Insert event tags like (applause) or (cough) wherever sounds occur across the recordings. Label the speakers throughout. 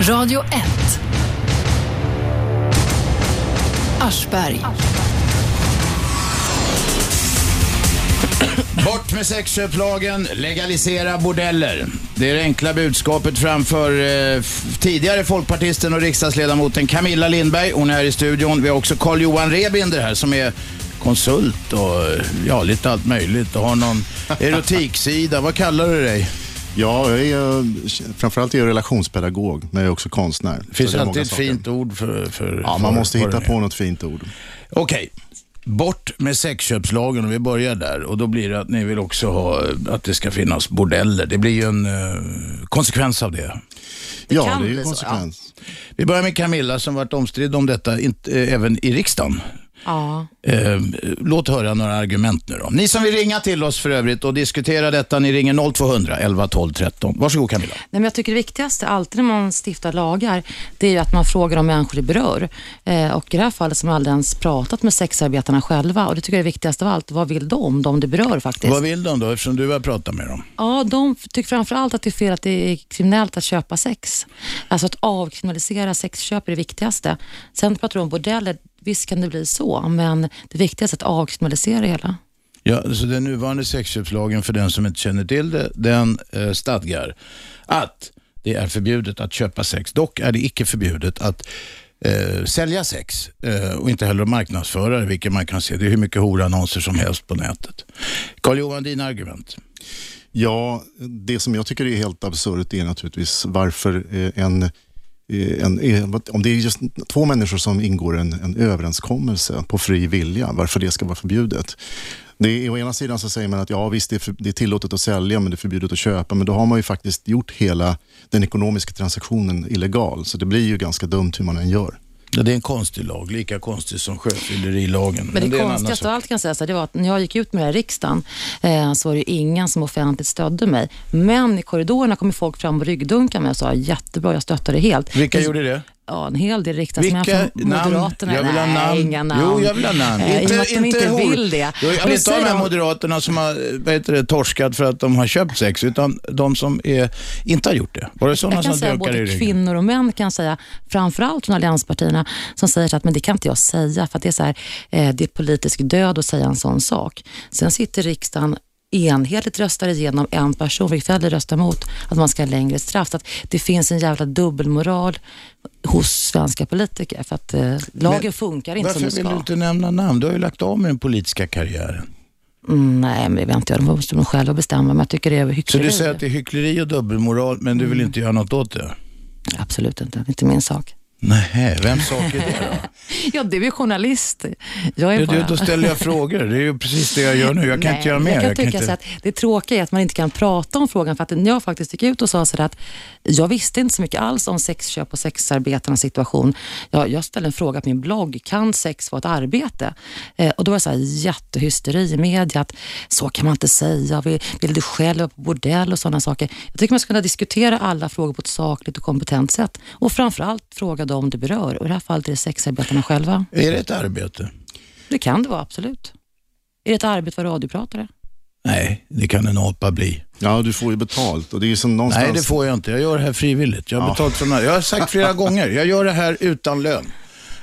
Speaker 1: Radio 1. Aschberg.
Speaker 2: Bort med sexköpslagen, legalisera bordeller. Det är det enkla budskapet framför eh, tidigare folkpartisten och riksdagsledamoten Camilla Lindberg. Hon är här i studion. Vi har också Carl-Johan Rebinder här som är konsult och eh, ja, lite allt möjligt och har någon (laughs) erotiksida. Vad kallar du dig?
Speaker 3: Ja, jag är, framförallt är jag relationspedagog, men jag är också konstnär.
Speaker 2: Det finns
Speaker 3: Så det är
Speaker 2: alltid ett
Speaker 3: saker.
Speaker 2: fint ord för... för
Speaker 3: Ja,
Speaker 2: för
Speaker 3: man måste hitta
Speaker 2: det
Speaker 3: på något fint ord.
Speaker 2: Okej. Bort med sexköpslagen och vi börjar där. Och då blir det att ni vill också ha att det ska finnas bordeller. Det blir ju en eh, konsekvens av det.
Speaker 3: ja,
Speaker 4: kan
Speaker 3: det är ju
Speaker 4: så,
Speaker 3: konsekvens.
Speaker 2: Vi börjar med Camilla som varit omstridd om detta, inte, eh, även i riksdagen.
Speaker 4: Ja.
Speaker 2: Eh, låt höra några argument nu då. Ni som vill ringa till oss för övrigt och diskutera detta, ni ringer 0200 11 12 13. Varsågod Camilla.
Speaker 4: Nej, men jag tycker det viktigaste alltid när man stiftar lagar, det är ju att man frågar de människor det berör. Eh, och i det här fallet som jag aldrig ens pratat med sexarbetarna själva och det tycker jag är det viktigaste av allt. Vad vill de, de det berör faktiskt?
Speaker 2: Vad vill de då, eftersom du har pratat med dem?
Speaker 4: Ja, de tycker framför allt att det är fel att det är kriminellt att köpa sex. Alltså att avkriminalisera sexköp är det viktigaste. Sen pratar de om bordeller, visst kan det bli så, men det viktigaste är att avkriminalisera det hela.
Speaker 2: Ja, så den nuvarande sexköpslagen, för den som inte känner till det, den eh, stadgar att det är förbjudet att köpa sex. Dock är det icke förbjudet att eh, sälja sex eh, och inte heller marknadsföra det, vilket man kan se. Det är hur mycket horannonser som helst på nätet. Carl-Johan, dina argument?
Speaker 3: Ja, det som jag tycker är helt absurt är naturligtvis varför eh, en, eh, en, om det är just två människor som ingår en, en överenskommelse på fri vilja, varför det ska vara förbjudet. Det är, å ena sidan så säger man att ja, visst det är, för, det är tillåtet att sälja men det är förbjudet att köpa. Men då har man ju faktiskt gjort hela den ekonomiska transaktionen illegal. Så det blir ju ganska dumt hur man än gör.
Speaker 2: Ja, det är en konstig lag, lika konstig som sjöfyllerilagen.
Speaker 4: Men det,
Speaker 2: annan
Speaker 4: konstigaste av allt kan jag säga så här, det var att när jag gick ut med det här i riksdagen eh, så var det ingen som offentligt stödde mig. Men i korridorerna kom folk fram och ryggdunkade mig och sa jättebra, jag stöttar det helt.
Speaker 2: Vilka
Speaker 4: Men-
Speaker 2: gjorde det?
Speaker 4: Ja, en hel del
Speaker 2: Vilka
Speaker 4: från
Speaker 2: namn?
Speaker 4: Moderaterna.
Speaker 2: Jag vill ha
Speaker 4: Nej,
Speaker 2: namn.
Speaker 4: inga namn.
Speaker 2: Jo, jag vill ha namn.
Speaker 4: Eh, I och med att de inte
Speaker 2: hor-
Speaker 4: vill det.
Speaker 2: Jag vill inte ha de här moderaterna som har vad heter det, torskat för att de har köpt sex, utan de som är, inte har gjort det. Var det sådana
Speaker 4: jag kan
Speaker 2: som
Speaker 4: säga både kvinnor och män kan säga, framförallt från allianspartierna, som säger så att men det kan inte jag säga för det är, så här, eh, det är politisk död att säga en sån sak. Sen sitter riksdagen enhetligt röstar igenom en person, vilket Federley röstar emot, att man ska ha längre straff. Så att det finns en jävla dubbelmoral hos svenska politiker för att eh, lagen
Speaker 2: Men
Speaker 4: funkar inte
Speaker 2: Varför
Speaker 4: som
Speaker 2: vill
Speaker 4: ska.
Speaker 2: du inte nämna namn? Du har ju lagt av med den politiska karriären.
Speaker 4: Mm, nej, men det vet inte jag. De måste de själva bestämma, men jag tycker det är
Speaker 2: Så
Speaker 4: hyckleri.
Speaker 2: du säger att det är hyckleri och dubbelmoral, men du vill inte göra något åt det?
Speaker 4: Absolut inte. Det är inte min sak.
Speaker 2: Nej, vems sak är det då? (laughs)
Speaker 4: Ja, du är ju journalist. Jag är
Speaker 2: Du,
Speaker 4: bara...
Speaker 2: då ställer jag frågor. Det är ju precis det jag gör nu. Jag kan
Speaker 4: Nej,
Speaker 2: inte göra mer.
Speaker 4: Jag kan
Speaker 2: Jag kan
Speaker 4: tycka
Speaker 2: inte...
Speaker 4: så att det tråkiga är att man inte kan prata om frågan. För att när jag faktiskt gick ut och sa så där att jag visste inte så mycket alls om sexköp och sexarbetarnas situation. Jag, jag ställde en fråga på min blogg. Kan sex vara ett arbete? Eh, och då var det så här jättehysteri i media. Att så kan man inte säga. Vill, vill du själv vara på bordell och sådana saker? Jag tycker man ska kunna diskutera alla frågor på ett sakligt och kompetent sätt. Och framförallt fråga dem det berör. Och i det här fallet är det sexarbetarna själva.
Speaker 2: Är det ett arbete?
Speaker 4: Det kan det vara, absolut. Är det ett arbete att vara radiopratare?
Speaker 2: Nej, det kan en apa bli.
Speaker 3: Ja, du får ju betalt och det är som någonstans...
Speaker 2: Nej, det får jag inte. Jag gör det här frivilligt. Jag har
Speaker 3: Ja.
Speaker 2: betalt från Jag har sagt flera (laughs) gånger, jag gör det här utan lön.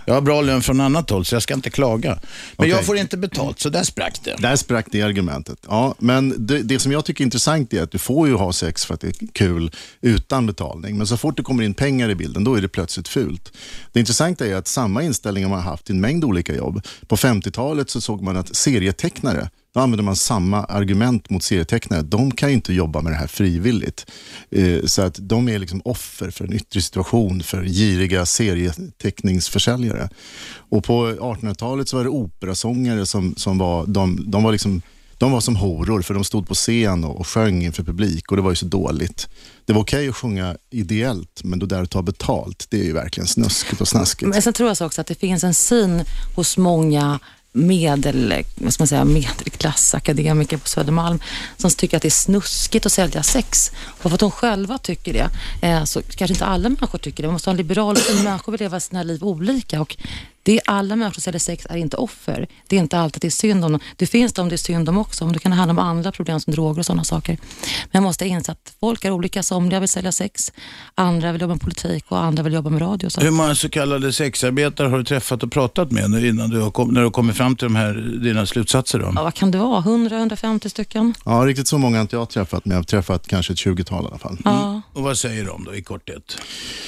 Speaker 2: Jag har bra lön från annat håll, så jag ska inte klaga. Men
Speaker 3: Okej.
Speaker 2: jag får inte betalt, så där sprack det.
Speaker 3: Där sprack det argumentet. Ja, men det, det som jag tycker är intressant är att du får ju ha sex för att det är kul utan betalning. Men så fort det kommer in pengar i bilden, då är det plötsligt fult. Det intressanta är att samma inställning har man haft i en mängd olika jobb. På 50-talet så såg man att serietecknare, då använder man samma argument mot serietecknare. De kan ju inte jobba med det här frivilligt. Eh, så att de är liksom offer för en yttre situation för giriga serieteckningsförsäljare. Och på 1800-talet så var det operasångare som, som var, de, de var liksom de var som horor för de stod på scen och, och sjöng inför publik och det var ju så dåligt. Det var okej att sjunga ideellt men då där att ta betalt, det är ju verkligen snuskigt och snaskigt.
Speaker 4: Men sen tror jag så också att det finns en syn hos många medel, vad ska man säga, medelklassakademiker på Södermalm som tycker att det är snuskigt att sälja sex. Och för att de själva tycker det, eh, så kanske inte alla människor tycker det. Man måste ha en liberal syn. Människor vill leva sina liv olika och det är alla människor som säljer sex är inte offer. Det är inte alltid att det är synd om dem. Det finns de det är synd om också. Det kan handla om andra problem som droger och sådana saker. Men jag måste inse att folk är olika. Somliga vill sälja sex, andra vill jobba med politik och andra vill jobba med radio. Så.
Speaker 2: Hur många så kallade sexarbetare har du träffat och pratat med nu innan du har, kom, när du har kommit fram till de här, dina slutsatser? Då?
Speaker 4: Ja, vad kan det vara? 100-150 stycken?
Speaker 3: Ja, riktigt så många har inte jag träffat, men jag har träffat kanske ett 20-tal i alla fall.
Speaker 4: Ja.
Speaker 2: Och vad säger de då i korthet?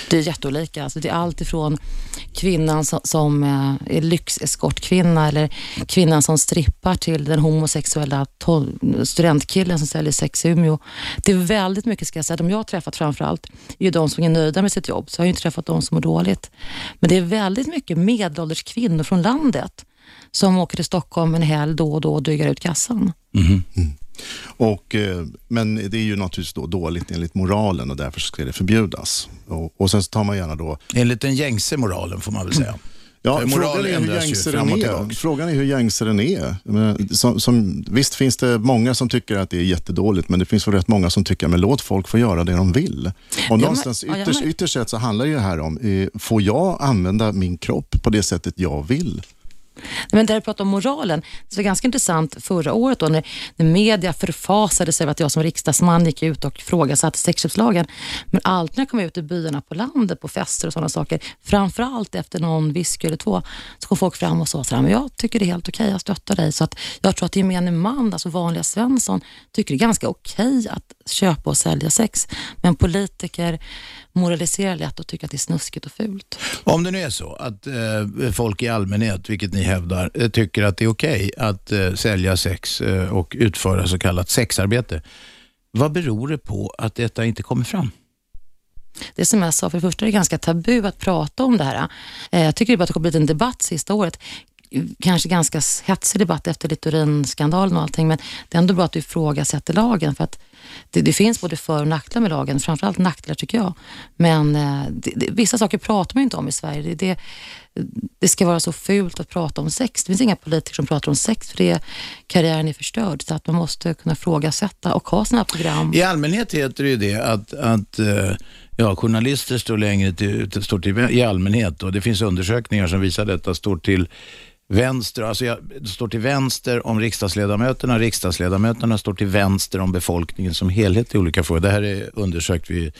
Speaker 4: Det är jätteolika. Alltså det är allt ifrån kvinnan som, som eh, är lyxeskortkvinna eller kvinnan som strippar till den homosexuella studentkillen som säljer sex i Umeå. Det är väldigt mycket, ska jag säga. De jag har träffat framförallt är ju de som är nöjda med sitt jobb. Så jag har ju inte träffat de som mår dåligt. Men det är väldigt mycket medelålders kvinnor från landet som åker till Stockholm en helg då och då och drygar ut kassan.
Speaker 3: Och, eh, men det är ju naturligtvis då dåligt enligt moralen och därför ska det förbjudas. Och, och sen så tar man gärna då
Speaker 2: Enligt den gängse moralen får man väl säga.
Speaker 3: Ja, frågan, är hur gängse den är. frågan är hur gängse den är. Jag menar, Som, som, visst finns det många som tycker att det är jättedåligt, men det finns väl rätt många som tycker att låt folk få göra det de vill. Och någonstans
Speaker 4: ja, jag
Speaker 3: ytterst,
Speaker 4: med.
Speaker 3: ytterst sett så handlar ju det här om, eh, får jag använda min kropp på det sättet jag vill?
Speaker 4: Men där du pratar om moralen, det var ganska intressant förra året då när, när media förfasade sig över att jag som riksdagsman gick ut och ifrågasatte sexköpslagen. Men alltid när jag kom ut i byarna på landet, på fester och sådana saker, framförallt efter någon whisky eller två, så kom folk fram och sa så här, men jag tycker det är helt okej, jag stöttar dig. Så att jag tror att gemene man, alltså vanliga Svensson, tycker det är ganska okej att köpa och sälja sex. Men politiker moraliserar lätt och tycker att det är snuskigt och fult.
Speaker 2: Om det nu är så att eh, folk i allmänhet, vilket ni hävdar, eh, tycker att det är okej att eh, sälja sex eh, och utföra så kallat sexarbete. Vad beror det på att detta inte kommer fram?
Speaker 4: Det som jag sa, för det första är det ganska tabu att prata om det här. Eh, jag tycker det bara att det har blivit en debatt sista året. Kanske ganska hetsig debatt efter Littorin-skandalen och allting, men det är ändå bra att du ifrågasätter lagen. För att det, det finns både för och nackdelar med lagen, framförallt nackdelar tycker jag. Men eh, det, det, vissa saker pratar man ju inte om i Sverige. Det, det, det ska vara så fult att prata om sex. Det finns inga politiker som pratar om sex för det, karriären är förstörd. Så att man måste kunna ifrågasätta och ha sådana program.
Speaker 2: I allmänhet heter det ju det att, att eh, ja, journalister står längre till, står till, i allmänhet och det finns undersökningar som visar detta, står till vänster, alltså jag, står till vänster om riksdagsledamöterna, riksdagsledamöterna står till vänster om befolkningen som helhet i olika frågor. Det här är undersökt vid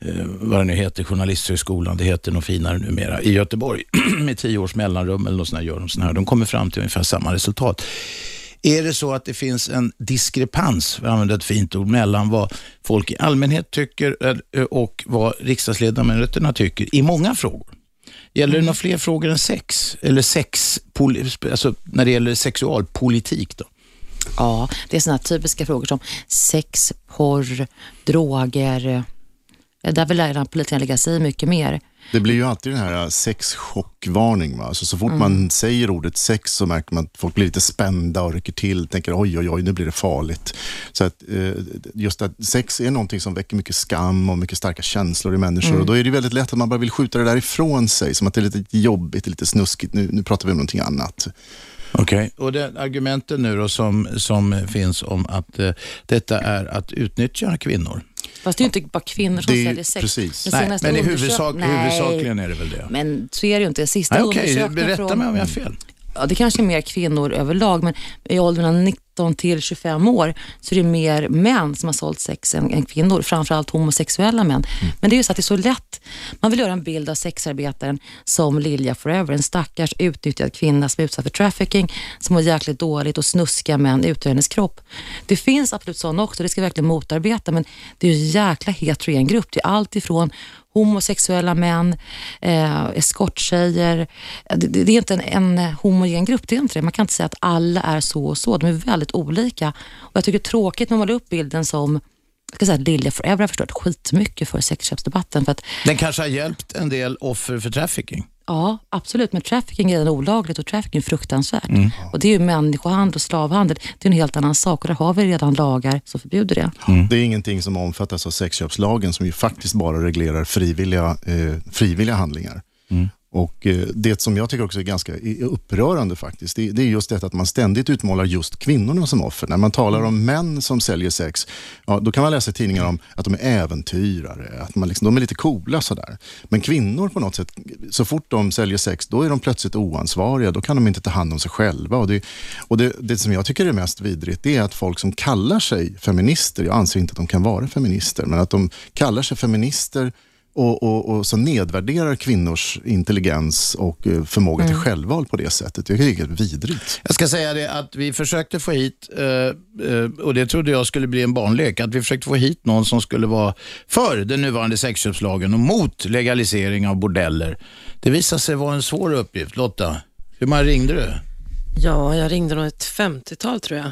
Speaker 2: eh, vad det nu heter, Journalisthögskolan, det heter något finare numera, i Göteborg (clears throat) med tio års mellanrum eller något sånt här, gör de såna här. De kommer fram till ungefär samma resultat. Är det så att det finns en diskrepans, för att använda ett fint ord, mellan vad folk i allmänhet tycker eh, och vad riksdagsledamöterna tycker i många frågor? Gäller det några fler frågor än sex? Eller sex, alltså när det gäller sexualpolitik då?
Speaker 4: Ja, det är sådana typiska frågor som sex, porr, droger. Eh, Där vill lärarna politikerna lägga sig i mycket mer.
Speaker 3: Det blir ju alltid den här sexchockvarning. Va? Alltså, så fort man säger ordet sex så märker man att folk blir lite spända och rycker till. Tänker oj, oj, oj, nu blir det farligt. Så att, eh, just att sex är någonting som väcker mycket skam och mycket starka känslor i människor. Och då är det väldigt lätt att man bara vill skjuta det där ifrån sig. Som att det är lite jobbigt, lite snuskigt. Nu, nu pratar vi om någonting annat.
Speaker 2: Okej, och det argumenten nu då som, som finns om att eh, detta är att utnyttja kvinnor?
Speaker 4: Fast det är ju inte bara kvinnor som
Speaker 3: Det är-
Speaker 4: säljer sex.
Speaker 3: precis.
Speaker 4: Den
Speaker 2: Nej, men i huvudsak, huvudsakligen är det väl det?
Speaker 4: Men så är det ju inte. Sista
Speaker 2: Nej, Okej,
Speaker 4: undersökningen
Speaker 2: berätta
Speaker 4: från...
Speaker 2: mig om jag har fel.
Speaker 4: Ja, det kanske är mer kvinnor överlag, men i åldrarna 19 till 25 år så är det mer män som har sålt sex än, än kvinnor, framförallt homosexuella män. Men det är ju så att det är så lätt. Man vill göra en bild av sexarbetaren som Lilja Forever, en stackars utnyttjad kvinna som är utsatt för trafficking, som mår jäkligt dåligt och snuskiga män utgör hennes kropp. Det finns absolut sådana också, det ska vi verkligen motarbeta, men det är ju en jäkla heterogen grupp. Det är allt ifrån homosexuella män, eh, eskorttjejer. Det, det, det är inte en, en homogen grupp, det är inte det. Man kan inte säga att alla är så och så. De är väldigt olika. Och Jag tycker det är tråkigt när man målar upp bilden som jag ska säga att Lilja Forever har förstört skitmycket för sexköpsdebatten. För att,
Speaker 2: Den kanske har hjälpt en del offer för trafficking.
Speaker 4: ja, absolut, men trafficking är olagligt och trafficking är fruktansvärt.
Speaker 2: Mm.
Speaker 4: Och Det är ju människohandel och slavhandel. Det är en helt annan sak och där har vi redan lagar som förbjuder det.
Speaker 3: Det är ingenting som omfattas av sexköpslagen som ju faktiskt bara reglerar frivilliga, eh, frivilliga handlingar. Och eh, Det som jag tycker också är ganska upprörande faktiskt, det, det är just detta att man ständigt utmålar just kvinnorna som offer. När man talar om män som säljer sex, ja, då kan man läsa i tidningar om att de är äventyrare, att man liksom, de är lite coola sådär. Men kvinnor på något sätt, så fort de säljer sex, då är de plötsligt oansvariga, då kan de inte ta hand om sig själva. Och det, och det, det som jag tycker är mest vidrigt, det är att folk som kallar sig feminister, jag anser inte att de kan vara feminister, men att de kallar sig feminister och, och, och så nedvärderar kvinnors intelligens och eh, förmåga mm. till självval på det sättet. Jag tycker det är vidrigt.
Speaker 2: Jag ska säga det att vi försökte få hit, eh, eh, och det trodde jag skulle bli en barnlek, att vi försökte få hit någon som skulle vara för den nuvarande sexköpslagen och mot legalisering av bordeller. Det visade sig vara en svår uppgift. Lotta, hur många ringde du?
Speaker 5: Ja, jag ringde nog ett 50-tal tror jag.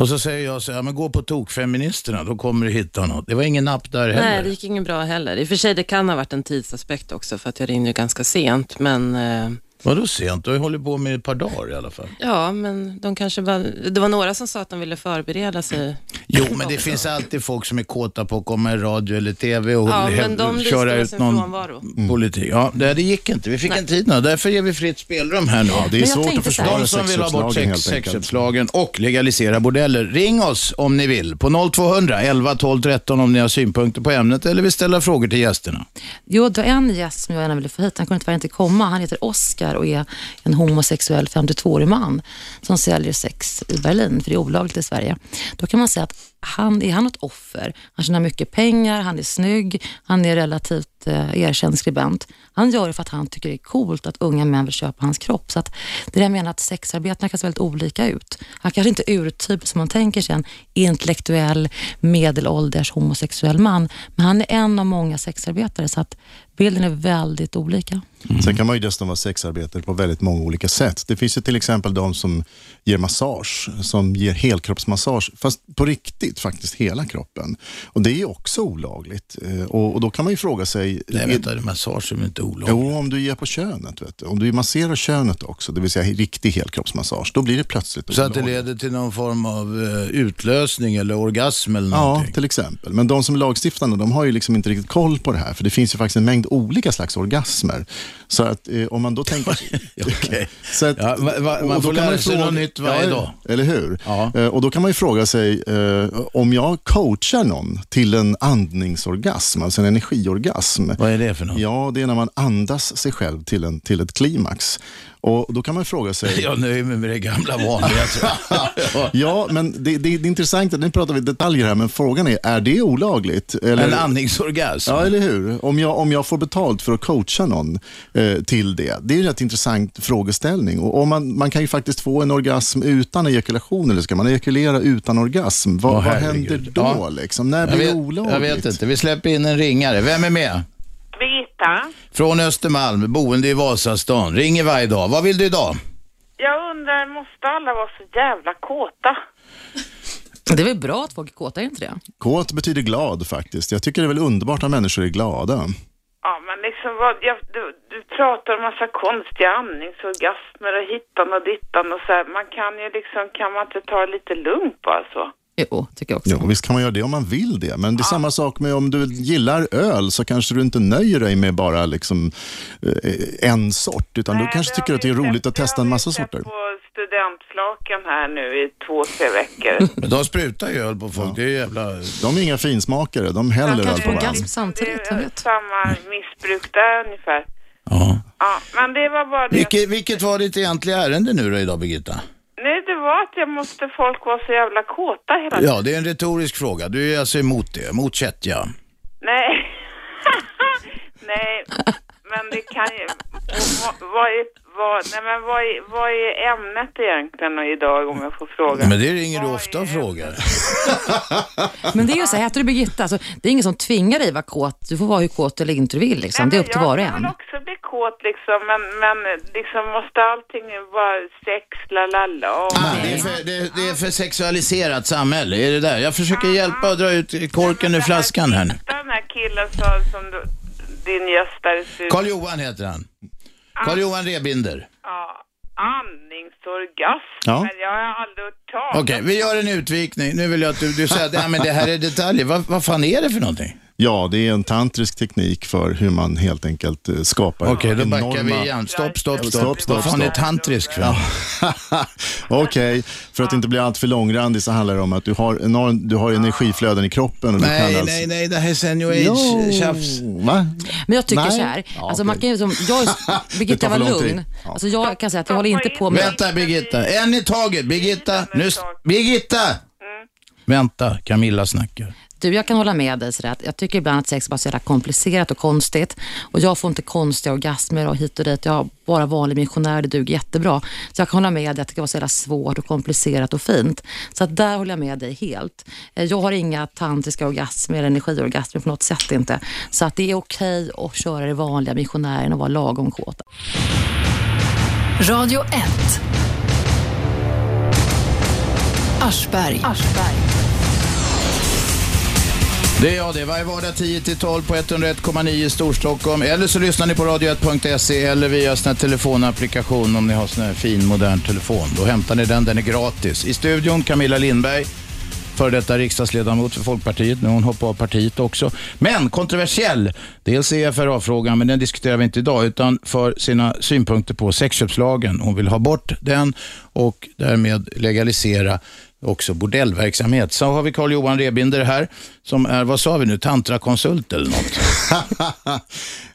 Speaker 2: Och så säger jag så här, men gå på tokfeministerna, då kommer du hitta något. Det var ingen napp där heller.
Speaker 5: Nej, det gick inget bra heller. I och för sig, det kan ha varit en tidsaspekt också, för att jag ringde ganska sent, men eh,
Speaker 2: Vadå sent? Du har ju hållit på med ett par dagar i alla fall.
Speaker 5: Ja, men de kanske bara, det var några som sa att de ville förbereda sig.
Speaker 2: Jo, men det finns alltid folk som är kåta på att komma i radio eller TV och ja, men de köra ut någon frånvaro. politik. Ja, det, det gick inte. Vi fick Nej. en tid nu. Därför ger vi fritt spelrum här nu. Ja,
Speaker 3: det är svårt att försvara
Speaker 2: De som vill ha bort sex, sexköpslagen och legalisera bordeller. Ring oss om ni vill på 0200 11 12 13 om ni har synpunkter på ämnet eller vill ställa frågor till gästerna.
Speaker 4: Jo, det är en gäst som jag gärna ville få hit. Han kunde tyvärr inte komma. Han heter Oskar där och är en homosexuell 52-årig man som säljer sex i Berlin, för det är olagligt i Sverige. Då kan man säga att han, är han ett offer? Han tjänar mycket pengar, han är snygg, han är relativt eh, erkänd skribent. Han gör det för att han tycker det är coolt att unga män vill köpa hans kropp. Så att det där menar att sexarbetarna kan se väldigt olika ut. Han kanske inte är urtyp som man tänker sig, en intellektuell medelålders homosexuell man, men han är en av många sexarbetare så att bilden är väldigt olika.
Speaker 3: Mm. Sen kan man ju dessutom vara sexarbetare på väldigt många olika sätt. Det finns ju till exempel de som ger massage, som ger helkroppsmassage, fast på riktigt faktiskt hela kroppen. Och det är ju också olagligt. Eh, och, och då kan man ju fråga sig...
Speaker 2: Nej, vänta, massage är inte olagligt?
Speaker 3: Jo, om du ger på könet. Vet du. Om du masserar könet också, det vill säga riktig helkroppsmassage, då blir det plötsligt
Speaker 2: Så olagligt. att det leder till någon form av uh, utlösning eller orgasm eller någonting?
Speaker 3: Ja, till exempel. Men de som är lagstiftande, de har ju liksom inte riktigt koll på det här, för det finns ju faktiskt en mängd olika slags orgasmer. Så att eh, om man då tänker... (laughs)
Speaker 2: okay. (laughs) så att, ja, man, man får lära sig något nytt varje dag.
Speaker 3: Eller hur? Ja. Eh, och då kan man ju fråga sig, eh, om jag coachar någon till en andningsorgasm, alltså en energiorgasm.
Speaker 2: Vad är det för något?
Speaker 3: Ja, det är när man andas sig själv till, en, till ett klimax. Och Då kan man fråga sig... (laughs)
Speaker 2: Jag nöjer mig med det gamla vanliga. (laughs)
Speaker 3: ja, men det, det, det är intressant, nu pratar vi detaljer här, men frågan är, är det olagligt?
Speaker 2: Eller... En andningsorgasm?
Speaker 3: Ja, eller hur? Om jag, om jag får betalt för att coacha någon eh, till det. Det är en rätt intressant frågeställning. Och, och man, man kan ju faktiskt få en orgasm utan ejakulation, eller ska man ejakulera utan orgasm? Vad, oh, vad händer då? Ja. Liksom? När blir det olagligt?
Speaker 2: Jag vet inte. Vi släpper in en ringare. Vem är med?
Speaker 6: Birgitta.
Speaker 2: Från Östermalm, boende i Vasastan. Ringer varje dag. Vad vill du idag?
Speaker 6: Jag undrar, måste alla vara så jävla kåta?
Speaker 4: Det är väl bra att folk är kåta, är inte det?
Speaker 3: Kåt betyder glad faktiskt. Jag tycker det är väl underbart att människor är glada.
Speaker 6: Ja, men liksom vad, jag, du, du pratar om massa konstiga andningsorgasmer och hittan och dittan och så här. Man kan ju liksom, kan man inte ta lite lugnt bara så?
Speaker 4: Jo, tycker jag också.
Speaker 3: Jo, visst kan man göra det om man vill det. Men det är ja. samma sak med om du gillar öl så kanske du inte nöjer dig med bara liksom, eh, en sort. Utan Nej, du kanske tycker att det är roligt att testa en massa sorter. på
Speaker 6: studentflaken här nu i två, tre veckor. (laughs)
Speaker 2: Men de sprutar ju öl på folk. Ja. Det är jävla...
Speaker 3: De är inga finsmakare. De häller öl på
Speaker 4: varandra. samtidigt.
Speaker 6: Det är samma missbruk där ungefär. Ja. ja. Men det var bara det.
Speaker 2: Vilket, vilket var ditt egentliga ärende nu då idag, Birgitta?
Speaker 6: Nej, det var att jag måste folk vara så jävla kåta hela tiden.
Speaker 2: Ja, det är en retorisk fråga. Du är alltså emot det, mot kättja?
Speaker 6: Nej. (laughs) Nej, men det kan ju... Vad är, vad, nej men vad är, vad är ämnet egentligen idag om jag får fråga?
Speaker 2: Men det ringer du ofta och frågar. (laughs)
Speaker 4: men det är ju så här, heter du Birgitta, alltså, det är ingen som tvingar dig vara kåt. Du får vara hur kåt eller inte du vill. Liksom. Nej, det är upp till var och en. Jag
Speaker 6: vill också bli kåt liksom, men, men liksom måste allting vara sex, la la la.
Speaker 2: Det, är för, det, det, är för sexualiserat samhälle, är det där? Jag försöker ah, hjälpa och dra ut korken ur flaskan här nu.
Speaker 6: Den här killen som, som du, din gäst där
Speaker 2: Karl-Johan heter han. Karl-Johan Rebinder.
Speaker 6: Ja. Andningsorgasm. Ja. Jag har aldrig hört talas
Speaker 2: Okej, vi gör en utvikning. Nu vill jag att du, du säger att ja, men det här är detaljer. Vad, vad fan är det för någonting?
Speaker 3: Ja, det är en tantrisk teknik för hur man helt enkelt eh, skapar
Speaker 2: Okej, då backar
Speaker 3: enorma...
Speaker 2: vi igen. Stopp, stopp, stopp.
Speaker 3: Stopp, stopp,
Speaker 2: Vad fan är tantrisk för? (laughs)
Speaker 3: Okej, för att inte bli alltför långrandig så handlar det om att du har, enorm, du har energiflöden i kroppen. Och
Speaker 2: Nej,
Speaker 3: alltså...
Speaker 2: nej, nej, det här är senior age-tjafs.
Speaker 3: va?
Speaker 4: Men jag tycker
Speaker 3: Nej.
Speaker 4: så här,
Speaker 3: Ja,
Speaker 4: alltså man kan ju som, jag, (laughs) Birgitta var lugn.
Speaker 3: Ja.
Speaker 4: Alltså jag kan säga att jag håller inte på med...
Speaker 2: Vänta Birgitta, en i taget. Birgitta, nu... Birgitta! Vänta, Camilla snackar.
Speaker 4: Du, jag kan hålla med dig sådär, att jag tycker ibland att sex är bara så jävla komplicerat och konstigt. Och jag får inte konstiga orgasmer och hit och dit. Jag har bara vanlig missionär, det duger jättebra. Så jag kan hålla med dig att det kan vara så jävla svårt och komplicerat och fint. Så att där håller jag med dig helt. Eh, jag har inga tantriska orgasmer eller energiorgasmer på något sätt inte. Så att det är okej att köra det vanliga missionären och vara lagom kåta.
Speaker 1: Radio 1. Aschberg.
Speaker 2: Det är jag det. Varje vardag 10-12 på 101,9 i Storstockholm. Eller så lyssnar ni på radio1.se eller via sån här telefonapplikation om ni har sån här fin modern telefon. Då hämtar ni den, den är gratis. I studion Camilla Lindberg, före detta riksdagsledamot för Folkpartiet. Nu har hon hoppat av partiet också. Men kontroversiell. Dels EFRA-frågan, men den diskuterar vi inte idag, utan för sina synpunkter på sexköpslagen. Hon vill ha bort den och därmed legalisera också bordellverksamhet. Så har vi Carl-Johan Rebinder här som är, vad sa vi nu, tantrakonsult eller något? (laughs)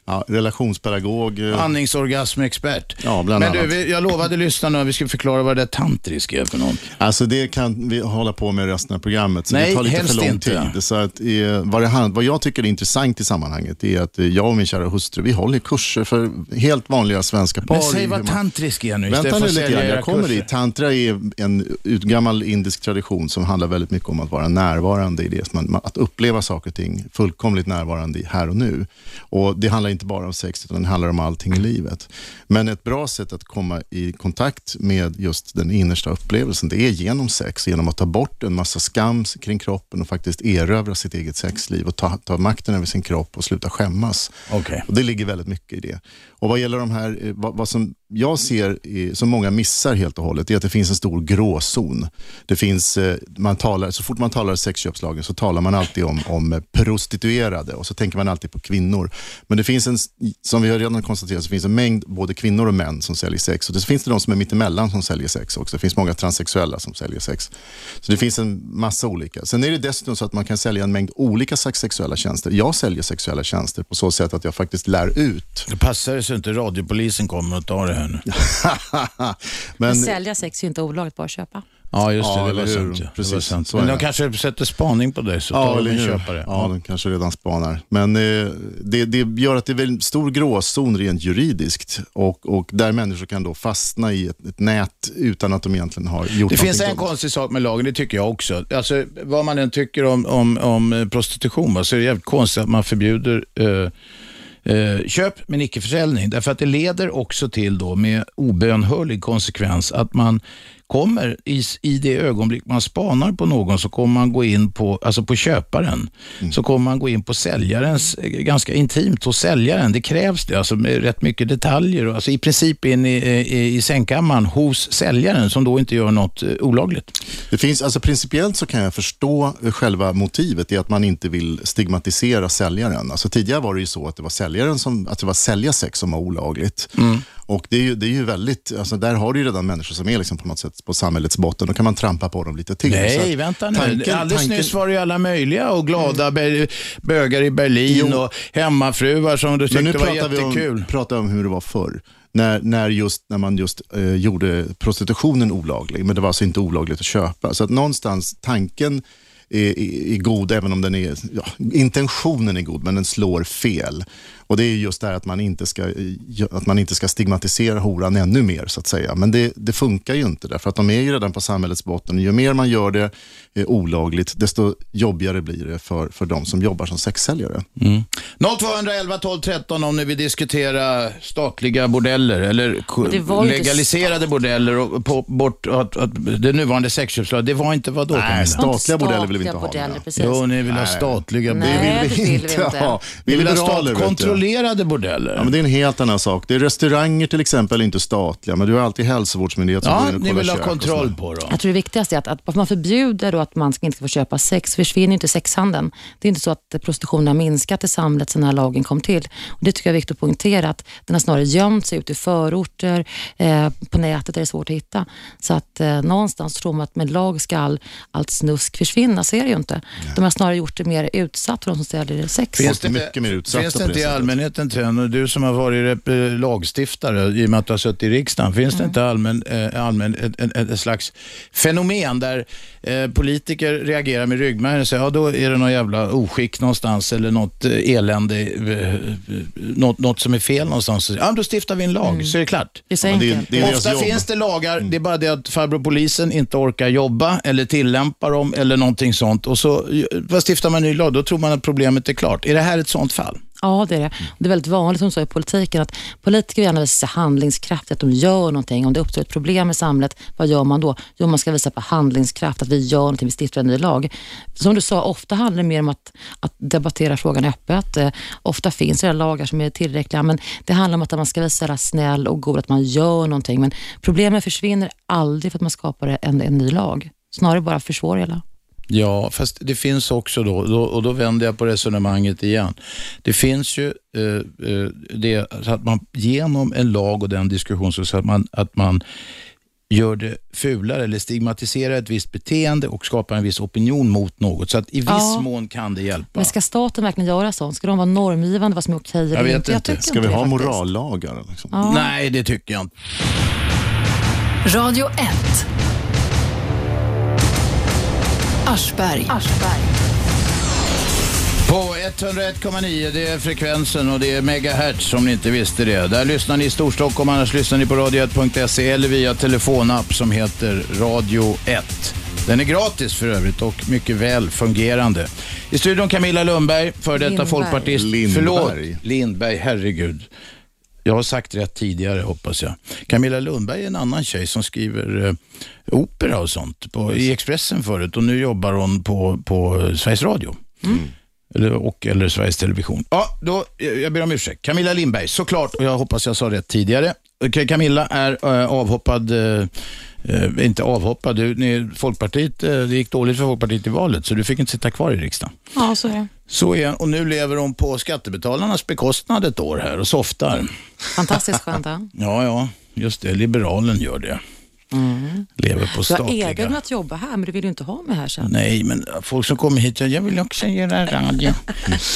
Speaker 3: ja, relationspedagog. eh,
Speaker 2: Andningsorgasmexpert.
Speaker 3: Ja, bland
Speaker 2: Men du,
Speaker 3: annat.
Speaker 2: vi, jag lovade lyssnarna att vi skulle förklara vad det där tantrisk är för något.
Speaker 3: Alltså det kan vi hålla på med resten av programmet, så
Speaker 2: Nej,
Speaker 3: det tar lite
Speaker 2: helst
Speaker 3: för lång
Speaker 2: inte.
Speaker 3: tid. Så att, eh, vad, det, vad jag tycker är intressant i sammanhanget är att eh, jag och min kära hustru, vi håller kurser för helt vanliga svenska par.
Speaker 2: Men säg vad
Speaker 3: man-
Speaker 2: tantrisk är nu
Speaker 3: Vänta nu lite grann, jag kommer dit. Tantra är en urgammal indisk tradition som handlar väldigt mycket om att vara närvarande i det, man, att uppleva saker och ting fullkomligt närvarande i här och nu. Och Det handlar inte bara om sex, utan det handlar om allting i livet. Men ett bra sätt att komma i kontakt med just den innersta upplevelsen, det är genom sex, genom att ta bort en massa skam kring kroppen och faktiskt erövra sitt eget sexliv och ta, ta makten över sin kropp och sluta skämmas.
Speaker 2: Okej.
Speaker 3: Och Det ligger väldigt mycket i det. Och vad gäller de här, eh, vad, vad som jag ser, som många missar helt och hållet, är att det finns en stor gråzon. Det finns, eh, man talar, så fort man talar sexköpslagen så talar man alltid om, om eh, prostituerade och så tänker man alltid på kvinnor. Men det finns en, som vi har redan konstaterat, så finns en mängd både kvinnor och män som säljer sex. Och det finns det de som är mittemellan som säljer sex också. Det finns många transsexuella som säljer sex. Så det finns en massa olika. Sen är det dessutom så att man kan sälja en mängd olika slags sexuella tjänster. Jag säljer sexuella tjänster på så sätt att jag faktiskt lär ut.
Speaker 2: Det passar så inte radiopolisen kommer och tar det här nu. (laughs)
Speaker 4: Men
Speaker 3: Men,
Speaker 4: sälja sex är ju inte olagligt, bara köpa.
Speaker 2: Ja, just det.
Speaker 3: Ja,
Speaker 2: det var sant. Ja.
Speaker 3: Precis,
Speaker 2: det var sant. Men de kanske sätter spaning på dig så
Speaker 3: Ja,
Speaker 2: tar de köpare.
Speaker 3: Ja, de kanske redan spanar. Men eh, det, det gör att det är en stor gråzon rent juridiskt och, och där människor kan då fastna i ett, ett nät utan att de egentligen har gjort
Speaker 2: Det finns en
Speaker 3: dumt.
Speaker 2: konstig sak med lagen, det tycker jag också. Alltså, vad man än tycker om, om, om prostitution va, så är det jävligt konstigt att man förbjuder eh, eh, köp men icke försäljning. Därför att det leder också till då med obönhörlig konsekvens att man kommer i, i det ögonblick man spanar på någon så kommer man gå in på, alltså på köparen, så kommer man gå in på säljarens, eh, ganska intimt hos säljaren. Det krävs det, alltså med rätt mycket detaljer alltså i princip in i, i, i sängkammaren hos säljaren som då inte gör något eh, olagligt.
Speaker 3: Det finns, alltså principiellt så kan jag förstå eh, själva motivet i att man inte vill stigmatisera säljaren. Alltså tidigare var det ju så att det var säljaren som, att det var sälja sex som var olagligt.
Speaker 2: Mm.
Speaker 3: Och det är ju, det är ju väldigt, alltså där har du ju redan människor som är liksom på något sätt på samhällets botten. Då kan man trampa på dem lite till.
Speaker 2: Nej,
Speaker 3: att
Speaker 2: vänta nu.
Speaker 3: tanken-
Speaker 2: Alldeles
Speaker 3: tanken-
Speaker 2: nyss var det ju alla möjliga och glada bö- bögar i Berlin
Speaker 3: Jo.
Speaker 2: och hemmafruar som du
Speaker 3: Men nu
Speaker 2: tyckte var
Speaker 3: pratar vi
Speaker 2: jättekul.
Speaker 3: om, pratar om hur det var förr. När, när, just, när man just eh, gjorde prostitutionen olaglig, men det var alltså inte olagligt att köpa. Så att någonstans, tanken är, är, är god, även om den är, ja, intentionen är god, men den slår fel. Och det är just det här att man inte ska, att man inte ska stigmatisera horan ännu mer, så att säga. Men det, det funkar ju inte, därför att de är ju redan på samhällets botten. Ju mer man gör det eh, olagligt, desto jobbigare blir det för, för de som jobbar som sexsäljare.
Speaker 2: 0211 12 13 om ni vill diskutera statliga bordeller eller legaliserade bordeller och på, bort att, att det nuvarande sexköpslagen. Det var inte vad då
Speaker 3: Nej,
Speaker 2: Camilla?
Speaker 3: statliga bordeller vill vi inte ha.
Speaker 4: bordeller,
Speaker 3: nej.
Speaker 4: precis.
Speaker 2: Jo, ni vill ha statliga
Speaker 4: Nej, det vill vi (laughs) inte.
Speaker 3: ha.
Speaker 2: Vi vill ha
Speaker 3: liberaler, vet du.
Speaker 2: Kontrollerade bordeller.
Speaker 3: Ja, men det är en helt annan sak. Det är restauranger till exempel, inte statliga, men du har alltid hälsovårdsmyndighet som
Speaker 2: Ja,
Speaker 3: går in och
Speaker 2: ni
Speaker 3: kollar
Speaker 2: vill ha
Speaker 3: kök och
Speaker 2: kontroll
Speaker 3: sådär.
Speaker 2: på då?
Speaker 4: Jag tror det viktigaste är att, att man förbjuder då att man ska inte få köpa sex, försvinner inte sexhandeln. Det är inte så att prostitutionen har minskat i samhället sedan den här lagen kom till. Och det tycker jag är viktigt att poängtera, att den har snarare gömt sig ute i förorter, eh, på nätet där det är svårt att hitta. Så att eh, någonstans tror man att med lag ska all, allt snusk försvinna, så är det ju inte. De har snarare gjort det mer utsatt för de som säljer sex.
Speaker 2: Finns det,
Speaker 3: är
Speaker 2: inte,
Speaker 3: mycket mer utsatta
Speaker 2: finns det
Speaker 3: på det
Speaker 2: i
Speaker 3: sättet.
Speaker 2: Allmänheten, och du som har varit eh, lagstiftare i och med att du har suttit i riksdagen, finns
Speaker 3: Mm.
Speaker 2: det inte allmän, eh, allmän, ett, ett, ett slags fenomen där eh, politiker reagerar med ryggmärgen och säger ja då är det någon jävla oskick någonstans eller något elände, något, något som är fel någonstans. Ja, då stiftar vi en lag så är det klart.
Speaker 4: Det är
Speaker 3: det det är
Speaker 2: Ofta
Speaker 3: jobb.
Speaker 2: finns det lagar, det är bara det att farbror polisen inte orkar jobba eller tillämpa dem eller någonting sånt. Och så vad stiftar man en ny lag, då tror man att problemet är klart. Är det här ett sånt fall?
Speaker 4: Ja, det är det. Och Det är väldigt vanligt som så i politiken att politiker gärna visar handlingskraft, att de gör någonting. Om det uppstår ett problem i samhället, vad gör man då? Jo, man ska visa på handlingskraft, att vi gör någonting, vi stiftar en ny lag. Som du sa, ofta handlar det mer om att, att debattera frågan öppet. Eh, ofta finns det lagar som är tillräckliga, men det handlar om att man ska visa snäll och god, att man gör någonting. Men problemen försvinner aldrig för att man skapar en, en ny lag. Snarare bara försvårar hela.
Speaker 2: Ja, fast det finns också då, då, och då vänder jag på resonemanget igen. Det finns ju eh, eh, det så att man genom en lag och den diskussionen så att man, att man gör det fulare eller stigmatiserar ett visst beteende och skapar en viss opinion mot något. Så att i viss
Speaker 4: Ja.
Speaker 2: mån kan det hjälpa.
Speaker 4: Men ska staten verkligen göra sånt? Ska de vara normgivande vad som är okej eller
Speaker 2: vet
Speaker 4: inte?
Speaker 2: inte.
Speaker 4: tycker
Speaker 3: Ska vi
Speaker 4: det
Speaker 3: ha
Speaker 4: faktiskt.
Speaker 3: morallagar? Liksom?
Speaker 4: Ja.
Speaker 2: Nej, det tycker jag inte.
Speaker 1: Radio 1. Aschberg.
Speaker 2: På 101,9 det är frekvensen och det är megahertz om ni inte visste det. Där lyssnar ni i Storstockholm, annars lyssnar ni på radio1.se eller via telefonapp som heter Radio 1. Den är gratis för övrigt och mycket väl fungerande. I studion Camilla Lundberg, före detta
Speaker 4: Lindberg.
Speaker 2: folkpartist.
Speaker 3: Lindberg.
Speaker 2: Förlåt, Lindberg, herregud. Jag har sagt rätt tidigare hoppas jag. Camilla Lundberg är en annan tjej som skriver eh, opera och sånt på, i Expressen förut och nu jobbar hon på, på Sveriges Radio. Eller, och, eller Sveriges Television. Ja, då, jag jag ber om ursäkt. Camilla Lindberg, såklart, och jag hoppas jag sa rätt tidigare. Camilla är äh, avhoppad, äh, inte avhoppad, du, ni, Folkpartiet, äh, det gick dåligt för Folkpartiet i valet, så du fick inte sitta kvar i riksdagen.
Speaker 4: Ja, så är det.
Speaker 2: Så är och nu lever hon på skattebetalarnas bekostnad ett år här och softar.
Speaker 4: Fantastiskt (laughs) skönt. Ja.
Speaker 2: Ja, just det, liberalen gör det. Lever på
Speaker 4: Du har
Speaker 2: statliga...
Speaker 4: erbjudit att jobba här, men du vill ju inte ha mig här sen.
Speaker 2: Nej, men folk som kommer hit, jag vill också göra radio. (laughs)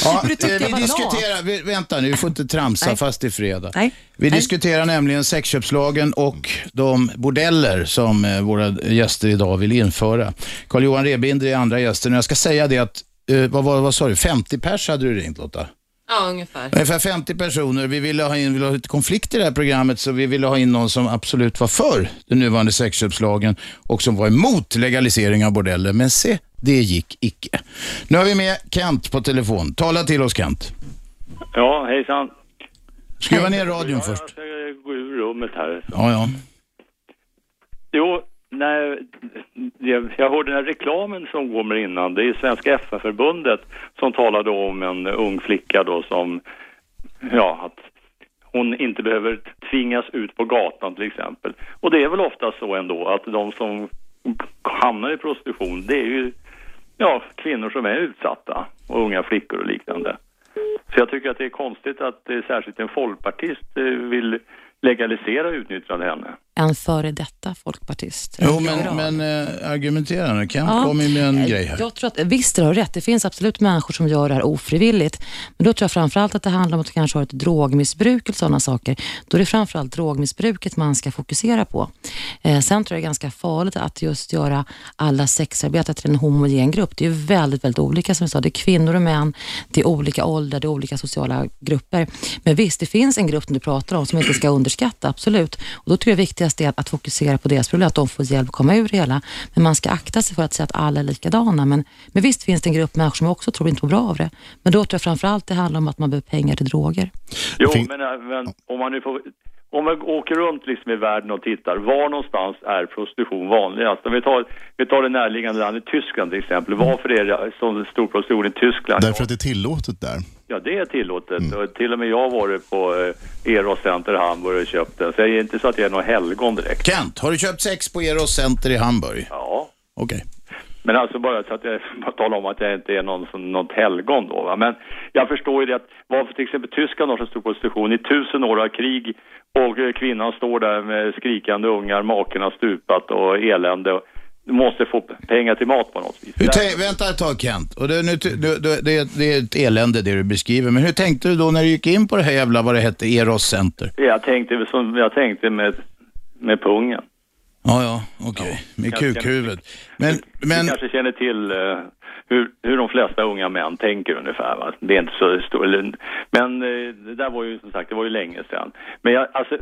Speaker 2: Ja, eh, vi diskuterar, vi, vänta nu, vi får inte tramsa
Speaker 4: Nej.
Speaker 2: fast det är fredag.
Speaker 4: Nej.
Speaker 2: Vi
Speaker 4: Nej.
Speaker 2: diskuterar nämligen sexköpslagen och de bordeller som eh, våra gäster idag vill införa. Carl-Johan Rebinder är andra gästen och jag ska säga det att, eh, vad, vad, vad sa du, 50 pers hade du ringt Lotta?
Speaker 5: Ja, ungefär.
Speaker 2: Ungefär 50 personer. Vi ville ha in, ville ha lite konflikt i det här programmet så vi ville ha in någon som absolut var för den nuvarande sexköpslagen och som var emot legalisering av bordeller. Men se, det gick icke. Nu har vi med Kent på telefon. Tala till oss Kent.
Speaker 7: Ja, hejsan.
Speaker 2: Skruva ner radion
Speaker 7: Ja,
Speaker 2: först.
Speaker 7: Jag ska gå ur rummet här.
Speaker 2: Ja, ja.
Speaker 7: Jo, när jag, jag hörde den här reklamen som går med innan. Det är Svenska FN-förbundet som talade om en ung flicka då som, ja, att hon inte behöver tvingas ut på gatan till exempel. Och det är väl ofta så ändå att de som hamnar i prostitution, det är ju ja, kvinnor som är utsatta och unga flickor och liknande. Så jag tycker att det är konstigt att eh, särskilt en folkpartist eh, vill legalisera utnyttjande henne.
Speaker 4: En före detta folkpartist.
Speaker 2: Jo,
Speaker 4: En
Speaker 2: men, men äh, argumentera nu. Kent
Speaker 4: Ja.
Speaker 2: kom med en
Speaker 4: Eh,
Speaker 2: grej här.
Speaker 4: Jag tror att, visst, du har rätt. Det finns absolut människor som gör det här ofrivilligt. Men då tror jag framförallt att det handlar om att du kanske har ett drogmissbruk eller sådana saker. Då är det framförallt drogmissbruket man ska fokusera på. Eh, sen tror jag det är ganska farligt att just göra alla sexarbetare till en homogen grupp. Det är ju väldigt, väldigt olika som jag sa. Det är kvinnor och män, det är olika åldrar, det är olika sociala grupper. Men visst, det finns en grupp som du pratar om som inte ska underskatta, absolut. Och då tror jag viktigast är att, att fokusera på deras problem, att de får hjälp att komma ur det hela. Men man ska akta sig för att säga att alla är likadana. Men, men visst finns det en grupp människor som också tror inte mår bra av det. Men då tror jag framförallt det handlar om att man behöver pengar till droger.
Speaker 7: Jo, men, äh, men om man nu får om man åker runt liksom i världen och tittar, var någonstans är prostitution vanligast? Om vi tar, vi tar det närliggande landet Tyskland till exempel. Varför är det så stor prostitution i Tyskland?
Speaker 3: Därför att det är tillåtet där.
Speaker 7: Ja, det är tillåtet. Och till och med jag har varit på eh, Eros Center i Hamburg och köpt den. Så det är inte så att jag är någon helgon direkt.
Speaker 2: Kent, har du köpt sex på Eros Center i Hamburg?
Speaker 7: Ja.
Speaker 2: Okej.
Speaker 7: Men alltså bara så att jag (laughs) bara talar om att jag inte är någon, som- något helgon då. Va? Men jag förstår ju det att varför till exempel Tyskland har så stor prostitution i tusen år av krig och eh, kvinnan står där med skrikande ungar, maken har stupat och elände. Du måste få pengar till mat på något vis.
Speaker 2: Hur tänk, vänta ett tag Kent. Och det, nu, du, du, det, är- det är ett elände det du beskriver. Men hur tänkte du då när du gick in på det här jävla, vad det hette, Eros Center?
Speaker 7: Jag tänkte, som jag tänkte med, med pungen.
Speaker 2: Ja, ja, okej. Med
Speaker 7: Kanske-
Speaker 2: kukhuvudet. Men,
Speaker 7: Du
Speaker 2: men
Speaker 7: kanske känner till eh, hur, hur de flesta unga män tänker ungefär. Va? Det är inte så stort. Men eh, det där var ju som sagt, det var ju länge sedan. Men jag, alltså,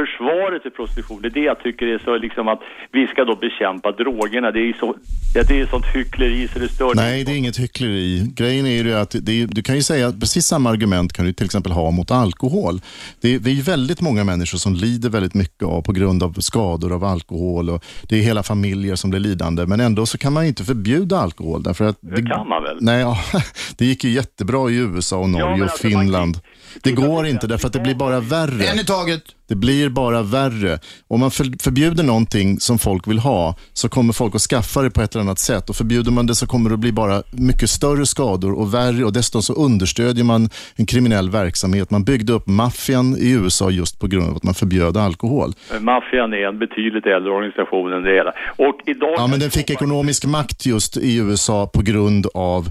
Speaker 7: försvaret till prostitution, det är det jag tycker är så liksom att vi ska då bekämpa drogerna. Det är så, ja, det är sånt hyckleri så det stör.
Speaker 3: Nej, det är inget hyckleri. Grejen är ju att det är, du kan ju säga att precis samma argument kan du till exempel ha mot alkohol. Det är, det är ju väldigt många människor som lider väldigt mycket av på grund av skador av alkohol och det är hela familjer som blir lidande. Men ändå så kan man inte förbjuda alkohol därför att
Speaker 7: Det kan man väl?
Speaker 3: Nej, ja, (laughs) det gick ju jättebra i USA och Norge
Speaker 7: men
Speaker 3: och
Speaker 7: alltså, man-
Speaker 3: Finland. Det går inte därför att det blir bara värre.
Speaker 2: en i taget.
Speaker 3: Det blir bara värre. Om man för, förbjuder någonting som folk vill ha så kommer folk att skaffa det på ett eller annat sätt. Och Förbjuder man det så kommer det att bli bara mycket större skador och värre och dessutom så understödjer man en kriminell verksamhet. Man byggde upp maffian i USA just på grund av att man förbjöd alkohol.
Speaker 7: Maffian är en betydligt äldre organisation än det hela. Och idag...
Speaker 3: Ja, men den fick ekonomisk makt just i USA på grund av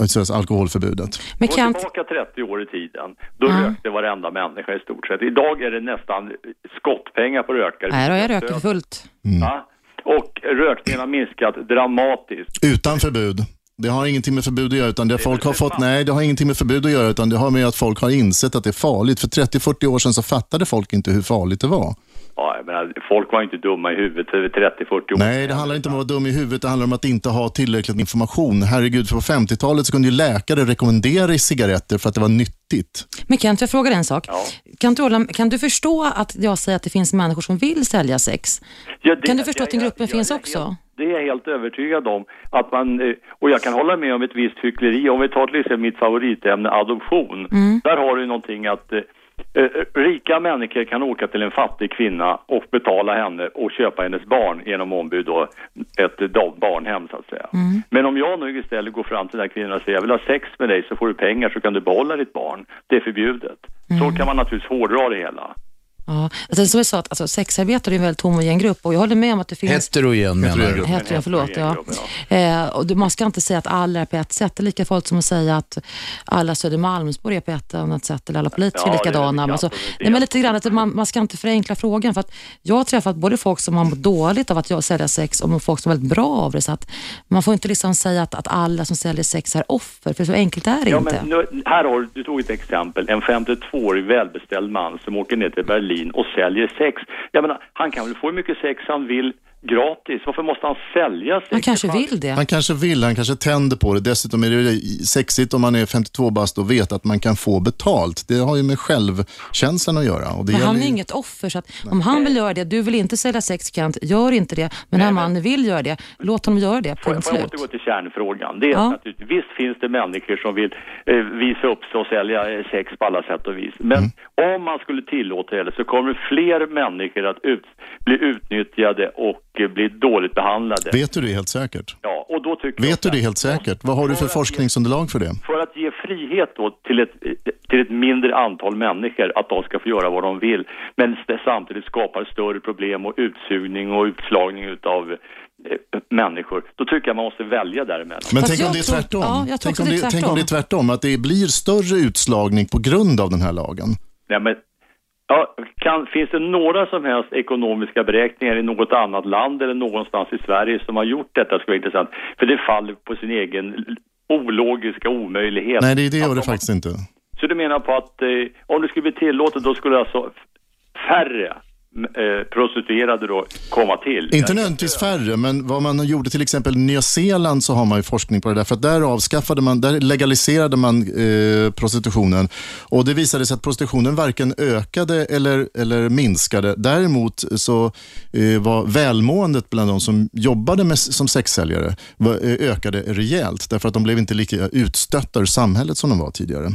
Speaker 3: alltså alkoholförbudet.
Speaker 4: Men
Speaker 7: Gå
Speaker 4: Kent,
Speaker 7: tillbaka 30 år i tiden. Då
Speaker 4: Ja.
Speaker 7: rökte varenda människa i stort sett. Idag är det nästan skottpengar på rökare.
Speaker 4: nej då, jag röker fullt. fullt.
Speaker 7: Ja. Och rökningen har minskat dramatiskt.
Speaker 3: Utan förbud. Det har ingenting med förbud att göra, utan det folk har fått, nej, det har ingenting med förbud att göra, utan det har med att folk har insett att det är farligt. För 30-40 år sedan så fattade folk inte hur farligt det var.
Speaker 7: Ja, jag menar, folk var inte dumma i huvudet för 30-40 år
Speaker 3: Nej, det handlar inte om att vara dum i huvudet, det handlar om att inte ha tillräckligt med information. Herregud, för på 50-talet så kunde ju läkare rekommendera cigaretter för att det var nyttigt.
Speaker 4: Men Kent, jag frågar en sak.
Speaker 7: Ja.
Speaker 4: Kan, du, kan du förstå att jag säger att det finns människor som vill sälja sex?
Speaker 7: Ja, det-
Speaker 4: Kan du förstå att den
Speaker 7: jag-
Speaker 4: gruppen
Speaker 7: jag-
Speaker 4: finns
Speaker 7: jag
Speaker 4: också?
Speaker 7: Det är jag helt övertygad om. Att man, eh, och jag kan hålla med om ett visst hyckleri. Om vi tar till exempel mitt favoritämne adoption.
Speaker 4: Mm.
Speaker 7: Där har du någonting att eh, rika människor kan åka till en fattig kvinna och betala henne och köpa hennes barn genom ombud då, ett eh, barnhem så att säga.
Speaker 4: Mm.
Speaker 7: Men om jag nu istället går fram till den här kvinnan och säger jag vill ha sex med dig så får du pengar så kan du behålla ditt barn. Det är förbjudet. Så
Speaker 4: Mm.
Speaker 7: kan man naturligtvis hårdra det hela.
Speaker 4: Ja, alltså, som jag sa, att, alltså, sexarbetare är en väldigt homogen grupp och jag håller med om att det finns...
Speaker 2: Heterogen menar du?
Speaker 3: Heterogen.
Speaker 4: Förlåt. Ja. Eh, och du- man ska inte säga att alla är på ett sätt. Det är lika farligt som att säga att alla Södermalmsbor är på ett annat sätt eller alla politiker
Speaker 7: Ja,
Speaker 4: är
Speaker 7: det är
Speaker 4: likadana.
Speaker 7: lite
Speaker 4: Alltså, nej, men lite grann att man, man ska inte förenkla frågan. För att jag har träffat både folk som har mått dåligt av att jag säljer sex och folk som är väldigt bra av det. Så att man får inte liksom säga att, att alla som säljer sex är offer, för så enkelt är det
Speaker 7: Ja,
Speaker 4: inte.
Speaker 7: men nu, här har du, du tog ett exempel, en 52-årig välbeställd man som åker ner till Berlin och säljer sex. Jag menar, han kan väl få hur mycket sex han vill gratis. Varför måste han sälja sex?
Speaker 4: Man kanske vill det.
Speaker 3: Han kanske vill, han kanske tänder på det. Dessutom är det sexigt om man är 52 bast och vet att man kan få betalt. Det har ju med självkänslan att göra. Och det
Speaker 4: Men han är
Speaker 3: ju-
Speaker 4: inget offer, så att om han vill göra det, du vill inte sälja sex Kent, gör inte det. Men den här mannen vill göra det, låt honom göra det,
Speaker 7: Får jag,
Speaker 4: punkt
Speaker 7: får jag
Speaker 4: slut.
Speaker 7: återgå till kärnfrågan? Det är
Speaker 4: Ja.
Speaker 7: naturligtvis, visst finns det människor som vill eh, visa upp sig och sälja eh, sex på alla sätt och vis. Men
Speaker 3: Mm.
Speaker 7: om man skulle tillåta det så kommer fler människor att ut, bli utnyttjade och eh, bli dåligt behandlade.
Speaker 3: Vet du det helt säkert?
Speaker 7: Ja, och då tycker jag
Speaker 3: Vet du det helt säkert? Vad har du för forskningsunderlag för det?
Speaker 7: för att ge frihet då till ett, till ett mindre antal människor att de ska få göra vad de vill men det samtidigt skapar större problem och utsugning och utslagning utav eh, människor. Då tycker jag man måste välja däremellan.
Speaker 3: Men tänk om det är tvärtom.
Speaker 4: ja, jag tror
Speaker 3: tänk, om
Speaker 4: det,
Speaker 3: tänk om det är tvärtom, att det blir större utslagning på grund av den här lagen.
Speaker 7: Nej, men, ja, kan, finns det några som helst ekonomiska beräkningar i något annat land eller någonstans i Sverige som har gjort detta skulle vara intressant. För det faller på sin egen ologiska omöjlighet.
Speaker 3: Nej, det, det gör det faktiskt inte.
Speaker 7: Så du menar på att eh, om det skulle bli tillåtet då skulle alltså färre Eh, prostituerade då komma till.
Speaker 3: Inte nödvändigtvis färre, men vad man gjorde till exempel i Nya Zeeland så har man ju forskning på det där. För att där avskaffade man, där legaliserade man eh, prostitutionen. Och det visade sig att prostitutionen varken ökade eller, eller minskade. Däremot så eh, var välmåendet bland de som jobbade med, som sexsäljare var, eh, ökade rejält. Därför att de blev inte lika utstötta ur samhället som de var tidigare.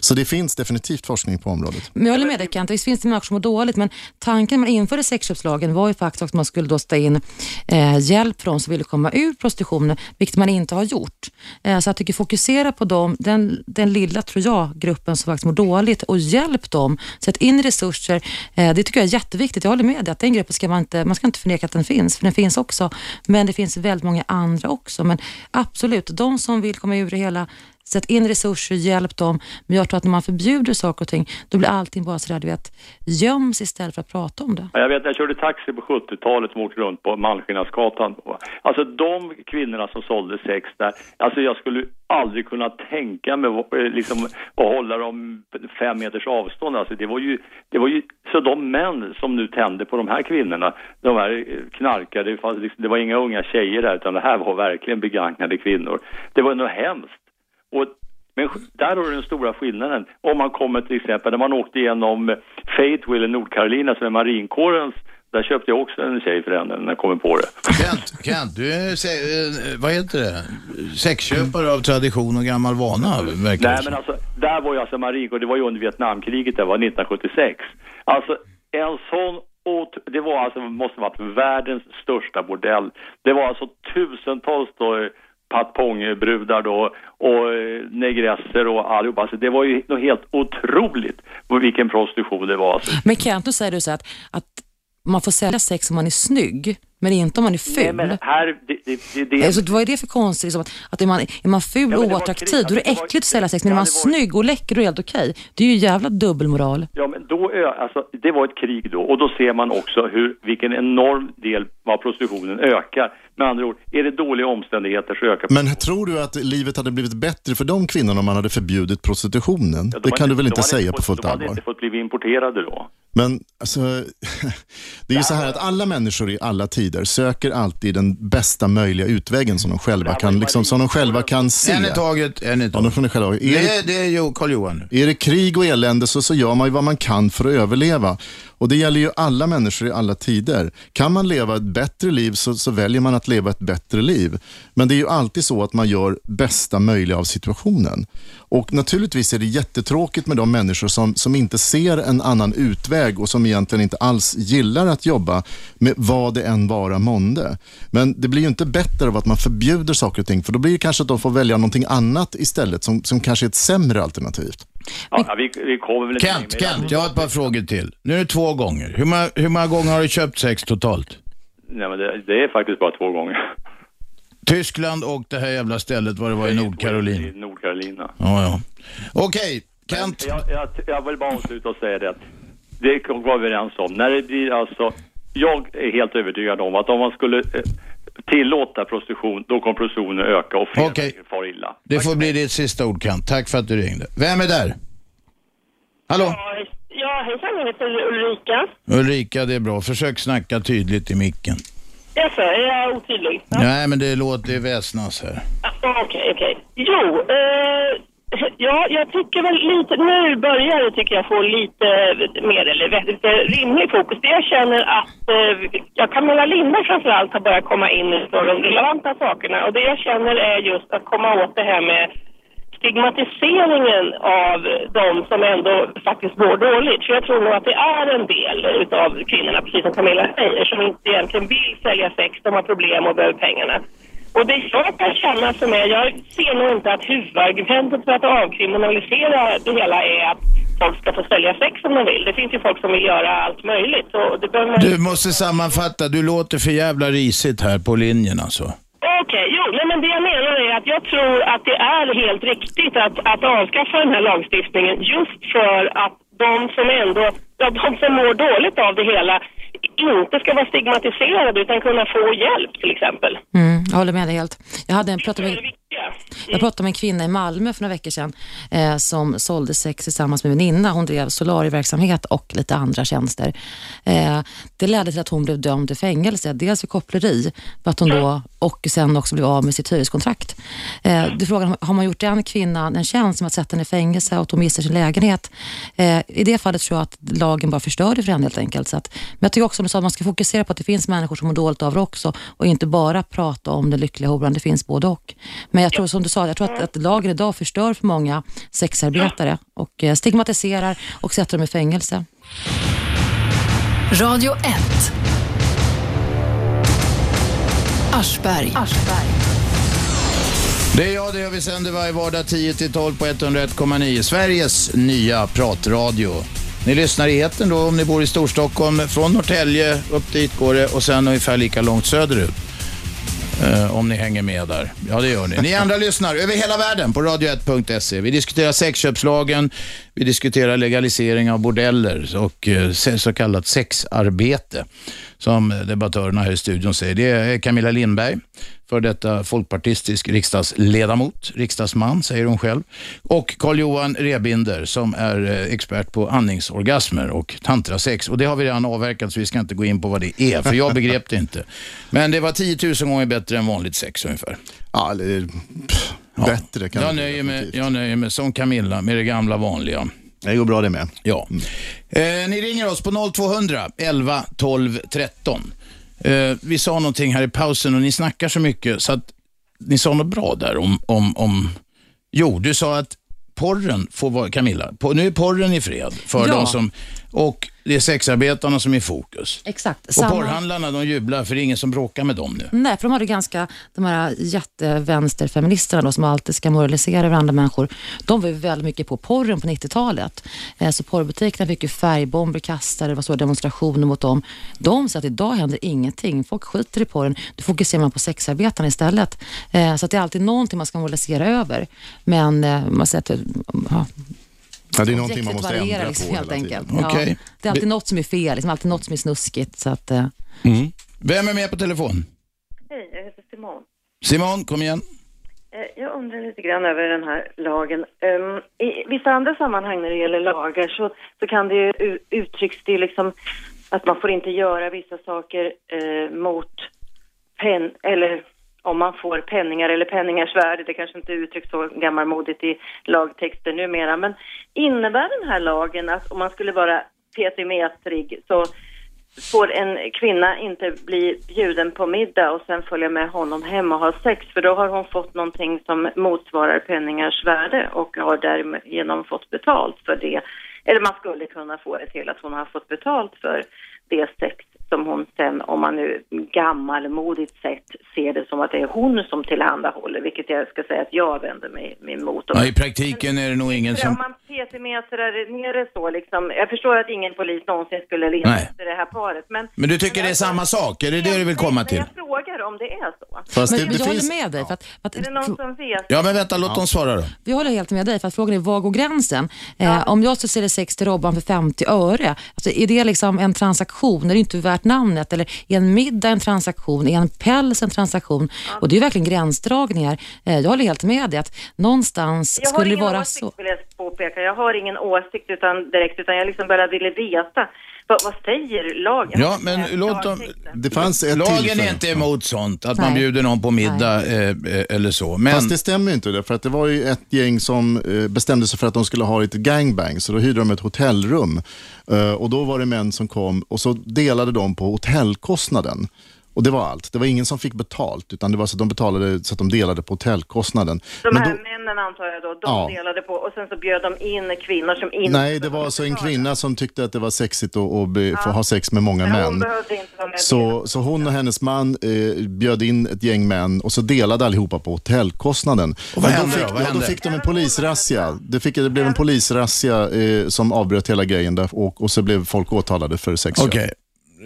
Speaker 3: Så det finns definitivt forskning på området.
Speaker 4: Men jag håller med dig Kent, visst finns det människor som mår dåligt men tanken när man införde sexköpslagen var ju faktiskt att man skulle då ställa in eh, hjälp för de som ville komma ur prostitutionen, vilket man inte har gjort. Eh, så jag tycker fokusera på dem, den, den lilla, tror jag, gruppen som faktiskt mår dåligt och hjälp dem. Sätt in resurser. Eh, det tycker jag är jätteviktigt. Jag håller med dig att den gruppen ska man inte, man ska inte förneka att den finns, för den finns också. Men det finns väldigt många andra också. Men absolut, de som vill komma ur det hela, Sätt in resurser, hjälp dem. Men jag tror att när man förbjuder saker och ting, då blir allting bara sådär, du vet, göms istället för att prata om det.
Speaker 7: Jag vet, jag körde taxi på 70-talet som åkte runt på Malmskillnadsgatan. Alltså de kvinnorna som sålde sex där, alltså jag skulle aldrig kunna tänka mig eh, liksom, att hålla dem fem meters avstånd. Alltså det var ju, det var ju, så de män som nu tände på de här kvinnorna, de här eh, knarkade, liksom, det var inga unga tjejer där utan det här var verkligen begagnade kvinnor. Det var nog hemskt. Och, men där har du den stora skillnaden. Om man kommer till exempel, när man åkte igenom Fayetteville i Nordcarolina som är marinkårens, där köpte jag också en tjej för henne när jag kommer på det.
Speaker 2: Kent, Kent, du är, eh, vad heter det, sexköpare av tradition och gammal vana, verkar det
Speaker 7: Nej men alltså, där var ju alltså marinkår, det var ju under Vietnamkriget, det var 1976. Alltså en sån det var alltså, måste vara världens största bordell. Det var alltså tusentals då eh, patpongbrudar då och eh, negresser och allihopa. Alltså det var ju något helt otroligt vilken prostitution det var. Alltså.
Speaker 4: Men Kent, nu säger du så att, att man får sälja sex om man är snygg, men inte om man är ful.
Speaker 7: Nej, men här, det, det, det, det,
Speaker 4: Alltså, vad är det för konstigt? Liksom, att, att är, man, är man ful
Speaker 7: Ja,
Speaker 4: och oattraktiv, då är det
Speaker 7: alltså,
Speaker 4: äckligt att sälja sex. Men är man
Speaker 7: var-
Speaker 4: snygg och läcker, då är det helt okej. Det är ju jävla dubbelmoral.
Speaker 7: Ja, men då, alltså, det var ett krig då och då ser man också hur, vilken enorm del av prostitutionen ökar. Med andra ord, är det dåliga omständigheter så ökar
Speaker 3: Men tror du att livet hade blivit bättre för de kvinnorna om man hade förbjudit prostitutionen?
Speaker 7: Ja, de
Speaker 3: det kan
Speaker 7: hade-
Speaker 3: du väl inte säga
Speaker 7: fått,
Speaker 3: på fullt
Speaker 7: De hade
Speaker 3: allvar?
Speaker 7: inte fått bli importerade då.
Speaker 3: Men alltså, (laughs) det är ju så här att alla människor i alla tider söker alltid den bästa möjliga utvägen som de själva kan, liksom, som de själva kan se.
Speaker 2: En i taget, en i
Speaker 3: Ja, de
Speaker 2: taget.
Speaker 3: ni själva. Är,
Speaker 2: Det
Speaker 3: det,
Speaker 2: är, ju Karl-Johan
Speaker 3: är det krig och elände så, så gör man ju vad man kan för att överleva. Och det gäller ju alla människor i alla tider. Kan man leva ett bättre liv så, så väljer man att leva ett bättre liv. Men det är ju alltid så att man gör bästa möjliga av situationen. Och naturligtvis är det jättetråkigt med de människor som, som inte ser en annan utväg och som egentligen inte alls gillar att jobba med vad det än vara månde. Men det blir ju inte bättre av att man förbjuder saker och ting, för då blir det kanske att de får välja någonting annat istället som, som kanske är ett sämre alternativ.
Speaker 7: Ja, vi, vi kommer väl
Speaker 2: Kent. Kent, jag har ett par frågor till. Nu är det två gånger. Hur många, hur många gånger har du köpt sex totalt?
Speaker 7: Nej, men det, det är faktiskt bara två gånger.
Speaker 2: Tyskland och det här jävla stället vad det var i
Speaker 7: I
Speaker 2: Nordkarolina. Ja, ja. Okej, Kent.
Speaker 7: Jag, jag, jag vill bara avsluta och säga det det var vi överens om. När det blir alltså, jag är helt övertygad om att om man skulle eh, tillåta prostitution, då kommer prostitutionen öka och fler människor far illa.
Speaker 2: Det får bli ditt sista ord Kent. Tack för att du ringde. Vem är där? Hallå?
Speaker 8: Ja, hejsan, jag heter Ulrika.
Speaker 2: Ulrika, det är bra. Försök snacka tydligt i micken.
Speaker 8: Jaså, är jag otydlig?
Speaker 2: Nej, men det låter väsnas här.
Speaker 8: Ja, Okej, okej. Jo, eh, ja, jag tycker väl lite, nu börjar det tycker jag få lite eh, mer, eller vet- lite rimlig fokus. Det jag känner att, eh, jag Camilla Lindberg framförallt har börjat komma in på de relevanta sakerna. Och det jag känner är just att komma åt det här med stigmatiseringen av de som ändå faktiskt mår dåligt. För jag tror nog att det är en del utav kvinnorna, precis som Camilla säger, som inte egentligen vill sälja sex, de har problem och behöver pengarna. Och det jag kan känna som är, jag ser nog inte att huvudargumentet för att avkriminalisera det hela är att folk ska få sälja sex om de vill. Det finns ju folk som vill göra allt möjligt. Så det behöver.
Speaker 2: Du måste sammanfatta. Du låter för jävla risigt här på linjen alltså.
Speaker 8: Okej, jo, nej, men det jag menar är att jag tror att det är helt riktigt att, att avskaffa den här lagstiftningen just för att de som ändå, ja, de som mår dåligt av det hela inte ska vara stigmatiserade utan kunna få hjälp till exempel.
Speaker 4: Mm, jag håller med dig helt. Jag hade en, pratade med,
Speaker 8: Ja.
Speaker 4: Jag pratade med en kvinna i Malmö för några veckor sedan eh, som sålde sex tillsammans med en väninna. Hon drev solarieverksamhet och lite andra tjänster. Eh, det ledde till att hon blev dömd till fängelse. Dels för koppleri för att hon då, och sen också blev av med sitt hyreskontrakt. Eh, du frågar, har man gjort den kvinnan en tjänst med att sätta henne i fängelse och att hon mister sin lägenhet? Eh, I det fallet tror jag att lagen bara förstör det för henne helt enkelt. Så att, men jag tycker också att man ska fokusera på att det finns människor som mår dåligt av det också och inte bara prata om den lyckliga horan. Det finns både och. Men jag tror som du sa, jag tror att, att lagen idag förstör för många sexarbetare och eh, stigmatiserar och sätter dem i fängelse.
Speaker 1: Radio 1. Aschberg.
Speaker 2: Det är jag, det gör vi sänder varje vardag 10-12 på 101,9. Sveriges nya pratradio. Ni lyssnar i etern då om ni bor i Storstockholm. Från Norrtälje upp dit går det och sen ungefär lika långt söderut. Eh, om ni hänger med där. Ja, det gör ni. Ni andra lyssnar över hela världen på radio1.se. Vi diskuterar sexköpslagen, vi diskuterar legalisering av bordeller och eh, så kallat sexarbete. Som debattörerna här i studion säger. Det är Camilla Lindberg, för detta folkpartistisk riksdagsledamot, riksdagsman säger hon själv. Och Carl-Johan Rebinder som är eh, expert på andningsorgasmer och tantrasex. Och det har vi redan avverkat så vi ska inte gå in på vad det är, för jag begrep det inte. Men det var 10 000 gånger bättre än vanligt sex ungefär.
Speaker 3: Ja, bättre kan
Speaker 2: Jag nöjer, mig, jag nöjer mig som Camilla med det gamla vanliga.
Speaker 3: Det går bra det med.
Speaker 2: Ja. Eh, ni ringer oss på 0200 11 12 13. Eh, vi sa någonting här i pausen och ni snackar så mycket så att ni sa något bra där om, om, om Jo, du sa att porren får vara, Camilla, på, nu är porren i fred för
Speaker 4: Ja.
Speaker 2: de som, och det är sexarbetarna som är i fokus.
Speaker 4: Exakt.
Speaker 2: Och
Speaker 4: Samma-
Speaker 2: porrhandlarna de jublar för det är ingen som bråkar med dem nu.
Speaker 4: Nej, för de hade ganska, de här jättevänsterfeministerna då, som alltid ska moralisera över andra människor, de var ju väldigt mycket på porren på 90-talet. Eh, Så porrbutikerna fick ju färgbomber kastade, det var så demonstrationer mot dem. De sa att idag händer ingenting, folk skiter i porren, då fokuserar man på sexarbetarna istället. Eh, Så att det är alltid någonting man ska moralisera över. Men eh, man säger att ja,
Speaker 3: Ja, det är någonting man måste ändra
Speaker 4: liksom,
Speaker 3: på
Speaker 4: helt enkelt.
Speaker 2: Okej.
Speaker 4: Ja, det är alltid något som är fel, liksom, alltid något som är snuskigt. Så att, eh,
Speaker 2: Vem är med på telefon?
Speaker 9: Hej, jag heter Simon.
Speaker 2: Simon, kom igen.
Speaker 9: Eh, Jag undrar lite grann över den här lagen. Ehm, I vissa andra sammanhang när det gäller lagar så, så kan det ju uttrycks det liksom att man får inte göra vissa saker eh, mot pen eller om man får penningar eller penningars värde. Det kanske inte uttrycks så gammalmodigt i lagtexter numera. Men innebär den här lagen att om man skulle vara petimätrig så får en kvinna inte bli bjuden på middag och sen följa med honom hem och ha sex för då har hon fått någonting som motsvarar penningars värde och har därigenom fått betalt för det. Eller man skulle kunna få det till att hon har fått betalt för det sex som hon sen, om man nu gammalmodigt sett ser det som att det är hon som tillhandahåller, vilket jag ska säga att jag vänder mig mig emot.
Speaker 2: Ja, I praktiken är det nog ingen
Speaker 9: Om
Speaker 2: som...
Speaker 9: man petimetrar ner det så liksom, jag förstår att ingen polis någonsin skulle leta efter det här paret, men...
Speaker 2: Men du tycker det är samma sak? Är det det du vill komma
Speaker 9: Men
Speaker 2: till?
Speaker 9: Jag frågar om det är så.
Speaker 3: Fast
Speaker 4: men,
Speaker 3: det,
Speaker 4: men
Speaker 3: det
Speaker 4: jag
Speaker 3: finns...
Speaker 4: håller med dig. För att, för att,
Speaker 9: Är det någon som vet?
Speaker 2: Ja, men vänta, låt dem svara då.
Speaker 4: Jag håller helt med dig, för att frågan är var går gränsen? Eh, om jag så säljer sex till Robban för 50 öre, alltså är det liksom en transaktion? Är det inte värt namnet? Eller är en middag en transaktion? Är en päls en transaktion? Och det är verkligen gränsdragningar. Eh, jag håller helt med dig att någonstans
Speaker 9: Jag har
Speaker 4: skulle det
Speaker 9: ingen
Speaker 4: vara
Speaker 9: åsikt
Speaker 4: så.
Speaker 9: vill jag påpeka. Jag har ingen åsikt utan, direkt, utan jag liksom bara ville veta. Vad, vad säger lagen?
Speaker 2: Ja, men låt dem...
Speaker 3: Det fanns ett
Speaker 2: Lagen
Speaker 3: tillfälle.
Speaker 2: är inte emot sånt, att man
Speaker 4: Nej.
Speaker 2: bjuder någon på middag eh, eh, eller så. Men
Speaker 3: Fast det stämmer ju inte det, för att det var ju ett gäng som eh, bestämde sig för att de skulle ha lite gangbang, så då hyrde de ett hotellrum. Eh, och då var det män som kom och så delade de på hotellkostnaden. Och det var allt. Det var ingen som fick betalt, utan det var så att de betalade så att de delade på hotellkostnaden.
Speaker 9: De
Speaker 3: Men
Speaker 9: här
Speaker 3: då,
Speaker 9: männen antar jag då, de
Speaker 3: Ja.
Speaker 9: delade på och sen så bjöd de in kvinnor som inte...
Speaker 3: nej, det var alltså en kvinna som tyckte att det var sexigt att, att be, få ha sex med många
Speaker 9: Men hon
Speaker 3: män.
Speaker 9: behövde inte vara med.
Speaker 3: Så, så hon och hennes man eh, bjöd in ett gäng män och så delade allihopa på hotellkostnaden.
Speaker 2: Och vad
Speaker 3: Men
Speaker 2: hände
Speaker 3: då
Speaker 2: då?
Speaker 3: fick,
Speaker 2: Vad
Speaker 3: ja, då
Speaker 2: hände?
Speaker 3: fick de en polisrazzia. Det, fick, det blev en polisrazzia eh, som avbröt hela grejen där, och, och så blev folk åtalade för sexköp.
Speaker 2: okej.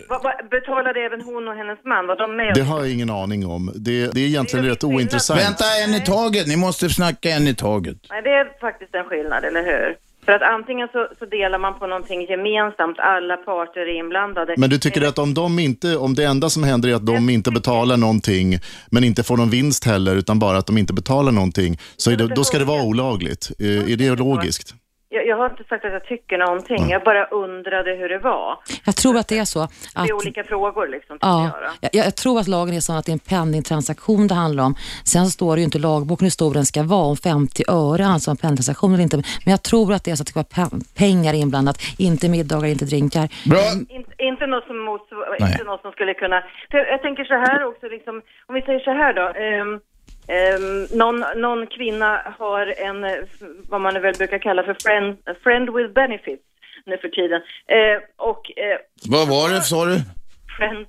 Speaker 9: Vad- vad- Betalade även hon och hennes man? Var de med?
Speaker 3: Det har jag ingen aning om. Det, det är egentligen
Speaker 9: Det är
Speaker 3: rätt
Speaker 9: skillnad.
Speaker 3: ointressant.
Speaker 2: Vänta en i taget, ni måste snacka en i taget.
Speaker 9: Nej, det är faktiskt en skillnad, eller hur? För att antingen så, så delar man på någonting gemensamt, alla parter är inblandade.
Speaker 3: Men du tycker att om, de inte, om det enda som händer är att de inte betalar någonting, men inte får någon vinst heller, utan bara att de inte betalar någonting, så är det, då ska det vara olagligt. Eh, Är det logiskt?
Speaker 9: Jag, jag har inte sagt att jag tycker någonting, jag bara undrade hur det var.
Speaker 4: Jag tror att det är så
Speaker 9: Det
Speaker 4: att
Speaker 9: är olika frågor liksom,
Speaker 4: Ja,
Speaker 9: jag.
Speaker 4: Jag, jag tror att lagen är sån att det är en penningtransaktion det handlar om. Sen står det ju inte i lagboken hur stor den ska vara, om 50 öre alltså en penningtransaktion eller inte. Men jag tror att det är så att det ska vara pe- pengar inblandat, inte middagar, inte drinkar.
Speaker 2: Bra.
Speaker 9: Inte, inte, något som motsvar, inte något som skulle kunna... Jag tänker så här också, liksom, om vi säger så här då. ehm, ehm, någon, någon kvinna har en, eh, vad man väl brukar kalla för friend, friend with benefits nu för tiden. Eh, och eh,
Speaker 2: Vad var det, sa du?
Speaker 9: friend,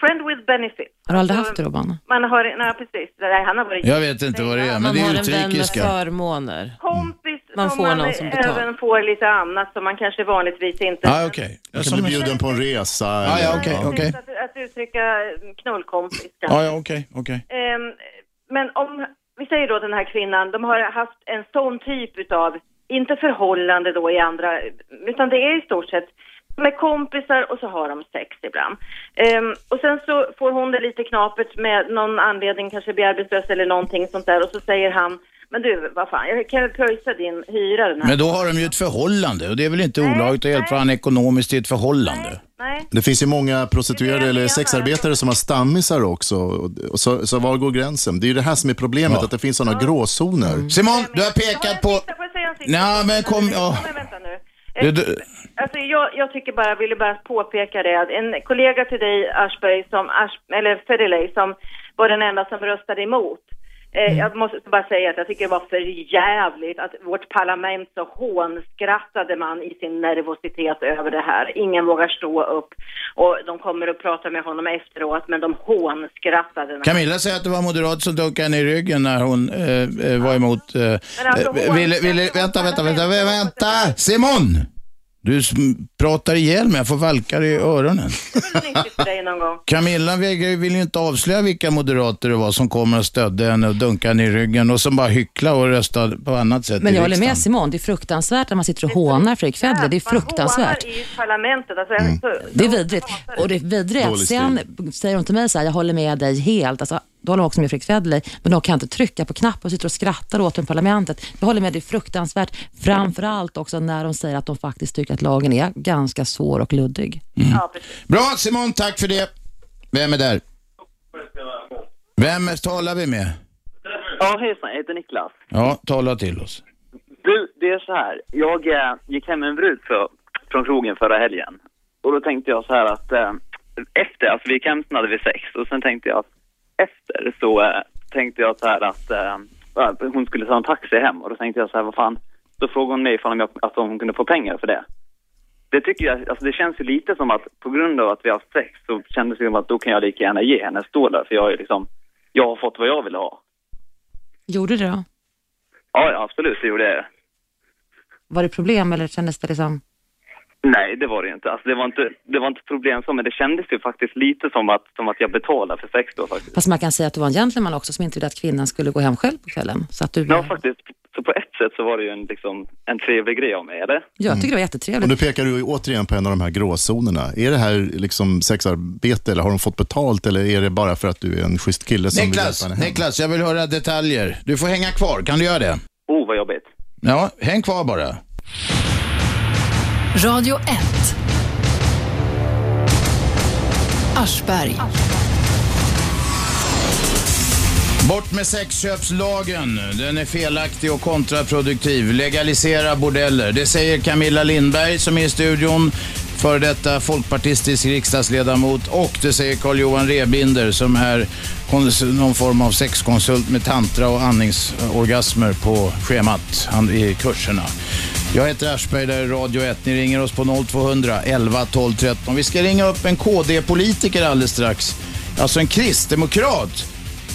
Speaker 9: friend with benefits.
Speaker 4: Har du aldrig
Speaker 9: Alltså,
Speaker 4: haft det Robban?
Speaker 9: Man har, nej precis, nej, han har varit
Speaker 2: Jag vet inte vad det är, men
Speaker 5: Man
Speaker 2: det
Speaker 5: har
Speaker 2: är
Speaker 5: en vän med
Speaker 2: utrikiska.
Speaker 5: förmåner.
Speaker 9: kompis
Speaker 5: Man
Speaker 9: som
Speaker 5: får
Speaker 9: man
Speaker 5: någon som betalar.
Speaker 9: även får lite annat som man kanske vanligtvis inte...
Speaker 2: Ja, okej.
Speaker 3: Man
Speaker 2: Ja,
Speaker 3: kan bli bjuden på en resa.
Speaker 2: Ja, ja, okej, okej.
Speaker 9: Att, att uttrycka knullkompis kanske.
Speaker 2: Ja, okej, okej.
Speaker 9: Ehm, men om, vi säger då den här kvinnan, de har haft en sån typ utav, inte förhållande då i andra, utan det är i stort sett med kompisar och så har de sex ibland. Um, och sen så får hon det lite knapert med någon anledning, kanske blir arbetslös eller någonting sånt där och så säger han, men du, vad fan, jag kan väl pröjsa din hyra den här.
Speaker 2: Men då har de ju ett förhållande och det är väl inte olagligt att hjälpa han ekonomiskt i ett förhållande?
Speaker 9: Nej,
Speaker 3: Det finns ju många prostituerade eller sexarbetare som har stammisar också. Och, så, så var går gränsen? Det är ju det här som är problemet,
Speaker 2: Ja.
Speaker 3: att det finns sådana gråzoner.
Speaker 2: Simon, du har pekat på...
Speaker 9: Får jag säga en sista?
Speaker 2: Nej, men kom... Ja.
Speaker 9: Men vänta nu.
Speaker 2: Du,
Speaker 9: Eh,
Speaker 2: du,
Speaker 9: Alltså jag, jag tycker bara, ville bara påpeka det, att en kollega till dig, Aschberg, som, Asch, eller Federley, som var den enda som röstade emot. Eh, Jag måste bara säga att jag tycker det var för jävligt att vårt parlament så hånskrattade man i sin nervositet över det här. Ingen vågar stå upp och de kommer att prata med honom efteråt, men de hånskrattade.
Speaker 2: Camilla säger att det var moderat som dunkade henne i ryggen när hon eh, eh, var emot... Eh,
Speaker 9: alltså,
Speaker 2: eh, ville, ville, vänta, vänta, vänta, vänta, vänta! Simon! Du pratar ihjäl mig, jag får valkar i öronen. Camilla vägrar- vill ju inte avslöja vilka moderater det var som kommer och stödde henne och dunkade henne i ryggen och som bara hycklade och röstade på annat sätt
Speaker 4: Men jag håller med. Simon, det är fruktansvärt att man sitter och hånar Fredrik Federley. Det är fruktansvärt.
Speaker 9: i parlamentet. Alltså, så,
Speaker 4: Det är vidrigt. Och det vidriga är att sen säger hon till mig så här, jag håller med dig helt. Alltså, då håller också med Fredrik Federley, men de kan inte trycka på knappen och sitter och skrattar åt en parlamentet. Jag håller med, det är fruktansvärt. Framförallt också när de säger att de faktiskt tycker att lagen är ganska svår och luddig.
Speaker 9: ja, precis.
Speaker 2: Bra Simon, tack för det. Vem är där? Vem talar vi med?
Speaker 10: Ja, hejsan, jag heter Niklas.
Speaker 2: Ja, tala till oss.
Speaker 10: Du, det är så här. Jag eh, gick hem med en brud för, från krogen förra helgen. Och då tänkte jag så här att eh, efter, alltså vi gick hem snart vid sex och sen tänkte jag att efter så eh, tänkte jag så här att ja, hon skulle ta en taxi hem och då tänkte jag så här, vad fan, då frågade hon mig ifall jag, att hon kunde få pengar för det. Det tycker jag, alltså det känns ju lite som att på grund av att vi har sex så kändes det som att då kan jag lika gärna ge henne stå där för jag är liksom, jag har fått vad jag vill ha.
Speaker 4: Gjorde det då?
Speaker 10: Ja, ja, absolut, det gjorde jag.
Speaker 4: Var det problem eller kändes det liksom...
Speaker 10: Nej, det var det inte. Alltså, det, var inte det var inte problem så, men det kändes ju faktiskt lite som att, som att jag betalade för sex då faktiskt.
Speaker 4: Fast man kan säga att du var en gentleman också som inte ville att kvinnan skulle gå hem själv på kvällen. Så att du...
Speaker 10: Ja, faktiskt. Så på ett sätt så var det ju en, liksom, en trevlig grej av mig, eller?
Speaker 4: Jag tycker det var
Speaker 3: Och
Speaker 4: jättetrevligt.
Speaker 3: nu pekar du återigen på en av de här gråzonerna. Är det här liksom sexarbete eller har de fått betalt eller är det bara för att du är en schysst kille som vill
Speaker 2: Niklas,
Speaker 3: hjälpa henne?
Speaker 2: Niklas, jag vill höra detaljer. Du får hänga kvar, kan du göra det?
Speaker 10: Oh, vad jobbigt.
Speaker 2: Ja, häng kvar bara.
Speaker 1: Radio 1. Aschberg.
Speaker 2: Bort med sexköpslagen. Den är felaktig och kontraproduktiv. Legalisera bordeller. Det säger Camilla Lindberg som är i studion, före detta folkpartistisk riksdagsledamot och det säger Carl-Johan Rebinder som är någon form av sexkonsult med tantra och andningsorgasmer på schemat i kurserna. Jag heter Aschberg, där är Radio 1. Ni ringer oss på 0200 11 12 13. Vi ska ringa upp en KD-politiker alldeles strax. Alltså en kristdemokrat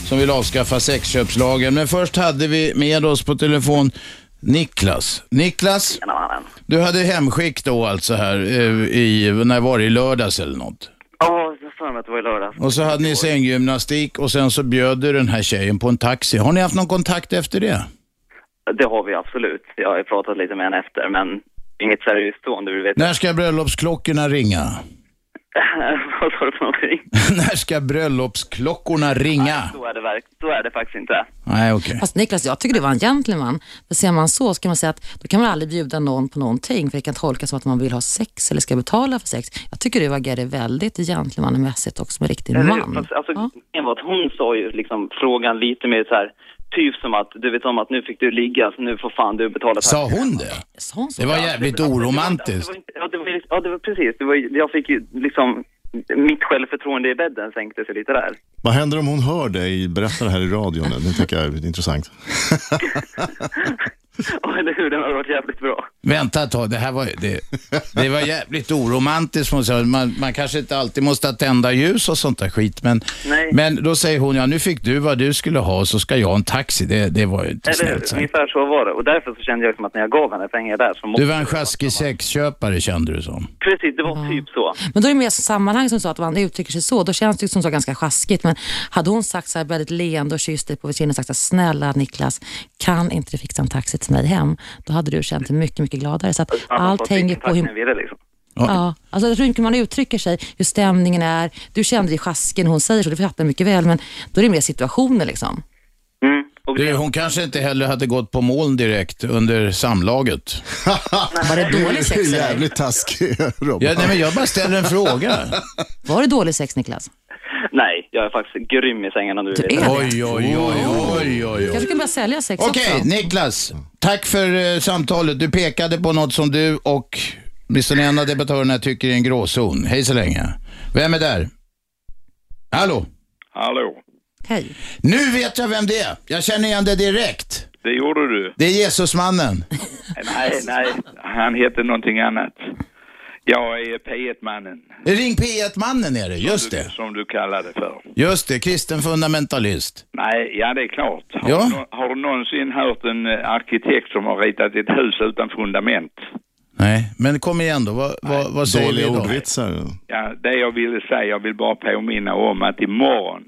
Speaker 2: som vill avskaffa sexköpslagen. Men först hade vi med oss på telefon Niklas. Niklas,
Speaker 10: Tjena,
Speaker 2: du hade hemskick då alltså här eh, i, när var det, i lördags eller något?
Speaker 10: Ja, för mig att det var i lördags.
Speaker 2: Och så hade ni sänggymnastik och sen så bjöd du den här tjejen på en taxi. Har ni haft någon kontakt efter det?
Speaker 10: Det har vi absolut. Jag har pratat lite med henne efter, men inget seriöst veta.
Speaker 2: När ska bröllopsklockorna ringa? (laughs)
Speaker 10: Vad sa du för någonting? (laughs)
Speaker 2: När ska bröllopsklockorna ringa?
Speaker 10: Så är det, verk- så är det faktiskt inte.
Speaker 2: Nej, okej.
Speaker 4: Fast Niklas, jag tycker det var en gentleman. För ser man så, så kan man säga att då kan man aldrig bjuda någon på någonting, för det kan tolkas som att man vill ha sex eller ska betala för sex. Jag tycker du agerade väldigt gentlemannamässigt och som en riktig man.
Speaker 10: Fast, alltså, att hon sa ju liksom frågan lite mer så här, typ som att du vet om att nu fick du ligga, så nu får fan du betala
Speaker 2: Sa hon det? Det var jävligt oromantiskt.
Speaker 10: Ja, det var, ju- ja, det var precis. Det var, jag fick ju liksom, mitt självförtroende i bädden sänkte sig lite där.
Speaker 3: Vad händer om hon hör dig berätta det här i radion? Det tycker jag är intressant. (laughs) (laughs)
Speaker 10: Ja, eller hur? Den hade varit jävligt bra.
Speaker 2: Vänta ett tag, det här var, det, det var jävligt oromantiskt. måste jag säga. Man, man kanske inte alltid måste tända ljus och sånt där skit. Men,
Speaker 10: Nej.
Speaker 2: men då säger hon, ja nu fick du vad du skulle ha så ska jag ha en taxi. Det, det var ju inte
Speaker 10: Eller
Speaker 2: snällt
Speaker 10: hur?
Speaker 2: sagt.
Speaker 10: Ungefär så var det. Och därför så kände jag liksom att när jag gav henne pengar där så måste
Speaker 2: Du var en sjaskig sexköpare kände du som.
Speaker 10: Precis, det var typ så.
Speaker 4: Men då är det mer sammanhang som så att man uttrycker sig så. Då känns det ju som så ganska sjaskigt. Men hade hon sagt så här väldigt leende och kysst dig på kinden och sagt så här, snälla Niklas, kan inte du fixa en taxi till mig hem? Då hade du känt dig mycket, mycket gladare. Så att allt hänger på hur...
Speaker 10: Liksom.
Speaker 4: Ja, alltså jag tror inte man uttrycker sig, hur stämningen är. Du kände dig sjasken, hon säger så, det fattar jag mycket väl. Men då är det mer situationer liksom.
Speaker 2: Du, hon kanske inte heller hade gått på moln direkt under samlaget. (laughs)
Speaker 4: Var det dålig sex eller?
Speaker 3: Jävligt taskig (laughs) Robban.
Speaker 2: Ja, nej, men jag bara ställer en fråga.
Speaker 4: Var det dålig sex Niklas?
Speaker 10: Nej, jag är faktiskt grym i sängen om du
Speaker 4: är det?
Speaker 2: Oj, oj, oj, oj, oj,
Speaker 4: Kanske kan börja sälja sex
Speaker 2: Okej,
Speaker 4: också.
Speaker 2: Niklas. Tack för eh, samtalet. Du pekade på något som du och åtminstone en av debattörerna tycker är en gråzon. Hej så länge. Vem är där? Hallå?
Speaker 11: Hallå,
Speaker 4: Hej.
Speaker 2: Nu vet jag vem det är. Jag känner igen det direkt.
Speaker 11: det gjorde du.
Speaker 2: Det är Jesusmannen.
Speaker 11: Nej, nej, han heter någonting annat. Jag är P1-mannen.
Speaker 2: Ring P1-mannen är det, just det.
Speaker 11: Som du kallar det för.
Speaker 2: Just det, kristen fundamentalist.
Speaker 11: Nej, ja det är klart. Har,
Speaker 2: Ja.
Speaker 11: du, har du någonsin hört en eh, arkitekt som har ritat ett hus utan fundament?
Speaker 2: Nej, men kom igen då. Vad, vad, vad säger vi då?
Speaker 3: ordvitsar.
Speaker 11: Ja, det jag ville säga, jag vill bara påminna om att imorgon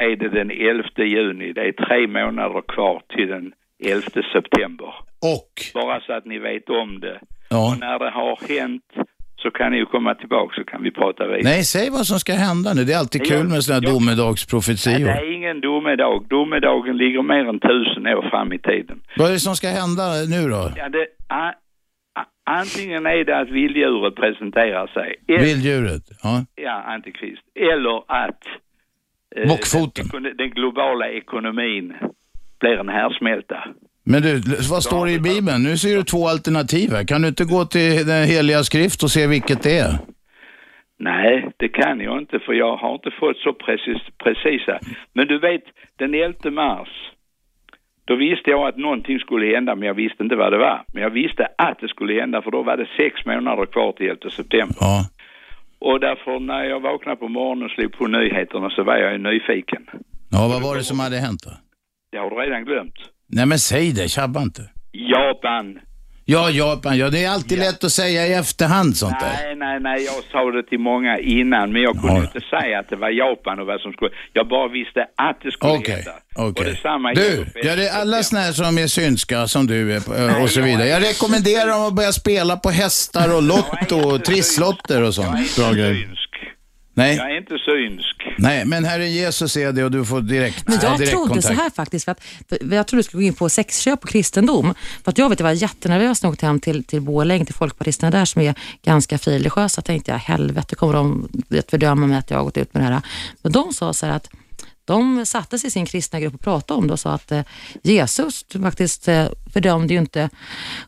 Speaker 11: är det den 11 juni. Det är tre månader kvar till den 11 september.
Speaker 2: Och?
Speaker 11: Bara så att ni vet om det.
Speaker 2: Ja.
Speaker 11: Och när det har hänt så kan ni ju komma tillbaka så kan vi prata vidare.
Speaker 2: Nej, säg vad som ska hända nu. Det är alltid kul med sådana här
Speaker 11: Nej, det
Speaker 2: domedagsprofetior.
Speaker 11: är ingen domedag. Domedagen ligger mer än tusen år fram i tiden.
Speaker 2: Vad är det som ska hända nu då?
Speaker 11: Ja, det, a, a, antingen är det att vilddjuret presenterar sig. Eller,
Speaker 2: Vilddjuret? Ja.
Speaker 11: Ja, antikrist. Eller att eh,
Speaker 2: Bockfoten.
Speaker 11: Den, den globala ekonomin blir en härdsmälta.
Speaker 2: Men du, vad står det i Bibeln? Nu ser du två alternativ här. Kan du inte gå till den heliga skrift och se vilket det är?
Speaker 11: Nej, det kan jag inte för jag har inte fått så precis, precisa. Men du vet, den 11 mars, då visste jag att någonting skulle hända men jag visste inte vad det var. Men jag visste att det skulle hända för då var det sex månader kvar till 11 september.
Speaker 2: Ja.
Speaker 11: Och därför när jag vaknade på morgonen och slog på nyheterna så var jag nyfiken.
Speaker 2: Ja, vad var det som hade hänt då?
Speaker 11: Det har du redan glömt.
Speaker 2: Nej men säg det, tjabba inte.
Speaker 11: Japan.
Speaker 2: Ja, Japan, ja det är alltid lätt att säga i efterhand sånt där.
Speaker 11: Nej, nej, nej, jag sa det till många innan men jag kunde
Speaker 2: Ja.
Speaker 11: inte säga att det var Japan och vad som skulle... Jag bara visste att det skulle
Speaker 2: Okej,
Speaker 11: hända.
Speaker 2: okej.
Speaker 11: Och detsamma
Speaker 2: Du,
Speaker 11: gäller för
Speaker 2: ja, det är alla såna här som är synska som du är eh, och så vidare. Jag rekommenderar dem att börja spela på hästar och lotto och trisslotter och sånt.
Speaker 11: Bra grej.
Speaker 2: Nej.
Speaker 11: Jag är inte synsk.
Speaker 2: Nej, men Herre Jesus är det och du får direkt,
Speaker 4: Men jag
Speaker 2: direkt
Speaker 4: trodde
Speaker 2: kontakt.
Speaker 4: så här faktiskt, för att, för jag trodde du skulle gå in på sexköp och kristendom. För att jag vet, jag var jättenervös när jag åkte hem till, till Borlänge, till folkpartisterna där som är ganska frireligiösa. tänkte jag, helvete kommer de vet, fördöma mig att jag har gått ut med det här. Men de sa så här att de satte sig i sin kristna grupp och pratade om det och sa att eh, Jesus faktiskt eh, fördömde ju inte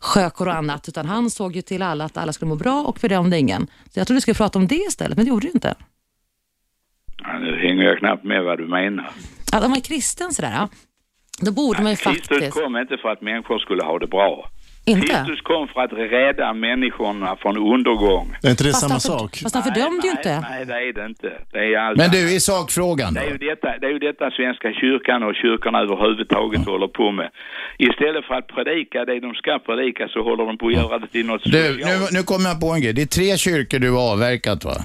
Speaker 4: skökor och annat, utan han såg ju till alla att alla skulle må bra och fördömde ingen. Så jag trodde du skulle prata om det istället, men det gjorde du inte.
Speaker 11: Ja, nu hänger jag knappt med vad du menar.
Speaker 4: Att om man är kristen sådär, ja, då borde man ju
Speaker 11: Kristus
Speaker 4: faktiskt...
Speaker 11: kom inte för att människor skulle ha det bra.
Speaker 4: Inte?
Speaker 11: Kristus kom för att rädda människorna från undergång.
Speaker 3: Är inte det
Speaker 4: Fast
Speaker 3: samma
Speaker 4: för-
Speaker 3: sak?
Speaker 4: Fast han fördömde ju inte.
Speaker 11: Nej, det är det inte. Det är allt
Speaker 2: Men du, i sakfrågan
Speaker 11: Det
Speaker 2: då?
Speaker 11: är, ju detta, det är ju detta Svenska kyrkan och kyrkorna överhuvudtaget håller på med. Istället för att predika det de ska predika så håller de på att göra det till något
Speaker 2: Du, nu, nu kommer jag på en grej. Det är tre kyrkor du har avverkat va?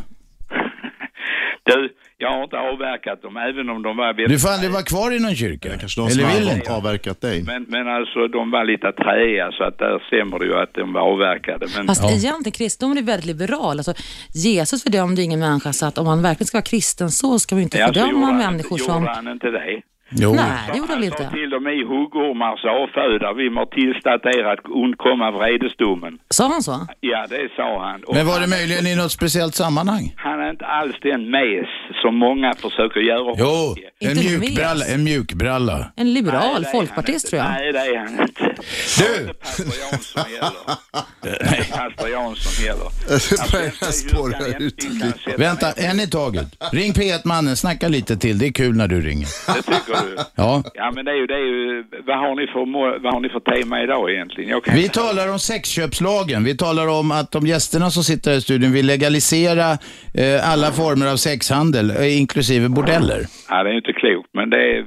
Speaker 11: Du, jag har inte avverkat dem, även om de var väldigt...
Speaker 2: Du får aldrig vara kvar i någon kyrka.
Speaker 3: Kanske de
Speaker 2: Eller vill
Speaker 3: har
Speaker 2: inte?
Speaker 3: avverkat dig.
Speaker 11: Men, men alltså, de var lite träiga, så att där stämmer det ju att de var avverkade. Men,
Speaker 4: Fast egentligen, kristendomen är väldigt liberal. Alltså, Jesus fördömde ingen människa, så att om man verkligen ska vara kristen så ska man inte
Speaker 11: Ja,
Speaker 4: fördöma
Speaker 11: han
Speaker 4: människor
Speaker 11: inte,
Speaker 4: som...
Speaker 11: Gjorde han inte det?
Speaker 2: Jo.
Speaker 4: Nej, det gjorde
Speaker 11: sa
Speaker 4: inte.
Speaker 11: till dem i huggormars avföda, vi er att undkomma vredesdomen.
Speaker 4: Sa han så?
Speaker 11: Ja, det sa han. Och
Speaker 2: Men var det möjligen i något speciellt sammanhang?
Speaker 11: Han är inte alls den mes som många försöker göra
Speaker 2: Jo, en mjukbralla. En mjukbralla.
Speaker 4: En liberal
Speaker 11: Nej,
Speaker 4: folkpartist tror jag.
Speaker 11: Nej, det är han inte.
Speaker 2: Du!
Speaker 11: Pastor Jansson heller. (laughs) Pastor Jansson heller. (laughs)
Speaker 3: Det börjar spåra ut.
Speaker 2: Vänta, en i taget. Ring P1-mannen, snacka lite till. Det är kul när du ringer.
Speaker 11: Det tycker
Speaker 2: Ja.
Speaker 11: Ja, men det är ju, det är ju, vad har ni för, vad har ni för tema idag egentligen?
Speaker 2: Vi talar om sexköpslagen. Vi talar om att de gästerna som sitter här i studion vill legalisera eh, alla former av sexhandel, eh, inklusive bordeller.
Speaker 11: Ja, det är ju inte klokt, men det är... eh,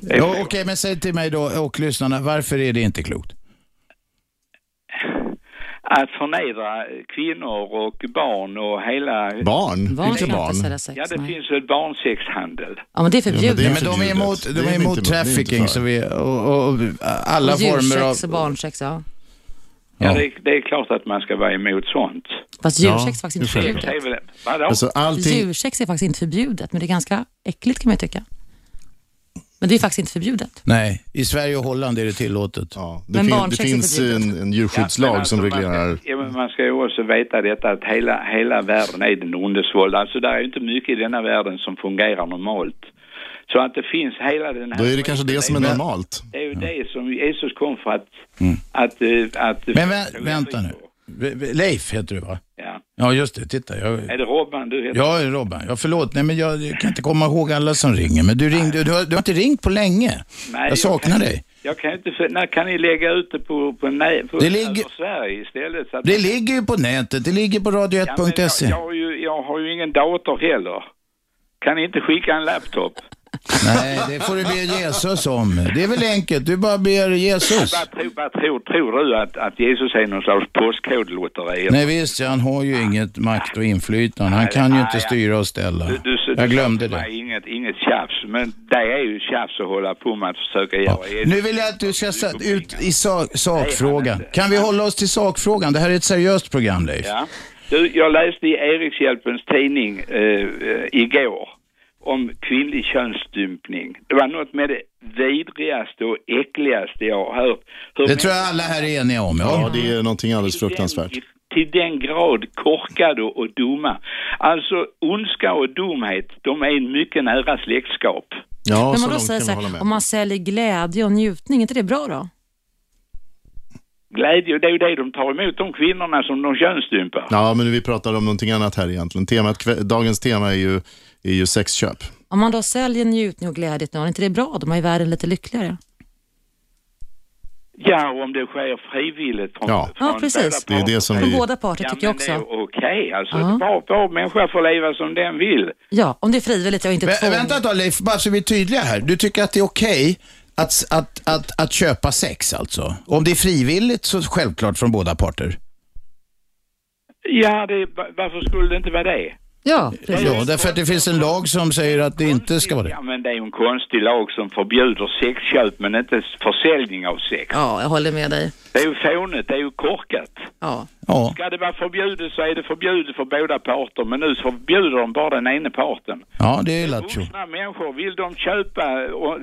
Speaker 11: det är
Speaker 2: Ja, Okej, men säg till mig då och lyssnarna, varför är det inte klokt?
Speaker 11: Att förnedra kvinnor och barn och hela...
Speaker 3: Barn?
Speaker 4: Barn
Speaker 3: barn?
Speaker 4: inte sälja sex.
Speaker 11: Ja, det
Speaker 4: nej.
Speaker 11: finns väl barnsexhandel?
Speaker 4: Ja, men det är
Speaker 3: Ja, men
Speaker 4: förbjudet.
Speaker 3: det är
Speaker 2: Men de är
Speaker 3: förbjudet.
Speaker 2: emot, de
Speaker 3: är
Speaker 2: emot trafficking så vi, och, och alla
Speaker 4: Och
Speaker 2: former av...
Speaker 4: Djursex och barnsex, ja.
Speaker 11: Ja,
Speaker 2: Ja.
Speaker 11: det, är, det är klart att man ska vara emot sånt.
Speaker 4: Fast
Speaker 3: Ja,
Speaker 4: djursex är faktiskt inte
Speaker 3: är
Speaker 4: förbjudet.
Speaker 11: väl, vadå?
Speaker 3: Alltså allting,
Speaker 4: Djursex är faktiskt inte förbjudet, men det är ganska äckligt kan man ju tycka. Men det är faktiskt inte förbjudet.
Speaker 2: Nej, i Sverige och Holland är det tillåtet.
Speaker 3: ja, det,
Speaker 4: Men
Speaker 3: fin, det finns en, en djurskyddslag
Speaker 11: Ja, alltså,
Speaker 3: som
Speaker 11: man ska-
Speaker 3: reglerar...
Speaker 11: Ja, men man ska ju också veta detta att hela, hela världen är den ondes våld. Alltså det är ju inte mycket i denna världen som fungerar normalt. Så att det finns hela den här...
Speaker 3: Då är det kanske det som är normalt.
Speaker 11: Det är ju det som Jesus kom för att... att, eh, att
Speaker 2: Men vä- vänta nu. Leif heter du va?
Speaker 11: Ja.
Speaker 2: Ja, just det. Titta. Jag,
Speaker 11: Är det Robban du heter?
Speaker 2: Ja, Robban. Ja, förlåt. Nej, men jag, jag kan inte komma ihåg alla som ringer. Men du ringde. Du har, du har inte ringt på länge.
Speaker 11: Nej,
Speaker 2: jag saknar
Speaker 11: kan,
Speaker 2: dig.
Speaker 11: Jag kan inte... När kan ni lägga ut det på, på, nej, på
Speaker 2: Det ligger-
Speaker 11: Sverige istället?
Speaker 2: Det ligger ju på nätet. Det ligger på
Speaker 11: Ja, men jag,
Speaker 2: radio1.se.
Speaker 11: jag, har ju, jag har ju ingen dator heller. Kan ni inte skicka en laptop?
Speaker 2: Nej, det får du be Jesus om. Det är väl enkelt. Du bara ber Jesus.
Speaker 11: Vad tror, vad tror, tror du att, att Jesus är någon slags postkodlotteri?
Speaker 2: Nej visst, han har ju inget makt och inflytande. Han kan ju inte styra och ställa.
Speaker 11: Du, du, du
Speaker 2: Jag glömde det.
Speaker 11: Inget, inget tjafs, men det är ju tjafs att hålla på med att försöka göra Jesus.
Speaker 2: Nu vill jag att du ska ut i sak, sakfrågan. Kan vi hålla oss till sakfrågan? Det här är ett seriöst program, Leif.
Speaker 11: Ja. Du, jag läste i Erikshjälpens tidning eh, eh, igår om kvinnlig könsstympning. Det var något med det vidrigaste och äckligaste jag har hört. Hur
Speaker 2: Det tror jag alla här är eniga om.
Speaker 3: Ja,
Speaker 2: Ja.
Speaker 3: det är någonting alldeles fruktansvärt.
Speaker 11: till, till den grad korkade och dumma. Alltså ondska och dumhet, de är en mycket nära släktskap.
Speaker 3: Ja,
Speaker 4: Men
Speaker 3: så
Speaker 4: man då
Speaker 3: långt
Speaker 4: säger
Speaker 3: kan
Speaker 4: så här,
Speaker 3: med.
Speaker 4: om man säljer glädje och njutning, är inte det bra då?
Speaker 11: Glädje, det är ju det de tar emot, de kvinnorna som de könsstympar.
Speaker 3: Ja, men vi pratar om någonting annat här egentligen. Temat, dagens tema är ju, är ju sexköp.
Speaker 4: Om man då säljer njutning och glädje till någon, är inte det bra? De är ju världen lite lyckligare.
Speaker 11: Ja, och om det sker frivilligt från,
Speaker 3: Ja.
Speaker 11: från
Speaker 4: Ja, precis.
Speaker 3: Det är det som
Speaker 4: Från
Speaker 3: vi...
Speaker 4: båda parter
Speaker 11: Ja,
Speaker 4: tycker jag
Speaker 11: men det
Speaker 4: också.
Speaker 11: är okej. Alltså,
Speaker 4: Ja.
Speaker 11: var, var människa får leva som den vill.
Speaker 4: Ja, om det är frivilligt och inte tvång.
Speaker 2: vänta ett tag Leif, bara så vi är tydliga här. Du tycker att det är okej att, att, att, att köpa sex alltså? Om det är frivilligt så självklart från båda parter.
Speaker 11: Ja, det, va- varför skulle det inte vara det?
Speaker 4: Ja, precis.
Speaker 2: Ja, därför att det finns en lag som säger att det inte ska vara det.
Speaker 11: Ja, men det är ju en konstig lag som förbjuder sexköp men inte försäljning av sex.
Speaker 4: Ja, jag håller med dig.
Speaker 11: Det är ju fånigt, det är ju korkat.
Speaker 4: Ja.
Speaker 2: Ja.
Speaker 11: Ska det vara förbjudet så är det förbjudet för båda parter, men nu förbjuder de bara den ena parten.
Speaker 2: Ja, det är lattjo.
Speaker 11: Vuxna människor, vill de köpa, och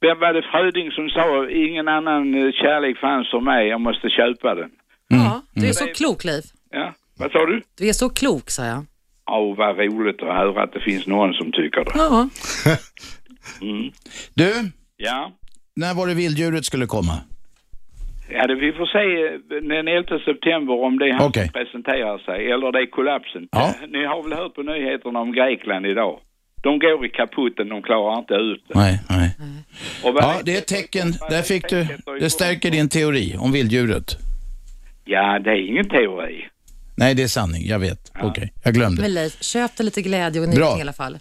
Speaker 11: vem var det Fröding som sa, ingen annan eh, kärlek fanns för mig, jag måste köpa den.
Speaker 4: ja, du är så klok Leif.
Speaker 11: Ja, vad sa du?
Speaker 4: Du är så klok, sa jag.
Speaker 11: Ja, vad roligt att höra att det finns någon som tycker det.
Speaker 4: Ja. (laughs)
Speaker 11: Mm.
Speaker 2: Du,
Speaker 11: Ja.
Speaker 2: när var det vilddjuret skulle komma?
Speaker 11: Ja, det, vi får se eh, den 11 september om det han som presenterar sig eller det är kollapsen.
Speaker 2: Ja.
Speaker 11: Eh, Ni har väl hört på nyheterna om Grekland idag? De går i kaputten, de klarar inte ut det.
Speaker 2: Nej, nej.
Speaker 11: Och vad
Speaker 2: Ja, det är ett tecken. Där fick du, det stärker din teori om vilddjuret.
Speaker 11: Ja, det är ingen teori.
Speaker 2: Nej, det är sanning. Jag vet. Okej, jag glömde.
Speaker 4: Men Leif, köp dig lite glädje och njutning i alla fall.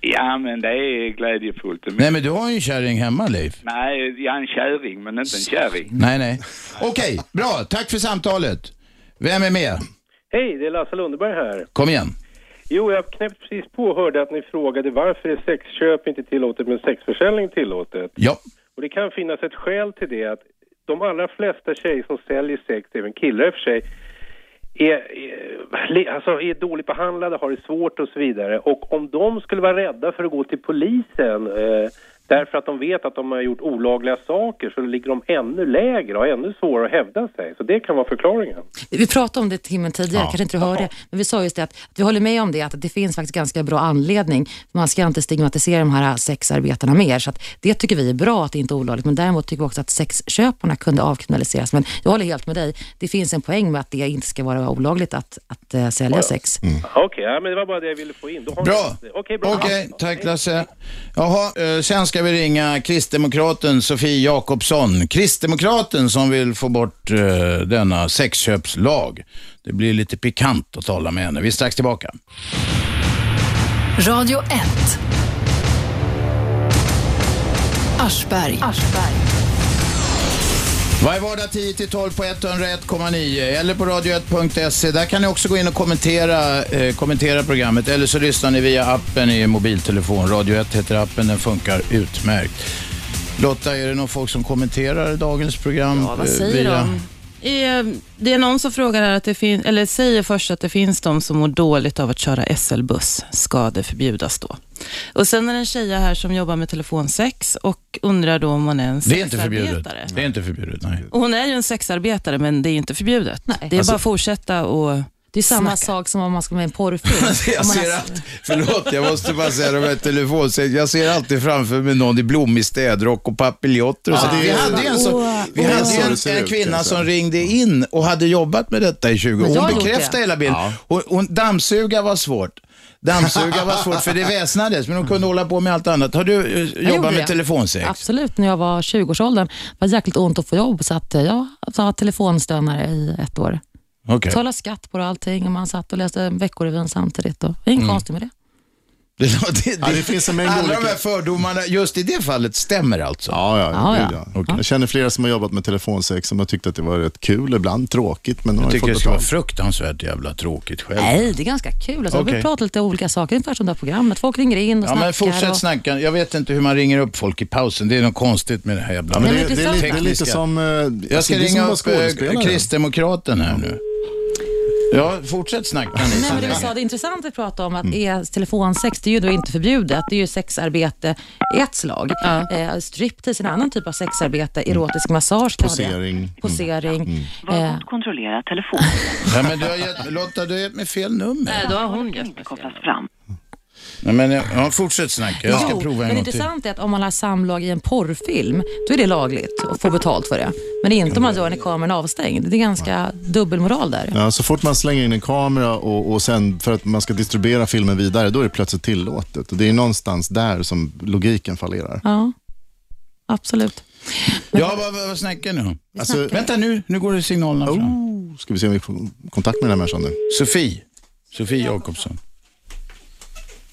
Speaker 11: Ja, men det är glädjefullt. Men,
Speaker 2: Nej, men du har ju en kärring hemma, Leif.
Speaker 11: nej, jag är en kärring, men inte en kärring.
Speaker 2: Nej, nej. Okej, bra. Tack för samtalet. Vem är med?
Speaker 12: Hej, det är Lasse Lundeberg här.
Speaker 2: Kom igen.
Speaker 12: Jo, jag knäppte precis på och hörde att ni frågade varför är sexköp inte tillåtet men sexförsäljning tillåtet.
Speaker 2: Ja.
Speaker 12: Och det kan finnas ett skäl till det att de allra flesta tjejer som säljer sex, även killar i och för sig, är, är, alltså är dåligt behandlade, har det svårt och så vidare. Och om de skulle vara rädda för att gå till polisen eh, därför att de vet att de har gjort olagliga saker så ligger de ännu lägre och ännu svårare att hävda sig. Så det kan vara förklaringen.
Speaker 4: Vi pratade om det timmen tidigare,
Speaker 12: Ja.
Speaker 4: kanske inte du hörde, men vi sa just det att, att vi håller med om det, att det finns faktiskt ganska bra anledning. Man ska inte stigmatisera de här sexarbetarna mer, så att det tycker vi är bra att det inte är olagligt, men däremot tycker vi också att sexköparna kunde avkriminaliseras. Men jag håller helt med dig, det finns en poäng med att det inte ska vara olagligt att, att eh, sälja sex.
Speaker 12: Okej, ja, men det var bara det jag ville få in. Då har
Speaker 2: Bra.
Speaker 12: Okej, bra.
Speaker 2: Okej, tack Lasse. Jaha, eh, sen ska vi ringa Kristdemokraten Sofie Jakobsson. Kristdemokraten som vill få bort eh, denna sexköpslag. Det blir lite pikant att tala med henne. Vi är strax tillbaka.
Speaker 1: Radio 1. Aschberg.
Speaker 2: Varje vardag 10-12 på 101,9 eller på radio1.se. Där kan ni också gå in och kommentera, eh, kommentera programmet eller så lyssnar ni via appen i mobiltelefon. Radio 1 heter appen, den funkar utmärkt. Lotta, är det någon folk som kommenterar dagens program?
Speaker 5: Ja, vad
Speaker 2: eh,
Speaker 5: säger
Speaker 2: via...
Speaker 5: de? Eh, Det är någon som frågar här att det finns, eller säger först att det finns de som mår dåligt av att köra SL-buss. Ska det förbjudas då? Och sen är det en tjej här som jobbar med telefonsex och undrar då om hon är en
Speaker 2: Det är inte förbjudet.
Speaker 5: sexarbetare.
Speaker 2: Det är inte förbjudet, nej.
Speaker 5: Och hon är ju en sexarbetare, men det är inte förbjudet. Det är
Speaker 2: Alltså-
Speaker 5: bara att fortsätta och
Speaker 4: Det är samma
Speaker 5: snacka.
Speaker 4: sak som om man ska med en porrfilm. (laughs)
Speaker 2: Jag ser
Speaker 4: har-
Speaker 2: allt, förlåt, jag måste bara säga de här telefonsex. Jag ser alltid framför mig någon i blommig städrock och papiljotter. Och så.
Speaker 3: Ja, det
Speaker 2: vi hade ju en, så, vi hade
Speaker 3: Så
Speaker 2: ju
Speaker 3: det ser
Speaker 2: en, en
Speaker 3: ut,
Speaker 2: kvinna
Speaker 3: kan
Speaker 2: som ringde in och hade jobbat med detta i 20 år. Hon bekräftade
Speaker 4: det.
Speaker 2: hela bilden. Hon, hon, dammsuga var svårt. Dammsuga var svårt för det väsnades, men hon kunde hålla på med allt annat. Har du eh,
Speaker 4: Jag
Speaker 2: jobbat med
Speaker 4: det.
Speaker 2: telefonsex?
Speaker 4: Absolut, när jag var 20-årsåldern. Det var jäkligt ont att få jobb, så att eh, jag var telefonstönare i ett år.
Speaker 2: Okej.
Speaker 4: Betala skatt på det och allting och man satt och läste Veckorevyn samtidigt. Och, det är inget
Speaker 2: Mm.
Speaker 4: konstigt med det.
Speaker 2: Det, det,
Speaker 3: Ja, det finns en mängd
Speaker 2: alla
Speaker 3: olika-
Speaker 2: de här fördomarna, just i det fallet, stämmer alltså?
Speaker 3: Ja, ja,
Speaker 4: Ja,
Speaker 3: gud,
Speaker 4: ja.
Speaker 3: ja. Jag känner flera som har jobbat med telefonsex som har tyckt att det var rätt kul, ibland tråkigt, men de
Speaker 2: Jag tycker det
Speaker 3: fått
Speaker 2: ska vara fruktansvärt jävla tråkigt själv.
Speaker 4: Nej, det är ganska kul. Alltså,
Speaker 2: Okej.
Speaker 4: Vi pratar lite olika saker, ungefär som det här programmet. Folk ringer in och
Speaker 2: Ja,
Speaker 4: snackar.
Speaker 2: men fortsätt
Speaker 4: och...
Speaker 2: snacka. Jag vet inte hur man ringer upp folk i pausen. Det är något konstigt med det här jävla
Speaker 3: Ja, men
Speaker 4: Nej,
Speaker 3: det,
Speaker 4: men
Speaker 3: det, är, lite- det är lite som... eh,
Speaker 2: Jag
Speaker 3: alltså,
Speaker 2: ska
Speaker 3: det är som
Speaker 2: ringa upp eh. Kristdemokraten här nu. Ja, fortsätt snacka
Speaker 4: Nej, men det vi sa, det är intressant att prata om att
Speaker 2: Mm.
Speaker 4: är telefonsex, det är ju då inte förbjudet. Det är ju sexarbete i ett slag. Eh, striptease är en annan typ av sexarbete. Erotisk massage kan vara det.
Speaker 3: Posering. Mm.
Speaker 4: Posering. Eh,
Speaker 13: Kontrollera telefon.
Speaker 2: Ja, men du har gett, Lotta, du har gett mig fel nummer.
Speaker 5: Nej, då har hon gett mig
Speaker 13: Kopplas fram.
Speaker 2: Nej, men, ja, fortsätt snacka. Jag ska
Speaker 4: jo,
Speaker 2: prova en
Speaker 4: men
Speaker 2: gång
Speaker 4: intressant är att om man har samlag i en porrfilm, då är det lagligt och får betalt för det. Men inte om man gör när kameran är avstängd. Det är ganska dubbelmoral där.
Speaker 3: Ja, så fort man slänger in en kamera och, och sen för att man ska distribuera filmen vidare, då är det plötsligt tillåtet. Och det är någonstans där som logiken fallerar.
Speaker 4: Ja, absolut.
Speaker 2: Ja, vad, vad, snackar ni om?
Speaker 3: Alltså,
Speaker 2: Vänta nu, nu går det signalerna fram.
Speaker 3: oh, ska vi se om vi får kontakt med den här människan nu.
Speaker 2: Sofie. Sofie Jakobsson.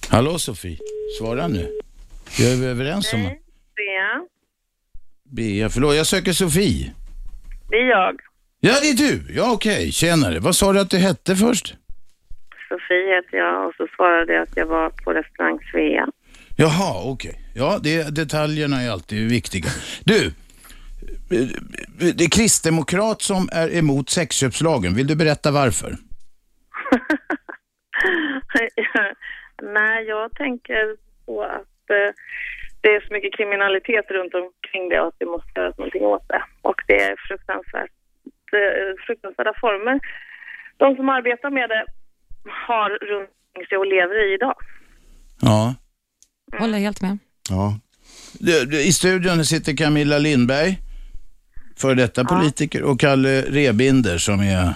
Speaker 2: Hallå Sofie, svara nu. Jag är överens om att...
Speaker 6: Bea,
Speaker 2: Bea, förlåt, jag söker Sofie.
Speaker 6: det är jag.
Speaker 2: Ja, det är du. Ja, okej. Tjenare. Vad sa du att du hette först?
Speaker 6: Sofie heter jag och så svarade jag att jag var på restaurang Svea.
Speaker 2: Jaha, okej. Ja, det, detaljerna är alltid viktiga. Du, det är kristdemokrat som är emot sexköpslagen. Vill du berätta varför? (laughs)
Speaker 6: Nej, jag tänker på att eh, det är så mycket kriminalitet runt omkring det och att det måste göras någonting åt det. Och det är fruktansvärt, eh, fruktansvärda former de som arbetar med det har runt omkring sig och lever i idag.
Speaker 2: Ja.
Speaker 4: Håller helt med.
Speaker 3: Ja.
Speaker 2: I studion sitter Camilla Lindberg, för detta politiker, och Kalle Rebinder som är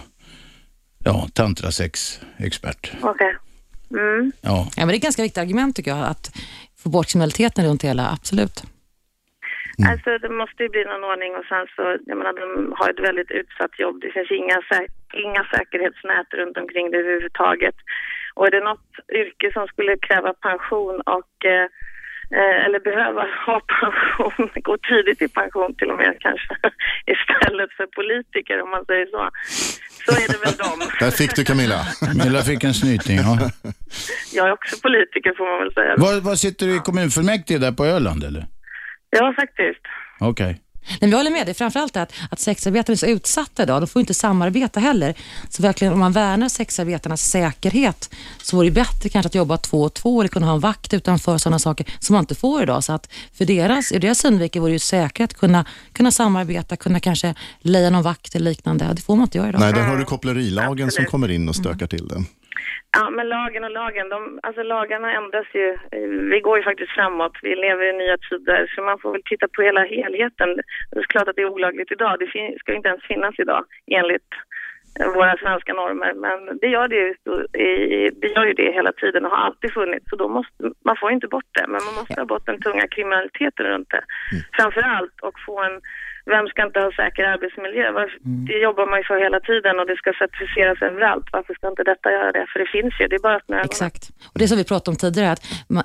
Speaker 2: ja, tantrasex-expert.
Speaker 6: Okej. Mm.
Speaker 2: Ja.
Speaker 4: Ja, men det är ett ganska viktigt argument tycker jag, att få bort kriminaliteten runt hela, absolut.
Speaker 6: Alltså det måste ju bli någon ordning och sen så, jag menar de har ett väldigt utsatt jobb. Det finns inga, sä- inga säkerhetsnät runt omkring det överhuvudtaget. Och är det något yrke som skulle kräva pension och eh, eh, eller behöva (laughs) ha pension, gå tidigt i pension till och med kanske, (laughs) istället för politiker om man säger så, så är det väl dem. (laughs)
Speaker 3: Där fick du Camilla.
Speaker 2: Camilla fick en snyting, ja.
Speaker 6: jag är också politiker får man väl säga.
Speaker 2: Vad, vad sitter du i kommunfullmäktige där på Öland eller?
Speaker 6: Ja, faktiskt.
Speaker 2: Okej.
Speaker 4: Nej, men jag håller med dig. Framförallt att, att sexarbetare är så utsatta idag. De får inte samarbeta heller. Så verkligen om man värnar sexarbetarnas säkerhet så vore det bättre kanske att jobba två och två eller kunna ha en vakt utanför sådana saker som man inte får idag. Så att för deras, ur deras synvinkel vore det ju säkert att kunna, kunna samarbeta, kunna kanske leja någon vakt eller liknande. Det får man inte göra idag.
Speaker 3: Nej, där har du kopplerilagen som kommer in och stökar till det.
Speaker 6: Ja, men lagen och lagen, de, alltså lagarna ändras ju. Vi går ju faktiskt framåt. Vi lever i nya tider, så man får väl titta på hela helheten. Det är klart att det är olagligt idag. Det ska inte ens finnas idag enligt våra svenska normer. Men det gör det ju, det gör ju det hela tiden och har alltid funnits. Så då måste, man får ju inte bort det, men man måste ha bort den tunga kriminaliteten runt det. Framför allt och få en vem ska inte ha säker arbetsmiljö? Varför- Det jobbar man ju för hela tiden och det ska certifieras överallt. Varför ska inte detta göra det? För det finns ju, det är bara att öppna ögonen.
Speaker 4: Exakt. Och det som vi pratade om tidigare, att man,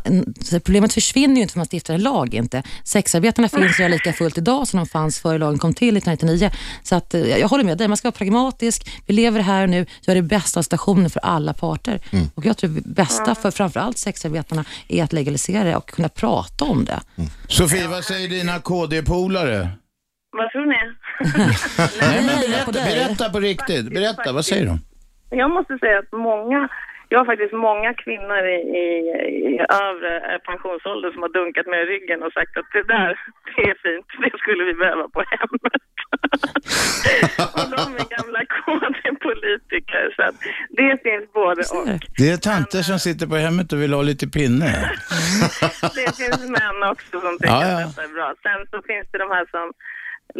Speaker 4: problemet försvinner ju inte för man stiftar en lag. inte. Sexarbetarna finns ju lika fullt idag som de fanns före lagen kom till 1999. Så att, eh, jag håller med dig, man ska vara pragmatisk. Vi lever här och nu, gör det bästa av situationen för alla parter. Och Jag tror det bästa för framförallt sexarbetarna är att legalisera det och kunna prata om det.
Speaker 2: Sofie, vad säger dina KD-polare?
Speaker 6: Vad tror ni? (laughs)
Speaker 2: Nej, men berätta, berätta på riktigt. Berätta, vad säger de?
Speaker 6: Jag måste säga att många, jag har faktiskt många kvinnor i, i, i övre eh, pensionsålder som har dunkat mig i ryggen och sagt att det där, det är fint, det skulle vi behöva på hemmet. (laughs) och de är gamla KD-politiker så att det finns både och.
Speaker 2: Det är tanter som sitter på hemmet och vill ha lite pinne. (laughs)
Speaker 6: Det finns män också som tycker
Speaker 2: Ja, ja.
Speaker 6: att detta är bra. Sen så finns det de här som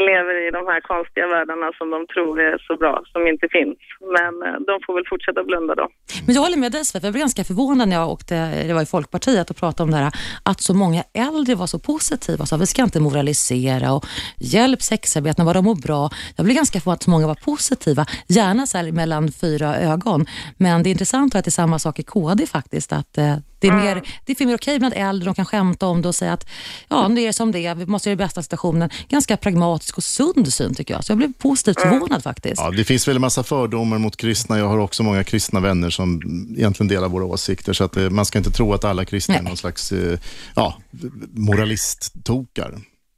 Speaker 6: lever i de här konstiga världarna som de tror är så bra, som inte finns. Men eh, de får väl fortsätta blunda då.
Speaker 4: Men jag håller med dig Sven, jag blev ganska förvånad när jag åkte, det var i Folkpartiet och pratade om det här, att så många äldre var så positiva och sa vi ska inte moralisera och hjälp sexarbetarna, vad de mår bra. Jag blev ganska förvånad att så många var positiva, gärna så här mellan fyra ögon. Men det är intressant att det är samma sak i KD faktiskt, att eh, det är, mer, det är mer okej bland äldre, de kan skämta om det och säga att ja, det är som det är, vi måste göra det bästa av situationen. Ganska pragmatisk och sund syn tycker jag, så jag blev positivt förvånad faktiskt.
Speaker 3: Ja, det finns väl en massa fördomar mot kristna. Jag har också många kristna vänner som egentligen delar våra åsikter. Så att eh, man ska inte tro att alla kristna är någon slags eh, ja, moralisttokar.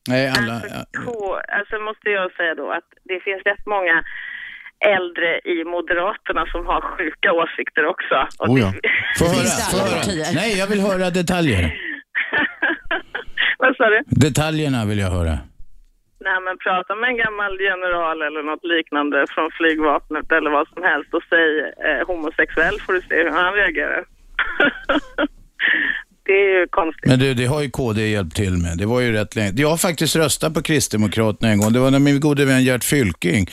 Speaker 2: Nej, alla...
Speaker 6: K, alltså måste jag säga då att det finns rätt många äldre i Moderaterna som har sjuka åsikter också. Och
Speaker 2: Oh ja. Få höra, få höra. Nej, jag vill höra detaljer. (laughs)
Speaker 6: Vad sa du?
Speaker 2: Detaljerna vill jag höra.
Speaker 6: Nej men prata med en gammal general eller något liknande från flygvapnet eller vad som helst och säg eh, homosexuell får du se hur han reagerar. (laughs) det är ju konstigt.
Speaker 2: Men du, det har ju KD hjälpt till med. Det var ju rätt länge. Jag har faktiskt röstat på Kristdemokraterna en gång. Det var när min gode vän Gert Fylking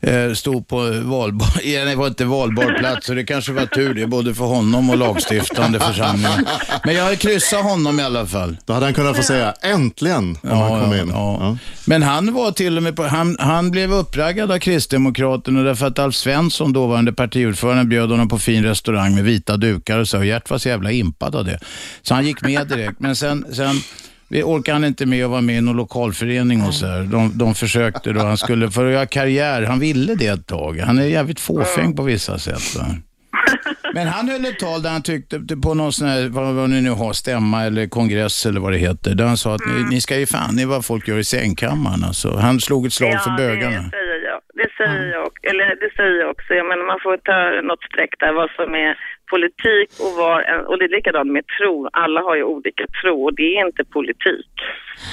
Speaker 2: eh, stod på valbar, (laughs) ja, det var inte valbar plats, så det kanske var tur det, både för honom och lagstiftande församlingen. Men jag har kryssat honom i alla fall.
Speaker 3: Då hade han kunnat få säga äntligen om han kom in.
Speaker 2: Ja. Men han var till och med på, han, han blev uppraggad av Kristdemokraterna därför att Alf Svensson, dåvarande partiordförande, bjöd honom på fin restaurang med vita dukar och så. Och Gert var så jävla impad av det. Så han gick med direkt. Men sen, sen vi orkade han inte med att vara med i någon lokalförening och så här. De, de försökte då, han skulle, för att göra karriär, han ville det ett tag. Han är jävligt fåfäng på vissa sätt. Va? Men han höll ett tal där han tyckte på någon sån här, vad, vad ni nu har, stämma eller kongress eller vad det heter. Där han sa att ni, ni ska ju fan i vad folk gör i sängkammaren. Alltså. Han slog ett slag för bögarna.
Speaker 6: det säger jag. Det eller det säger jag också. Jag menar, man får ta något streck där vad som är politik och vad, och det är likadant med tro. Alla har ju olika tro och det är inte politik.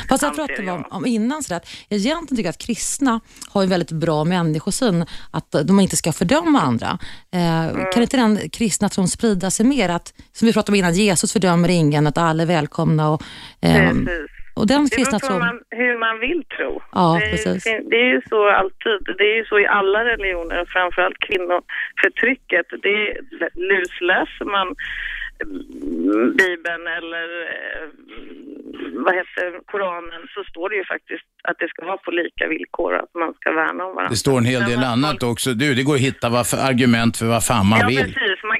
Speaker 4: Fast jag pratade vi om, om innan sådär, att jag egentligen tycker att kristna har en väldigt bra människosyn, att de inte ska fördöma andra. Eh, Kan inte den kristna tron sprida sig mer? Att, som vi pratade om innan, Jesus fördömer ingen, att alla är välkomna. Och, ehm,
Speaker 6: Precis.
Speaker 4: Och den
Speaker 6: Det beror
Speaker 4: kristna
Speaker 6: på man, hur man vill tro.
Speaker 4: Ja,
Speaker 6: det, är,
Speaker 4: precis.
Speaker 6: det är ju så alltid. Det är ju så i alla religioner, framförallt kvinnoförtrycket. Det är, lusläser man mm, Bibeln eller eh, vad heter Koranen så står det ju faktiskt att det ska vara på lika villkor, att man ska värna om varandra.
Speaker 2: Det står en hel del annat också. Du, det går att hitta vad för argument för vad fan man
Speaker 6: ja,
Speaker 2: vill.
Speaker 6: precis. Man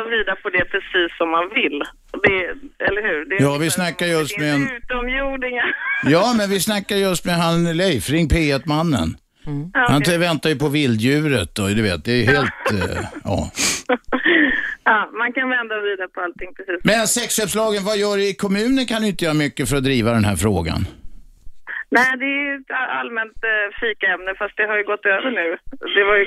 Speaker 6: och vrida på det precis som man vill. Det, eller hur? Det är
Speaker 2: Ja, vi snackar just med en...
Speaker 6: utomjordingar. (laughs)
Speaker 2: Ja, men vi snackar just med han Leifring, P1-mannen. Han
Speaker 6: okej.
Speaker 2: väntar ju på vilddjuret och du vet, det är helt... (laughs) eh, ja.
Speaker 6: Ja, man kan vända och vrida på allting precis.
Speaker 2: Men sexköpslagen, vad gör i kommunen kan ju inte göra mycket för att driva den här frågan.
Speaker 6: Nej, det är ett allmänt eh, fikaämne fast det har ju gått över nu. Det var ju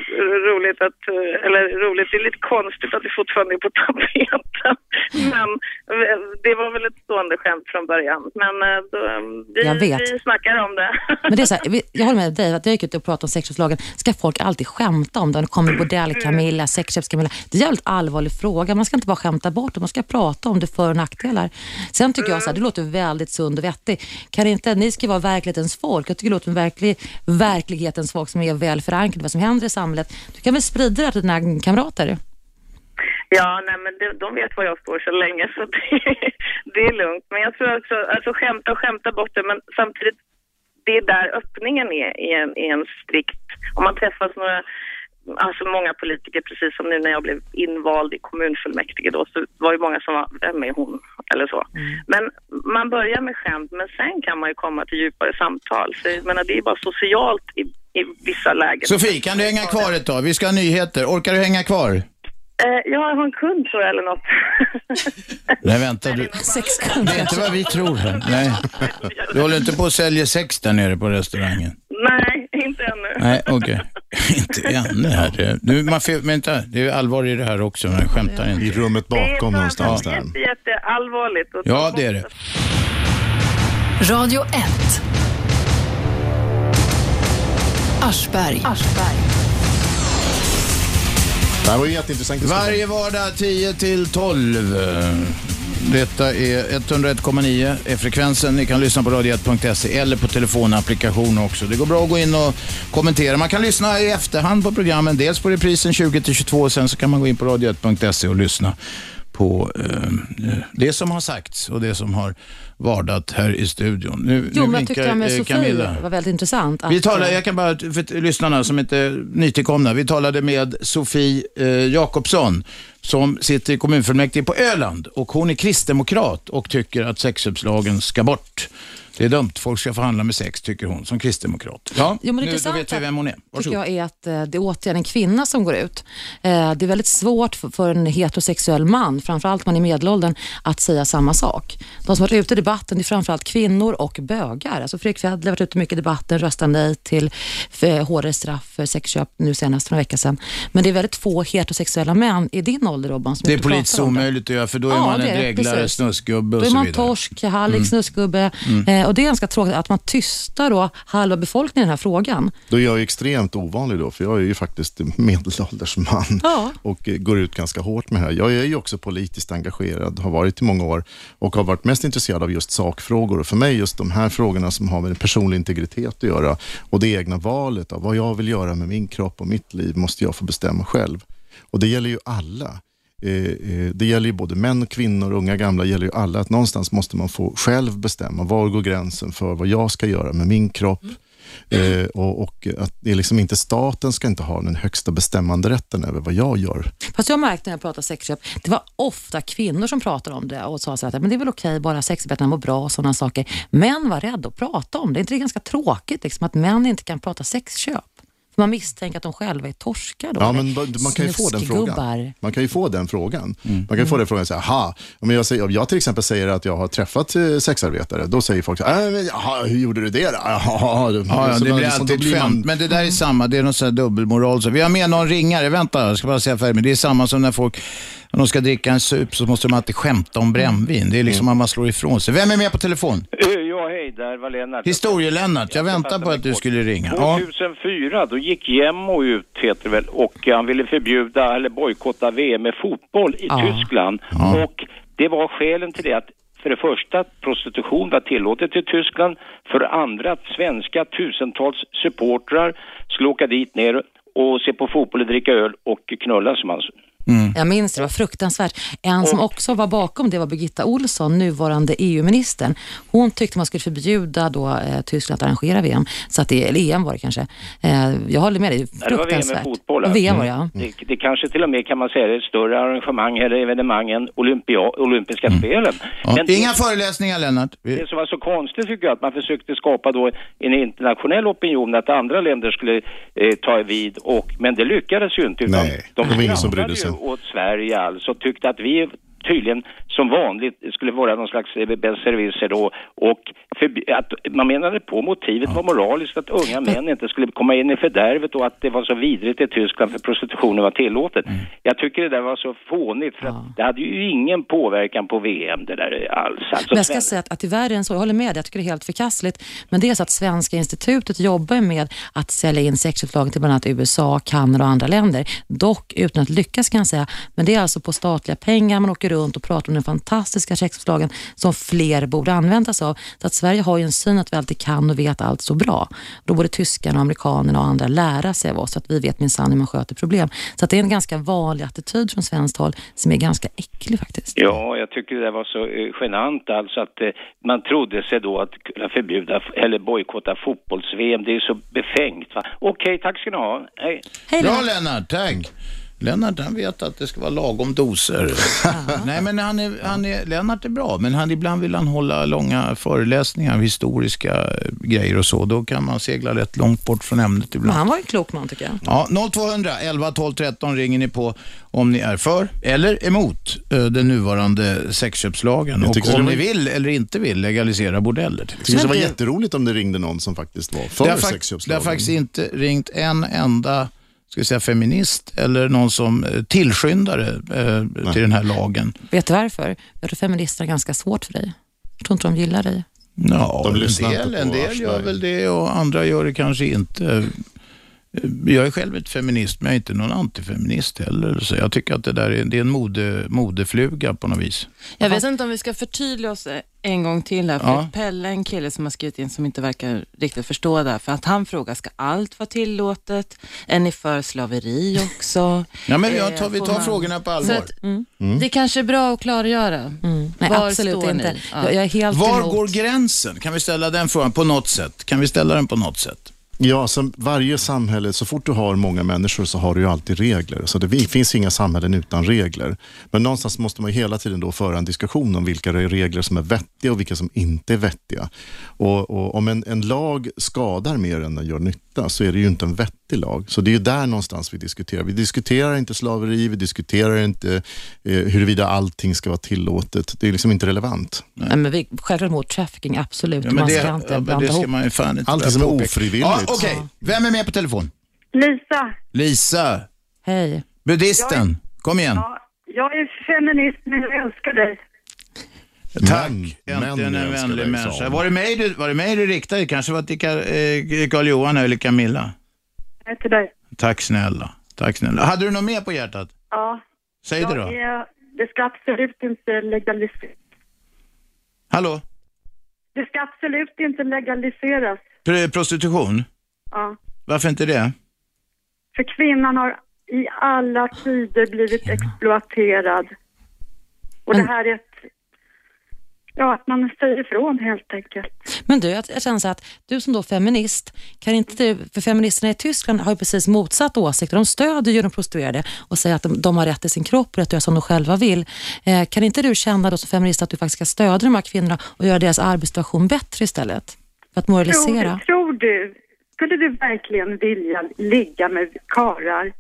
Speaker 6: roligt att, eh, eller roligt, det är lite konstigt att det fortfarande är på tapeten. Men eh, det var väl ett stående skämt från början. Men eh, då, vi,
Speaker 4: Jag vet.
Speaker 6: vi snackar om det.
Speaker 4: Men det är så här, (laughs) jag håller med dig, att jag gick ut och pratade om sexköpslagen. Ska folk alltid skämta om det? Det kommer bordell-Camilla, sexköps-Camilla. Det är en jävligt allvarlig fråga. Man ska inte bara skämta bort det, man ska prata om det för och nackdelar. Sen tycker jag så här, det låter väldigt sund och vettig. Kan inte, ni ska vara verklighetens folk. Jag tycker det låter som verklig, verklighetens folk som är väl förankrade vad som händer i samhället. Du kan väl sprida det till dina kamrater?
Speaker 6: Ja, nej men de, de vet var jag står så länge så det, (laughs) det är lugnt. Men jag tror också, alltså skämta och skämta bort det men samtidigt, det är där öppningen är i en, i en strikt, om man träffas några, alltså många politiker, precis som nu när jag blev invald i kommunfullmäktige då, så var ju många som var, vem är hon? Eller så. Men man börjar med skämt, men sen kan man ju komma till djupare samtal. Så jag menar, det är bara socialt i, i vissa lägen.
Speaker 2: Sofie, kan du hänga kvar ett tag? Vi ska ha nyheter. Orkar du hänga kvar?
Speaker 6: Eh, jag har en kund tror jag eller något. (laughs)
Speaker 2: Nej, vänta. Du...
Speaker 4: Sex
Speaker 2: Det är inte vad vi tror här. Nej. Du håller inte på att sälja sex där nere på restaurangen?
Speaker 6: Nej, inte ännu.
Speaker 2: Nej, okej. (laughs) inte ännu här. Det- Nu, man får, vänta, det är allvar i det här också, men jag skämtar inte.
Speaker 3: I rummet bakom någonstans där.
Speaker 6: Jätte, jätteallvarligt.
Speaker 2: Ja, det är det.
Speaker 1: Radio 1. Aschberg.
Speaker 3: Det här var ju jätteintressant.
Speaker 2: Varje vardag 10 till 12. Detta är 101,9 är frekvensen. Ni kan lyssna på radio1.se eller på telefonapplikation också. Det går bra att gå in och kommentera. Man kan lyssna i efterhand på programmen. Dels på reprisen 20 till 22 och sen så kan man gå in på radio1.se och lyssna på eh, det som har sagts och det som har vardat här i studion. Nu,
Speaker 4: Jo,
Speaker 2: nu
Speaker 4: men jag tyckte det med
Speaker 2: eh,
Speaker 4: Sofie
Speaker 2: Camilla.
Speaker 4: var väldigt intressant. Att,
Speaker 2: Vi talade, jag kan bara, för lyssnarna som inte är nytillkomna, vi talade med Sofie eh, Jakobsson som sitter i kommunfullmäktige på Öland och hon är kristdemokrat och tycker att sexköpslagen ska bort. Det är dumt, folk ska få handla med sex tycker hon som kristdemokrat. Ja,
Speaker 4: Jo, men det
Speaker 2: nu då vet vi vem hon är.
Speaker 4: tycker
Speaker 2: Varsågod.
Speaker 4: jag är att eh, det är återigen en kvinna som går ut. Eh, Det är väldigt svårt för- en heterosexuell man, framförallt man i medelåldern, att säga samma sak. De som har varit ute i debatten är framförallt kvinnor och bögar. Alltså Fredrik Federley har varit ute mycket i debatten, röstar nej till eh, hårdare straff för sexköp nu senast för några veckor sedan. Men det är väldigt få heterosexuella män i din ålder Robban som
Speaker 2: Det är
Speaker 4: och
Speaker 2: politiskt
Speaker 4: om
Speaker 2: omöjligt att göra för då är
Speaker 4: Ja,
Speaker 2: man en
Speaker 4: är det,
Speaker 2: reglare,
Speaker 4: precis.
Speaker 2: snusgubbe och
Speaker 4: Då är
Speaker 2: så
Speaker 4: man
Speaker 2: vidare.
Speaker 4: torsk, hallick,
Speaker 2: Mm.
Speaker 4: snusgubbe.
Speaker 3: Mm.
Speaker 4: Och det är ganska tråkigt att man tystar då halva befolkningen i den här frågan.
Speaker 3: Då är jag extremt ovanlig då, för jag är ju faktiskt medelålders man
Speaker 4: Ja.
Speaker 3: och går ut ganska hårt med det här. Jag är ju också politiskt engagerad, har varit i många år och har varit mest intresserad av just sakfrågor. Och för mig just de här frågorna som har med personlig integritet att göra och det egna valet av vad jag vill göra med min kropp och mitt liv måste jag få bestämma själv. Och det gäller ju alla. Eh, eh, Det gäller ju både män, kvinnor, unga, gamla, gäller ju alla. Att någonstans måste man få själv bestämma var går gränsen för vad jag ska göra med min kropp. Eh, och, och att det är liksom inte staten ska inte ha den högsta bestämmanderätten över vad jag gör.
Speaker 4: Fast jag märkte när jag pratade sexköp, det var ofta kvinnor som pratade om det och sa så att men det är väl okej, bara sexarbetarna mår bra och sådana saker. Män var rädda att prata om det. Är inte det ganska tråkigt liksom, att män inte kan prata sexköp? För man misstänker att de själva är torskar då.
Speaker 3: Ja, men man kan ju få den frågan. Man kan ju få den frågan. Man kan ju få den frågan och säga, aha, om jag, säger, om jag till exempel säger att jag har träffat eh, sexarbetare, då säger folk så här, äh, men, jaha, hur gjorde du det då? (laughs) Jaha,
Speaker 2: Ja, ja,
Speaker 3: Så
Speaker 2: det blir
Speaker 3: så då
Speaker 2: alltid
Speaker 3: blir man-
Speaker 2: skämt. Men det där är samma, det är någon sån här dubbelmoral. Så vi har med någon ringare, vänta, jag ska bara säga färdigt. Men det är samma som när folk, när de ska dricka en sup så måste de alltid skämta om brännvin. Det är liksom att man slår ifrån sig. Vem är med på telefon?
Speaker 13: Ja, hej, där var Lennart.
Speaker 2: Historie-Lennart, jag väntar på att du skulle ringa. Ja.
Speaker 13: 2004, då gick Jämmo ut, heter det väl, och han ville förbjuda eller bojkotta VM med fotboll i
Speaker 2: Ja.
Speaker 13: Tyskland. Och det var skälen till det att för det första att prostitution var tillåtet i Tyskland, för det andra att svenska tusentals supportrar skulle åka dit ner och se på fotboll och dricka öl och knulla som man
Speaker 4: Jag minns det, det var fruktansvärt. En som också var bakom det var Birgitta Olsson, nuvarande EU-ministern. Hon tyckte man skulle förbjuda då, eh, Tyskland att arrangera VM, så att det, eller EM var det kanske. Eh, jag håller med dig,
Speaker 13: Nej, det var VM med
Speaker 4: fruktansvärt.
Speaker 13: fotboll. Alltså.
Speaker 4: VM var det, ja.
Speaker 13: det, det kanske till och med kan man säga är ett större arrangemang eller evenemang än Olympia, olympiska spelen.
Speaker 2: Ja.
Speaker 13: Men
Speaker 2: Inga föreläsningar Lennart. Vi-
Speaker 13: det som var så konstigt tycker jag att man försökte skapa då en internationell opinion att andra länder skulle eh, ta vid och men det lyckades ju inte. Utan
Speaker 3: Nej, det var ingen som brydde sig
Speaker 13: åt Sverige alltså, tyckte att vi tydligen som vanligt skulle vara någon slags eh, besserwisser då och att man menade på motivet var moraliskt att unga män inte skulle komma in i fördärvet och att det var så vidrigt i Tyskland för prostitutionen var tillåtet.
Speaker 2: Mm.
Speaker 13: Jag tycker det där var så fånigt för att det hade ju ingen påverkan på VM det där alls. Alltså,
Speaker 4: Men jag ska säga att, att är det så, jag håller med jag tycker det är helt förkastligt. Men det är så att Svenska institutet jobbar med att sälja in sexköpslagen till bland annat USA, Kanada och andra länder. Dock utan att lyckas kan jag säga. Men det är alltså på statliga pengar, man åker runt och pratar om den fantastiska sexköpslagen som fler borde använda sig av. Så att Sverige har ju en syn att vi alltid kan och vet allt så bra. Då borde tyskarna, och amerikanerna och andra lära sig av oss, så att vi vet minsann hur man sköter problem. Så att det är en ganska vanlig attityd från svenskt håll som är ganska äcklig faktiskt.
Speaker 13: Ja, jag tycker det var så eh, genant alltså att eh, man trodde sig då att kunna förbjuda eller bojkotta fotbolls-VM. Det är så befängt. Va? Okej, tack ska ni ha. Hej.
Speaker 2: Bra Lennart, tack. Lennart han vet att det ska vara lagom doser. (laughs) Nej men han är, han är, Lennart är bra, men han, ibland vill han hålla långa föreläsningar om historiska eh, grejer och så. Då kan man segla rätt långt bort från ämnet
Speaker 4: Men
Speaker 2: ibland.
Speaker 4: han var en klok man tycker jag.
Speaker 2: Ja, 0200 11 12 13 ringer ni på om ni är för eller emot eh, den nuvarande sexköpslagen och om
Speaker 3: det
Speaker 2: ni vill eller inte vill legalisera bordeller.
Speaker 3: det var
Speaker 2: exempel.
Speaker 3: jätteroligt om det ringde någon som faktiskt var
Speaker 2: Det
Speaker 3: för
Speaker 2: har, fak- det har
Speaker 3: sexköpslagen.
Speaker 2: faktiskt inte ringt en enda ska jag säga, feminist eller någon som eh, tillskyndare eh, till den här lagen.
Speaker 4: Vet du varför? Jag tror feministerna är ganska svårt för dig. Jag tror inte de gillar dig.
Speaker 2: Ja,
Speaker 3: De
Speaker 2: en del, en del gör väl det och andra gör det kanske inte. Jag är själv ett feminist, men jag är inte någon antifeminist heller. Så jag tycker att det där är, det är en mode, modefluga på något vis.
Speaker 5: Jag vet inte om vi ska förtydliga oss en gång till här, för
Speaker 2: Ja.
Speaker 5: Pelle, en kille som har skrivit in som inte verkar riktigt förstå det här, för att han frågar, ska allt vara tillåtet? Är ni för slaveri också? (laughs)
Speaker 2: Ja, men jag
Speaker 5: Eh,
Speaker 2: tar, vi tar
Speaker 5: man-
Speaker 2: frågorna på
Speaker 5: Så
Speaker 2: allvar.
Speaker 5: att,
Speaker 3: Mm.
Speaker 5: Det kanske är bra att klargöra.
Speaker 4: Nej,
Speaker 5: Var
Speaker 4: absolut
Speaker 5: står
Speaker 4: inte.
Speaker 5: ni? Ja.
Speaker 4: Jag är helt
Speaker 2: Var
Speaker 4: emot.
Speaker 2: går gränsen? Kan vi ställa den frågan på något sätt? Kan vi ställa den på något sätt?
Speaker 3: Ja, så varje samhälle, så fort du har många människor så har du ju alltid regler. Så det finns inga samhällen utan regler. Men någonstans måste man ju hela tiden då föra en diskussion om vilka regler som är vettiga och vilka som inte är vettiga. Och, och om en, en lag skadar mer än den gör nytta så är det ju inte en vettig lag. Så det är ju där någonstans vi diskuterar. Vi diskuterar inte slaveri, vi diskuterar inte eh, huruvida allting ska vara tillåtet. Det är liksom inte relevant.
Speaker 4: Nej, men vi, självklart emot trafficking, absolut.
Speaker 2: Ja, men
Speaker 4: man
Speaker 2: det,
Speaker 4: ska inte
Speaker 2: ja,
Speaker 4: blanda
Speaker 2: det ska man ju fan inte
Speaker 3: Allt som är ofrivilligt.
Speaker 2: Ja, Okej, vem är med på telefon?
Speaker 6: Lisa.
Speaker 2: Lisa,
Speaker 4: Hej.
Speaker 2: buddhisten. Kom igen.
Speaker 6: Ja, jag är feminist men jag älskar dig.
Speaker 2: Tack.
Speaker 3: Men,
Speaker 2: Äntligen en vänlig människa. Var det mig du, var det mig du riktade? Kanske var det till eh, Karl-Johan eller Camilla?
Speaker 6: Nej, till dig.
Speaker 2: Tack snälla. Tack snälla. Hade du något mer på hjärtat?
Speaker 6: Ja.
Speaker 2: Säg det
Speaker 6: jag
Speaker 2: då.
Speaker 6: Är, det ska absolut inte legaliseras.
Speaker 2: Hallå?
Speaker 6: Det ska absolut inte legaliseras.
Speaker 2: Pr- Prostitution?
Speaker 6: Ja.
Speaker 2: Varför inte det?
Speaker 6: För kvinnan har i alla tider blivit exploaterad. Och det här är ett... Ja, att man säger ifrån helt enkelt.
Speaker 4: Men du, jag, jag känner så att du som då feminist, kan inte för feministerna i Tyskland har ju precis motsatt åsikter. De stödjer ju de prostituerade och säger att de, de har rätt till sin kropp och rätt att göra som de själva vill. Eh, kan inte du känna då som feminist att du faktiskt ska stödja de här kvinnorna och göra deras arbetssituation bättre istället? För att
Speaker 6: Tror,
Speaker 4: moralisera?
Speaker 6: tror du, skulle du verkligen vilja ligga med karlar?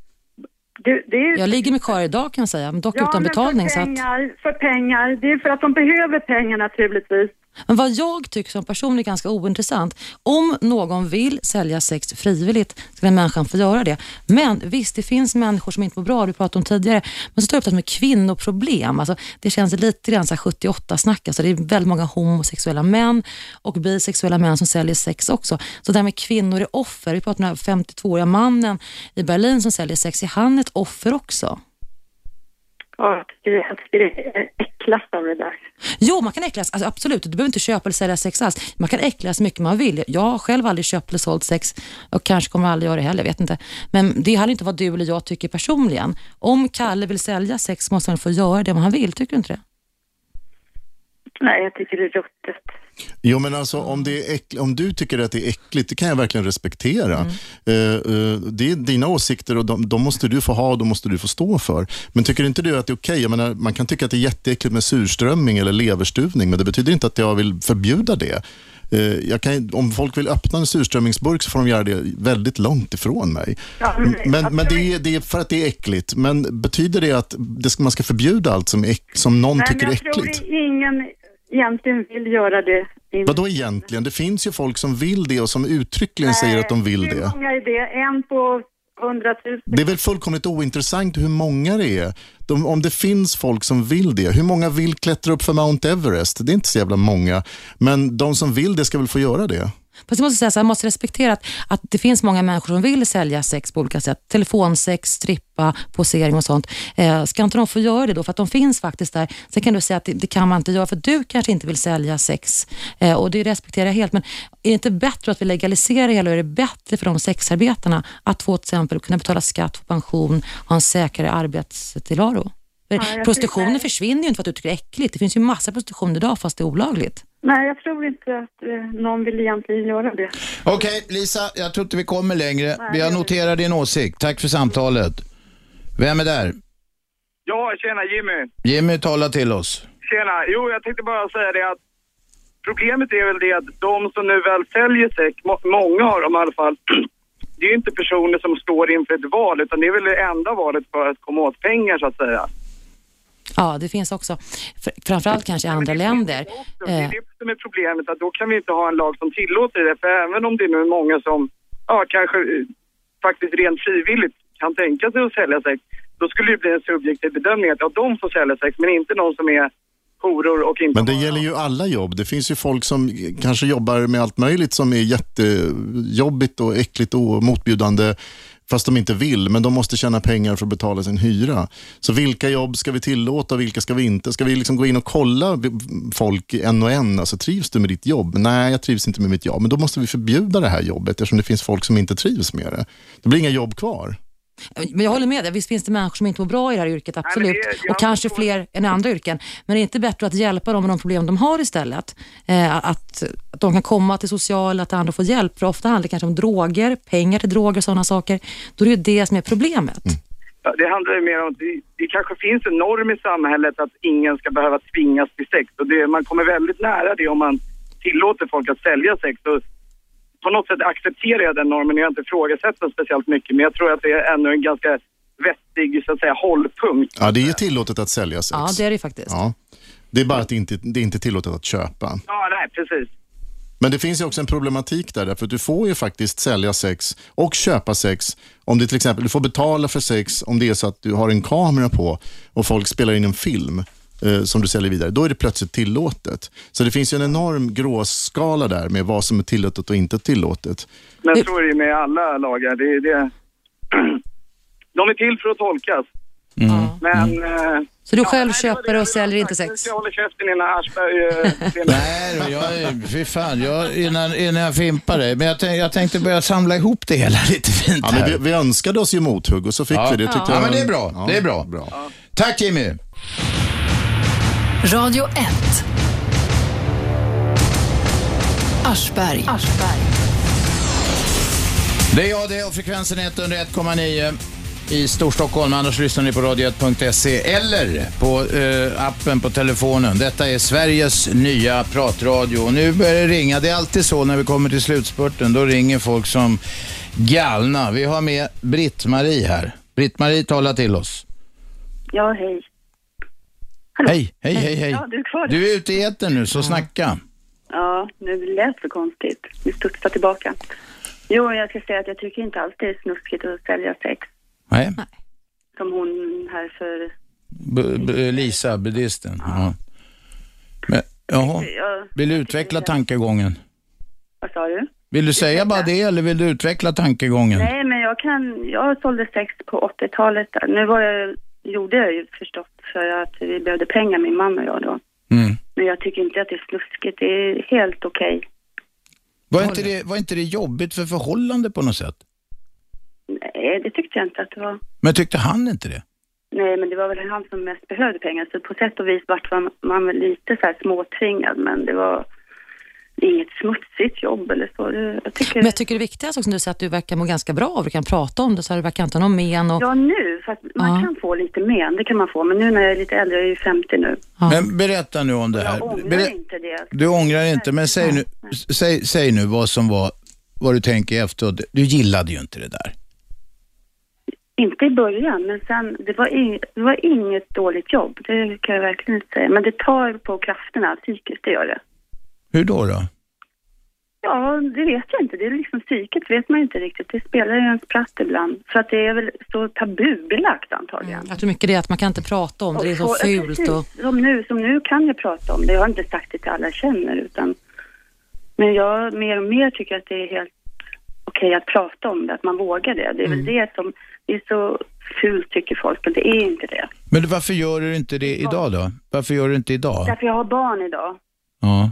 Speaker 6: Det, det är,
Speaker 4: Jag ligger med karlar idag kan jag säga, dock
Speaker 6: ja,
Speaker 4: utan betalning.
Speaker 6: För
Speaker 4: Så att,
Speaker 6: pengar, för pengar. Det är för att de behöver pengar naturligtvis
Speaker 4: men vad jag tycker som person är ganska ointressant. Om någon vill sälja sex frivilligt ska den människan få göra det. Men visst, det finns människor som inte mår bra, du pratade om tidigare. Men så tar jag upp det med kvinnoproblem. Alltså, det känns lite grann 78-snack. Alltså, det är väldigt många homosexuella män och bisexuella män som säljer sex också. Så det här med kvinnor är offer. Vi pratar om den här 52-åriga mannen i Berlin som säljer sex. Är han ett offer också?
Speaker 6: Ja, jag tycker, äcklas av det där.
Speaker 4: Jo, man kan äcklas. Alltså, absolut, du behöver inte köpa eller sälja sex alls. Man kan äcklas så mycket man vill. Jag har själv aldrig köpt eller sålt sex och kanske kommer aldrig göra det heller, jag vet inte. Men det handlar inte om vad du eller jag tycker personligen. Om Kalle vill sälja sex måste han få göra det om han vill, tycker du inte det?
Speaker 6: Nej, jag tycker det är ruttet.
Speaker 3: Jo, men alltså om, det är äckl- om du tycker att det är äckligt, det kan jag verkligen respektera.
Speaker 2: Mm.
Speaker 3: Eh, eh, det är dina åsikter och de, de måste du få ha och de måste du få stå för. Men tycker inte du att det är okej? Menar, man kan tycka att det är jätteäckligt med surströmming eller leverstuvning, men det betyder inte att jag vill förbjuda det. Eh, jag kan, om folk vill öppna en surströmmingsburk så får de göra det väldigt långt ifrån mig.
Speaker 14: Ja, men-
Speaker 3: men men det, är, det är för att det är äckligt. Men betyder det att det ska, man ska förbjuda allt som, äck- som någon
Speaker 14: Nej,
Speaker 3: tycker är
Speaker 14: jag
Speaker 3: äckligt?
Speaker 14: tror ingen egentligen vill göra det.
Speaker 3: Vadå egentligen? Det finns ju folk som vill det och som uttryckligen säger att de vill
Speaker 14: Hur
Speaker 3: det.
Speaker 14: många är det? En på hundratusen?
Speaker 3: Det är väl fullkomligt ointressant hur många det är. De, om det finns folk som vill det, hur många vill klättra upp för Mount Everest? Det är inte så jävla många. Men de som vill det ska väl få göra det.
Speaker 4: Fast jag måste säga så här, jag måste respektera att, att det finns många människor som vill sälja sex på olika sätt. Telefonsex, strippa, posering och sånt. Eh, ska inte de få göra det då? För att de finns faktiskt där. Sen kan du säga att det, det kan man inte göra för du kanske inte vill sälja sex. Eh, och det respekterar jag helt. Men är det inte bättre att vi legaliserar det hela och är det bättre för de sexarbetarna att få till exempel kunna betala skatt, få pension, ha en säkrare arbetstillvaro?
Speaker 14: Ja,
Speaker 4: prostitutionen försvinner ju inte för att du tycker det är äckligt. Det finns ju massa prostitution idag fast det är olagligt.
Speaker 14: Nej, jag tror inte att eh, någon vill egentligen göra det.
Speaker 2: Okej, Lisa, jag tror inte vi kommer längre.
Speaker 14: Nej,
Speaker 2: vi noterat din åsikt. Tack för samtalet. Vem är där?
Speaker 15: Ja, tjena Jimmy.
Speaker 2: Jimmy, tala till oss.
Speaker 15: Tjena. Jo, jag tänkte bara säga det att problemet är väl det att de som nu väl säljer må- många av dem i alla fall, (clears throat) det är ju inte personer som står inför ett val utan det är väl det enda valet för att komma åt pengar så att säga.
Speaker 4: Ja, det finns också. Fr- Framförallt kanske i andra länder.
Speaker 15: Det är
Speaker 4: Eh,
Speaker 15: det som är problemet, att då kan vi inte ha en lag som tillåter det. För även om det nu är många som, ja kanske eh, faktiskt rent frivilligt kan tänka sig att sälja sex, då skulle det bli en subjektiv bedömning att ja, de får sälja sex, men inte någon som är och inte
Speaker 3: Men det gäller ju alla jobb. Det finns ju folk som kanske jobbar med allt möjligt som är jättejobbigt och äckligt och motbjudande fast de inte vill, men de måste tjäna pengar för att betala sin hyra. Så vilka jobb ska vi tillåta och vilka ska vi inte? Ska vi liksom gå in och kolla folk en och en? Alltså, trivs du med ditt jobb? Nej, jag trivs inte med mitt jobb. Men då måste vi förbjuda det här jobbet eftersom det finns folk som inte trivs med det. Det blir inga jobb kvar.
Speaker 4: Men jag håller med dig, visst finns det människor som inte mår bra i det här yrket, absolut.
Speaker 15: det- jag
Speaker 4: och kanske fler än andra yrken. Men det är inte bättre att hjälpa dem med de problem de har istället? Eh, att, att de kan komma till sociala, att andra får hjälp. För ofta handlar det kanske om droger, pengar till droger och sådana saker. Då är det ju det som är problemet.
Speaker 15: Ja, det handlar ju mer om att det, det kanske finns en norm i samhället att ingen ska behöva tvingas till sex. Och det, man kommer väldigt nära det om man tillåter folk att sälja sex. Och på något sätt accepterar jag den normen. Jag har inte ifrågasatt den speciellt mycket. Men jag tror att det är ännu en ganska vettig så att säga, hållpunkt.
Speaker 3: Ja, det är tillåtet att sälja sex.
Speaker 4: Ja, det är det faktiskt.
Speaker 3: Ja. Det är bara att det inte det är inte tillåtet att köpa.
Speaker 15: Ja, nej, precis.
Speaker 3: Men det finns ju också en problematik där, att du får ju faktiskt sälja sex och köpa sex om det till exempel, du får betala för sex om det är så att du har en kamera på och folk spelar in en film eh, som du säljer vidare. Då är det plötsligt tillåtet. Så det finns ju en enorm gråskala där med vad som är tillåtet och inte tillåtet.
Speaker 15: Men så är det ju med alla lagar. Det, det... (clears throat) De är till för att tolkas. Men... Eh,
Speaker 4: Så du själv köper och säljer inte sex?
Speaker 15: jag håller käften innan Aschberg... Eh, (laughs)
Speaker 2: Nej, då, jag, är- fy fan, jag, innan, innan jag fimpar dig. Men jag, tänk, jag tänkte börja samla ihop det hela (laughs) lite fint
Speaker 3: Ja, men
Speaker 2: här.
Speaker 3: vi, vi önskade oss ju mothugg och så fick
Speaker 2: ja.
Speaker 3: vi det. Tyckte
Speaker 2: ja,
Speaker 3: jag
Speaker 2: men
Speaker 3: var-
Speaker 2: det är bra.
Speaker 3: Ja,
Speaker 2: det är bra. Tack Jimmy.
Speaker 1: Radio 1. Aschberg.
Speaker 2: Det är jag det och frekvensen är 101,9 i Storstockholm. Annars lyssnar ni på radio1.se eller på eh, appen på telefonen. Detta är Sveriges nya pratradio. Och nu börjar det ringa. Det är alltid så när vi kommer till slutspurten. Då ringer folk som galna. Vi har med Britt-Marie här. Britt-Marie, tala till oss.
Speaker 14: Ja, hej.
Speaker 2: Hej, hej, hej, hej.
Speaker 14: Ja, du är kvar.
Speaker 2: Du är ute i etern nu, så snacka.
Speaker 14: Ja, nu lät det så konstigt. Vi studsar tillbaka. Jo, jag ska säga att jag tycker inte alls det är snuskigt att sälja sex.
Speaker 2: Nej.
Speaker 14: Som hon här för...
Speaker 2: B- b- Lisa, buddhisten. Ja. Men, jaha.
Speaker 14: Ja,
Speaker 2: Vill du utveckla tankegången?
Speaker 14: vad sa du?
Speaker 2: Vill du säga bara det eller vill du utveckla tankegången?
Speaker 14: Nej, men jag kan... Jag sålde sex på 80-talet. där. Nu var jag, gjorde jag ju förstås för att vi behövde pengar, min man och jag då.
Speaker 2: Mm.
Speaker 14: Men jag tycker inte att det är snuskigt. Det är helt okej.
Speaker 2: Var, inte det, var inte det jobbigt för förhållande på något sätt?
Speaker 14: Nej, det tyckte jag inte att det var.
Speaker 2: Men tyckte han inte det?
Speaker 14: Nej, men det var väl han som mest behövde pengar. Så på sätt och vis vart man, man väl lite så här småtvingad. Men det var... det är inget smutsigt jobb eller så. Jag tycker...
Speaker 4: Men jag tycker det viktigaste också som du säger att du verkar må ganska bra av, du kan prata om det så här, du verkar inte ha någon men. Och...
Speaker 14: Ja, nu. För att man
Speaker 4: Ja.
Speaker 14: kan få lite men, det kan man få. Men nu när jag är lite äldre, jag är ju 50 nu.
Speaker 2: Men berätta nu om det här.
Speaker 14: Jag ångrar
Speaker 2: Berä-
Speaker 14: inte det.
Speaker 2: Du ångrar inte, men säg nu, säg, säg nu vad som var, vad du tänker efteråt. Du gillade ju inte det där.
Speaker 14: Inte i början, men sen, det var, ing, det var inget dåligt jobb. Det kan jag verkligen inte säga. Men det tar på krafterna psykiskt, det gör det.
Speaker 2: Hur då? då?
Speaker 14: Ja, det vet jag inte. Det är liksom psyket vet man inte riktigt. Det spelar ju en spratt ibland. För att det är väl så tabubelagt antagligen.
Speaker 4: Jag tror mycket det är att man kan inte prata om det, det är så
Speaker 14: Och-
Speaker 4: fult.
Speaker 14: precis.
Speaker 4: Och...
Speaker 14: Som, nu, som nu kan jag prata om det. Jag har inte sagt det till alla jag känner utan men jag mer och mer tycker att det är helt okej att prata om det, att man vågar det. Det är väl det som, det är så fult tycker folk, men det är inte det.
Speaker 2: Men varför gör du inte det idag då? Varför gör du inte idag?
Speaker 14: Därför jag har barn idag.
Speaker 2: Ja.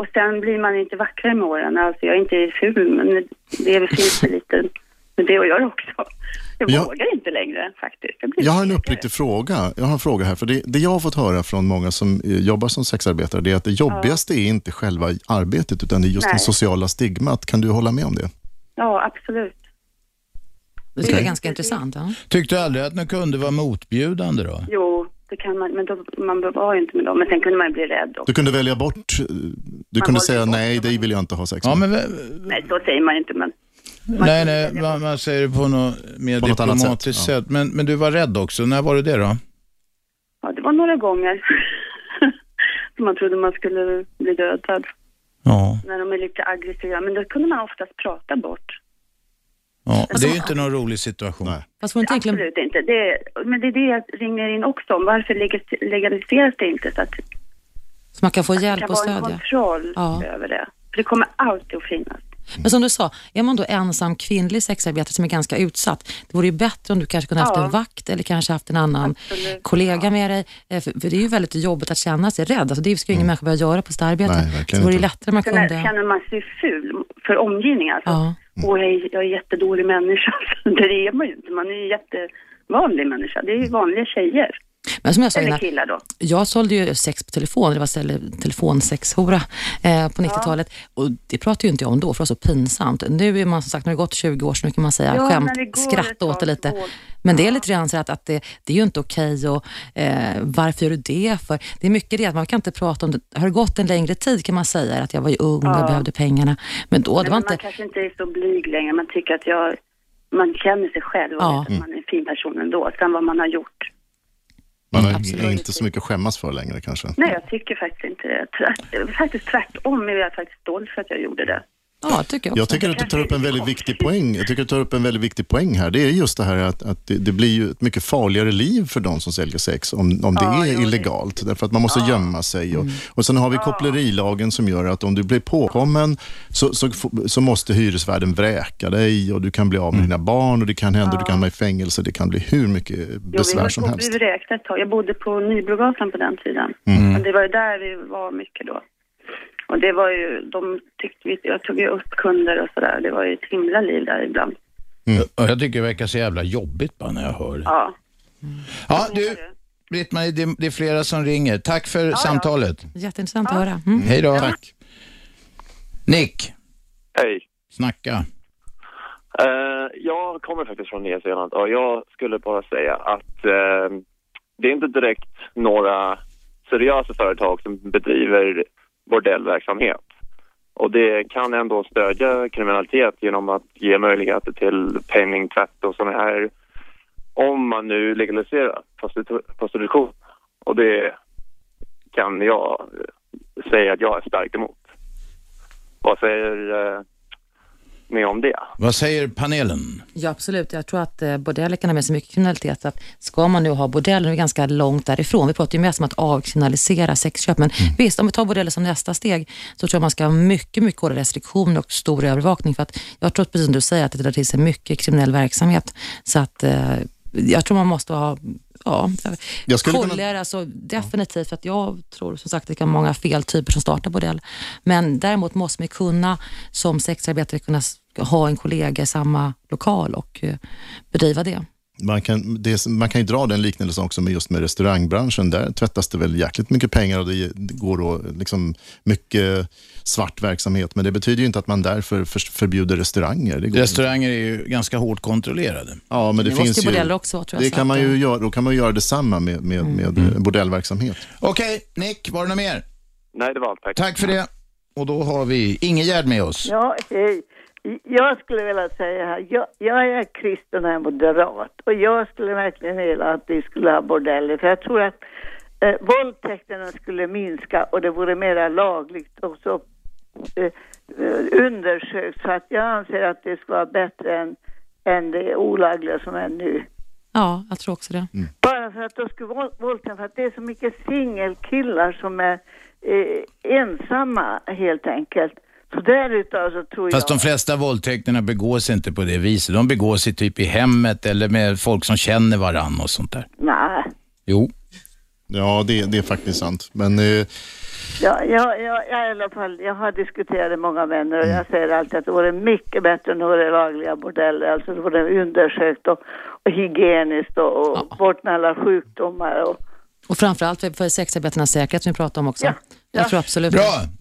Speaker 14: Och sen blir man inte vackrare med åren. Alltså jag är inte ful, men det är väl finns det lite med det att göra också. Jag
Speaker 3: Ja.
Speaker 14: vågar inte längre faktiskt. Jag
Speaker 3: Jag har en uppriktig fråga. Jag har en fråga här. För det, det jag har fått höra från många som eh, jobbar som sexarbetare, det är att det jobbigaste är inte själva arbetet, utan det är just
Speaker 14: Nej.
Speaker 3: det sociala stigmat. Kan du hålla med om det?
Speaker 14: Ja, absolut.
Speaker 4: Det jag är
Speaker 3: Okej.
Speaker 4: ganska intressant. Ja.
Speaker 2: Tyckte du aldrig att ni kunde vara motbjudande då?
Speaker 14: Jo, det kan man, men då, man var ju inte med dem. Men sen kunde man ju bli rädd också.
Speaker 3: Du kunde välja bort, eh, du kunde säga nej, dig vill jag inte ha sex med.
Speaker 2: Ja, men,
Speaker 14: Nej, så säger man inte, men
Speaker 2: nej, nej, man, man säger det på något mer
Speaker 3: På något annat
Speaker 2: diplomatiskt
Speaker 3: sätt,
Speaker 2: sätt. Men, men du var rädd också. När var det det då?
Speaker 14: ja, det var några gånger. som (laughs) man trodde man skulle bli dödad.
Speaker 2: Ja.
Speaker 14: När de är lite aggressiva. Men då kunde man oftast prata bort.
Speaker 2: Ja. Det är ju inte någon rolig situation.
Speaker 4: Fast var det inte egentligen...
Speaker 14: Absolut inte. Det, men det är det jag ringer in också om. Varför leg- legaliseras det inte? Så att
Speaker 4: Så man kan få
Speaker 14: det
Speaker 4: hjälp
Speaker 14: kan
Speaker 4: och
Speaker 14: vara en kontroll
Speaker 4: Ja.
Speaker 14: över det. För det kommer alltid att finnas.
Speaker 4: Men som du sa, är man då ensam kvinnlig sexarbetare som är ganska utsatt, det vore ju bättre om du kanske kunde haft
Speaker 14: Ja.
Speaker 4: en vakt eller kanske haft en annan
Speaker 14: Absolut.
Speaker 4: kollega med dig. Eh, För, för det är ju väldigt jobbigt att känna sig rädd. Alltså det ska ju ingen människa behöva göra på sitt arbete.
Speaker 3: Nej,
Speaker 4: så det vore ju lättare om man
Speaker 14: Sen
Speaker 4: kunde...
Speaker 14: är- känner man sig ful för omgivningen. Alltså.
Speaker 4: Ja.
Speaker 14: Åh, jag är, jag är jättedålig människa. (laughs) det är man ju inte. Man är ju jättevanlig människa. Det är ju vanliga tjejer.
Speaker 4: Men som jag sa
Speaker 14: Eller
Speaker 4: innan,
Speaker 14: killar då.
Speaker 4: jag sålde ju sex på telefon, det var telefonsexhora eh, på 90-talet. Och det pratade ju inte jag om då, för det var så pinsamt. Nu är man som sagt, när det gått 20 år, så nu kan man säga
Speaker 14: Ja,
Speaker 4: skämt,
Speaker 14: det
Speaker 4: skratta åt det lite. Men det är lite grann så att, att det, det är ju inte okej och eh, varför gör du det för? Det är mycket det att man kan inte prata om det. Har det gått en längre tid kan man säga att jag var ju ung och
Speaker 14: Ja.
Speaker 4: behövde pengarna. Men då, det
Speaker 14: Men
Speaker 4: var
Speaker 14: man
Speaker 4: inte...
Speaker 14: kanske inte är så blyg längre. Man tycker att jag... Man känner sig själv och
Speaker 4: Ja.
Speaker 14: vet att man är en fin person ändå. Sen vad man har gjort.
Speaker 3: Man har inte så mycket att skämmas för längre kanske.
Speaker 14: Nej, jag tycker faktiskt inte det. Faktiskt tvärtom är jag faktiskt stolt för att jag gjorde det.
Speaker 4: Ja, tycker jag
Speaker 3: Jag tycker att du tar upp en väldigt viktig poäng. Jag tycker att du tar upp en väldigt viktig poäng här. Det är just det här att, att det, det blir ju ett mycket farligare liv för de som säljer sex om, om det
Speaker 14: Ja,
Speaker 3: är illegalt. Därför att man måste gömma sig. Och, och sen har vi kopplerilagen som gör att om du blir påkommen så, så, så måste hyresvärden vräka dig och du kan bli av med dina barn och det kan hända, du kan hamna i fängelse. Det kan bli hur mycket besvär som helst.
Speaker 14: Jag bodde på Nybrogatan på den tiden.
Speaker 3: Mm.
Speaker 14: Men det var där vi var mycket då. Och det var ju, de tyckte vi, jag tog ju upp kunder och sådär. Det var ju ett himla liv där ibland.
Speaker 2: Och Jag tycker det verkar så jävla jobbigt bara när jag hör det.
Speaker 14: Ja.
Speaker 2: Ja, du, Britt-Marie, det, det är flera som ringer. Tack för samtalet.
Speaker 4: Jätteintressant att höra. Mm.
Speaker 2: Hej då. Tack. Nick,
Speaker 16: Hej.
Speaker 2: snacka.
Speaker 16: Eh, jag kommer faktiskt från Nya Zeeland och jag skulle bara säga att eh, det är inte direkt några seriösa företag som bedriver bordellverksamhet. Och det kan ändå stödja kriminalitet genom att ge möjligheter till penningtvätt och sådana här om man nu legaliserar prostitution. Och det kan jag eh, säga att jag är starkt emot. Vad säger eh, ni om det?
Speaker 2: Vad säger panelen?
Speaker 4: Ja, absolut. Jag tror att eh, bordeller kan ha med sig mycket kriminalitet. Att ska man nu ha bordeller, nu är ganska långt därifrån. Vi pratar ju mest om att avkriminalisera sexköp. Men visst, om vi tar bordeller som nästa steg så tror jag man ska ha mycket, mycket hårdare restriktioner och stor övervakning. För att jag tror, precis som du säger, att det drar till sig mycket kriminell verksamhet. Så att eh, jag tror man måste ha Ja,
Speaker 3: Jag skulle kunna-
Speaker 4: koller, alltså definitivt. För att jag tror som sagt att det kan vara många fel typer som startar bordell. Men däremot måste man kunna som sexarbetare kunna ha en kollega i samma lokal och eh, bedriva det.
Speaker 3: Man kan, det, man kan ju dra den liknelsen också med just med restaurangbranschen. Där tvättas det väl jäkligt mycket pengar och det, det går då liksom mycket svart verksamhet. Men det betyder ju inte att man därför för, förbjuder restauranger. Det går
Speaker 2: Restauranger är ju ganska hårt kontrollerade.
Speaker 3: Ja, men det,
Speaker 4: Det
Speaker 3: finns ju...
Speaker 4: bordeller också vara, tror jag,
Speaker 3: Det
Speaker 4: så
Speaker 3: kan man ju
Speaker 4: eh,
Speaker 3: göra, då kan man göra detsamma med, med, med
Speaker 2: Mm.
Speaker 3: bordellverksamhet.
Speaker 2: Okej, Nick, var det något mer?
Speaker 16: Nej, det var allt. Tack.
Speaker 2: Tack för det. Och då har vi Ingegärd med oss.
Speaker 17: Ja, hej. Jag skulle vilja säga här, jag, jag är kristen och är moderat och jag skulle verkligen vilja att vi skulle ha bordeller för jag tror att eh, våldtäkterna skulle minska och det vore mera lagligt och så eh, eh, undersökt så att jag anser att det ska vara bättre än, än det olagliga som är nu.
Speaker 4: Ja, jag tror också det.
Speaker 17: Bara för att då skulle våld- våldtäkt, för att det är så mycket singelkillar som är eh, ensamma helt enkelt. Så därutav så tror
Speaker 2: Fast
Speaker 17: jag...
Speaker 2: de flesta våldtäkterna begås inte på det viset. De begås i typ i hemmet eller med folk som känner varann och sånt där.
Speaker 17: Nej.
Speaker 2: Jo.
Speaker 3: Ja, det, det är faktiskt sant. Men eh,
Speaker 17: Ja, jag, jag, jag, i alla fall, jag har diskuterat med många vänner och jag säger alltid att det vore mycket bättre än några lagliga bordeller. Alltså det vore undersökt och, och hygieniskt och, och bort med alla sjukdomar. Och,
Speaker 4: Och framförallt för- sexarbetarnas säkerhet som vi pratade om också. Jag tror absolut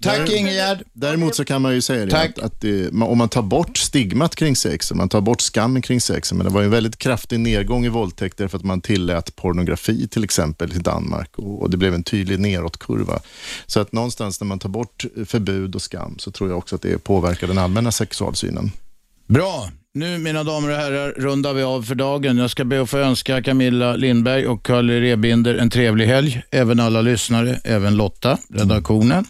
Speaker 2: Tack Ingegärd.
Speaker 3: Däremot så kan man ju säga det
Speaker 2: Tack.
Speaker 3: att, att det, man- om man tar bort stigmat kring sex, om man tar bort skammen kring sex, men det var ju en väldigt kraftig nedgång i våldtäkter för att man tillät pornografi till exempel i Danmark och, och det blev en tydlig neråtkurva. Så att någonstans när man tar bort förbud och skam så tror jag också att det påverkar den allmänna sexualsynen.
Speaker 2: Bra. Nu mina damer och herrar rundar vi av för dagen. Jag ska be att få önska Camilla Lindberg och Karl Rebinder en trevlig helg. Även alla lyssnare, även Lotta, redaktionen.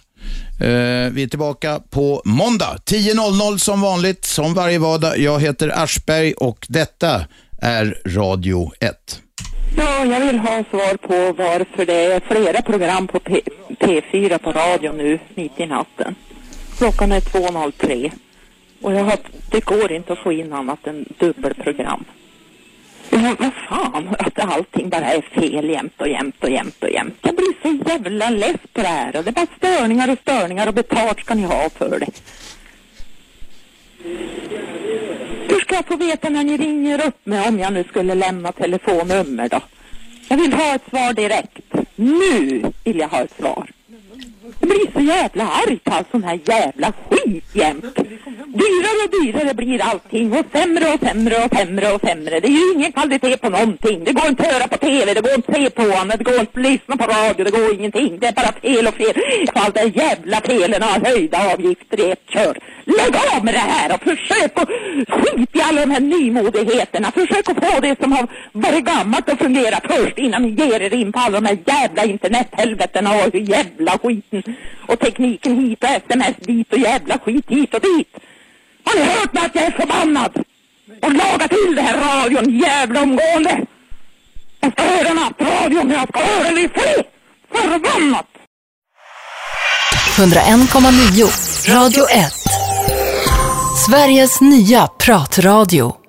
Speaker 2: Eh, vi är tillbaka på måndag 10.00 som vanligt, som varje vardag. Jag heter Aschberg och detta är Radio 1.
Speaker 18: Ja, jag vill ha svar på varför det är flera program på P- P4 på radio nu mitt i natten. Klockan är 2.03 och jag har, det går inte att få in annat än dubbelprogram. Men vad fan, att allting bara är fel jämt och jämt och jämt och jämt. Jag blir så jävla less på det här och det är bara störningar och störningar och betalt ska ni ha för det. Hur ska jag få veta när ni ringer upp mig om jag nu skulle lämna telefonnummer då? Jag vill ha ett svar direkt. Nu vill jag ha ett svar. Jag blir så jävla arg på all sån här jävla skit jämt. Dyrare och dyrare blir allting och sämre och sämre och sämre och sämre. Det är ju ingen kvalitet på någonting. Det går inte att höra på TV, det går inte att se på honom, det går inte att lyssna på radio, det går ingenting. Det är bara fel och fel. Allt det jävla felen har höjda avgifter i ett kör. Lägg av med det här och försök att skit i alla de här nymodigheterna. Försök att få det som har varit gammalt att fungera först innan ni ger er in på alla de här jävla internethelvetena och jävla skiten. Och tekniken hit och sms dit och jävla skit hit och dit. Har ni hört mig att jag är förbannad? Och laga till det här radion jävla omgående. Jag ska höra nattradion, jag ska höra den i fred. Förbannat!
Speaker 1: 101,9 Radio 1. Sveriges nya pratradio.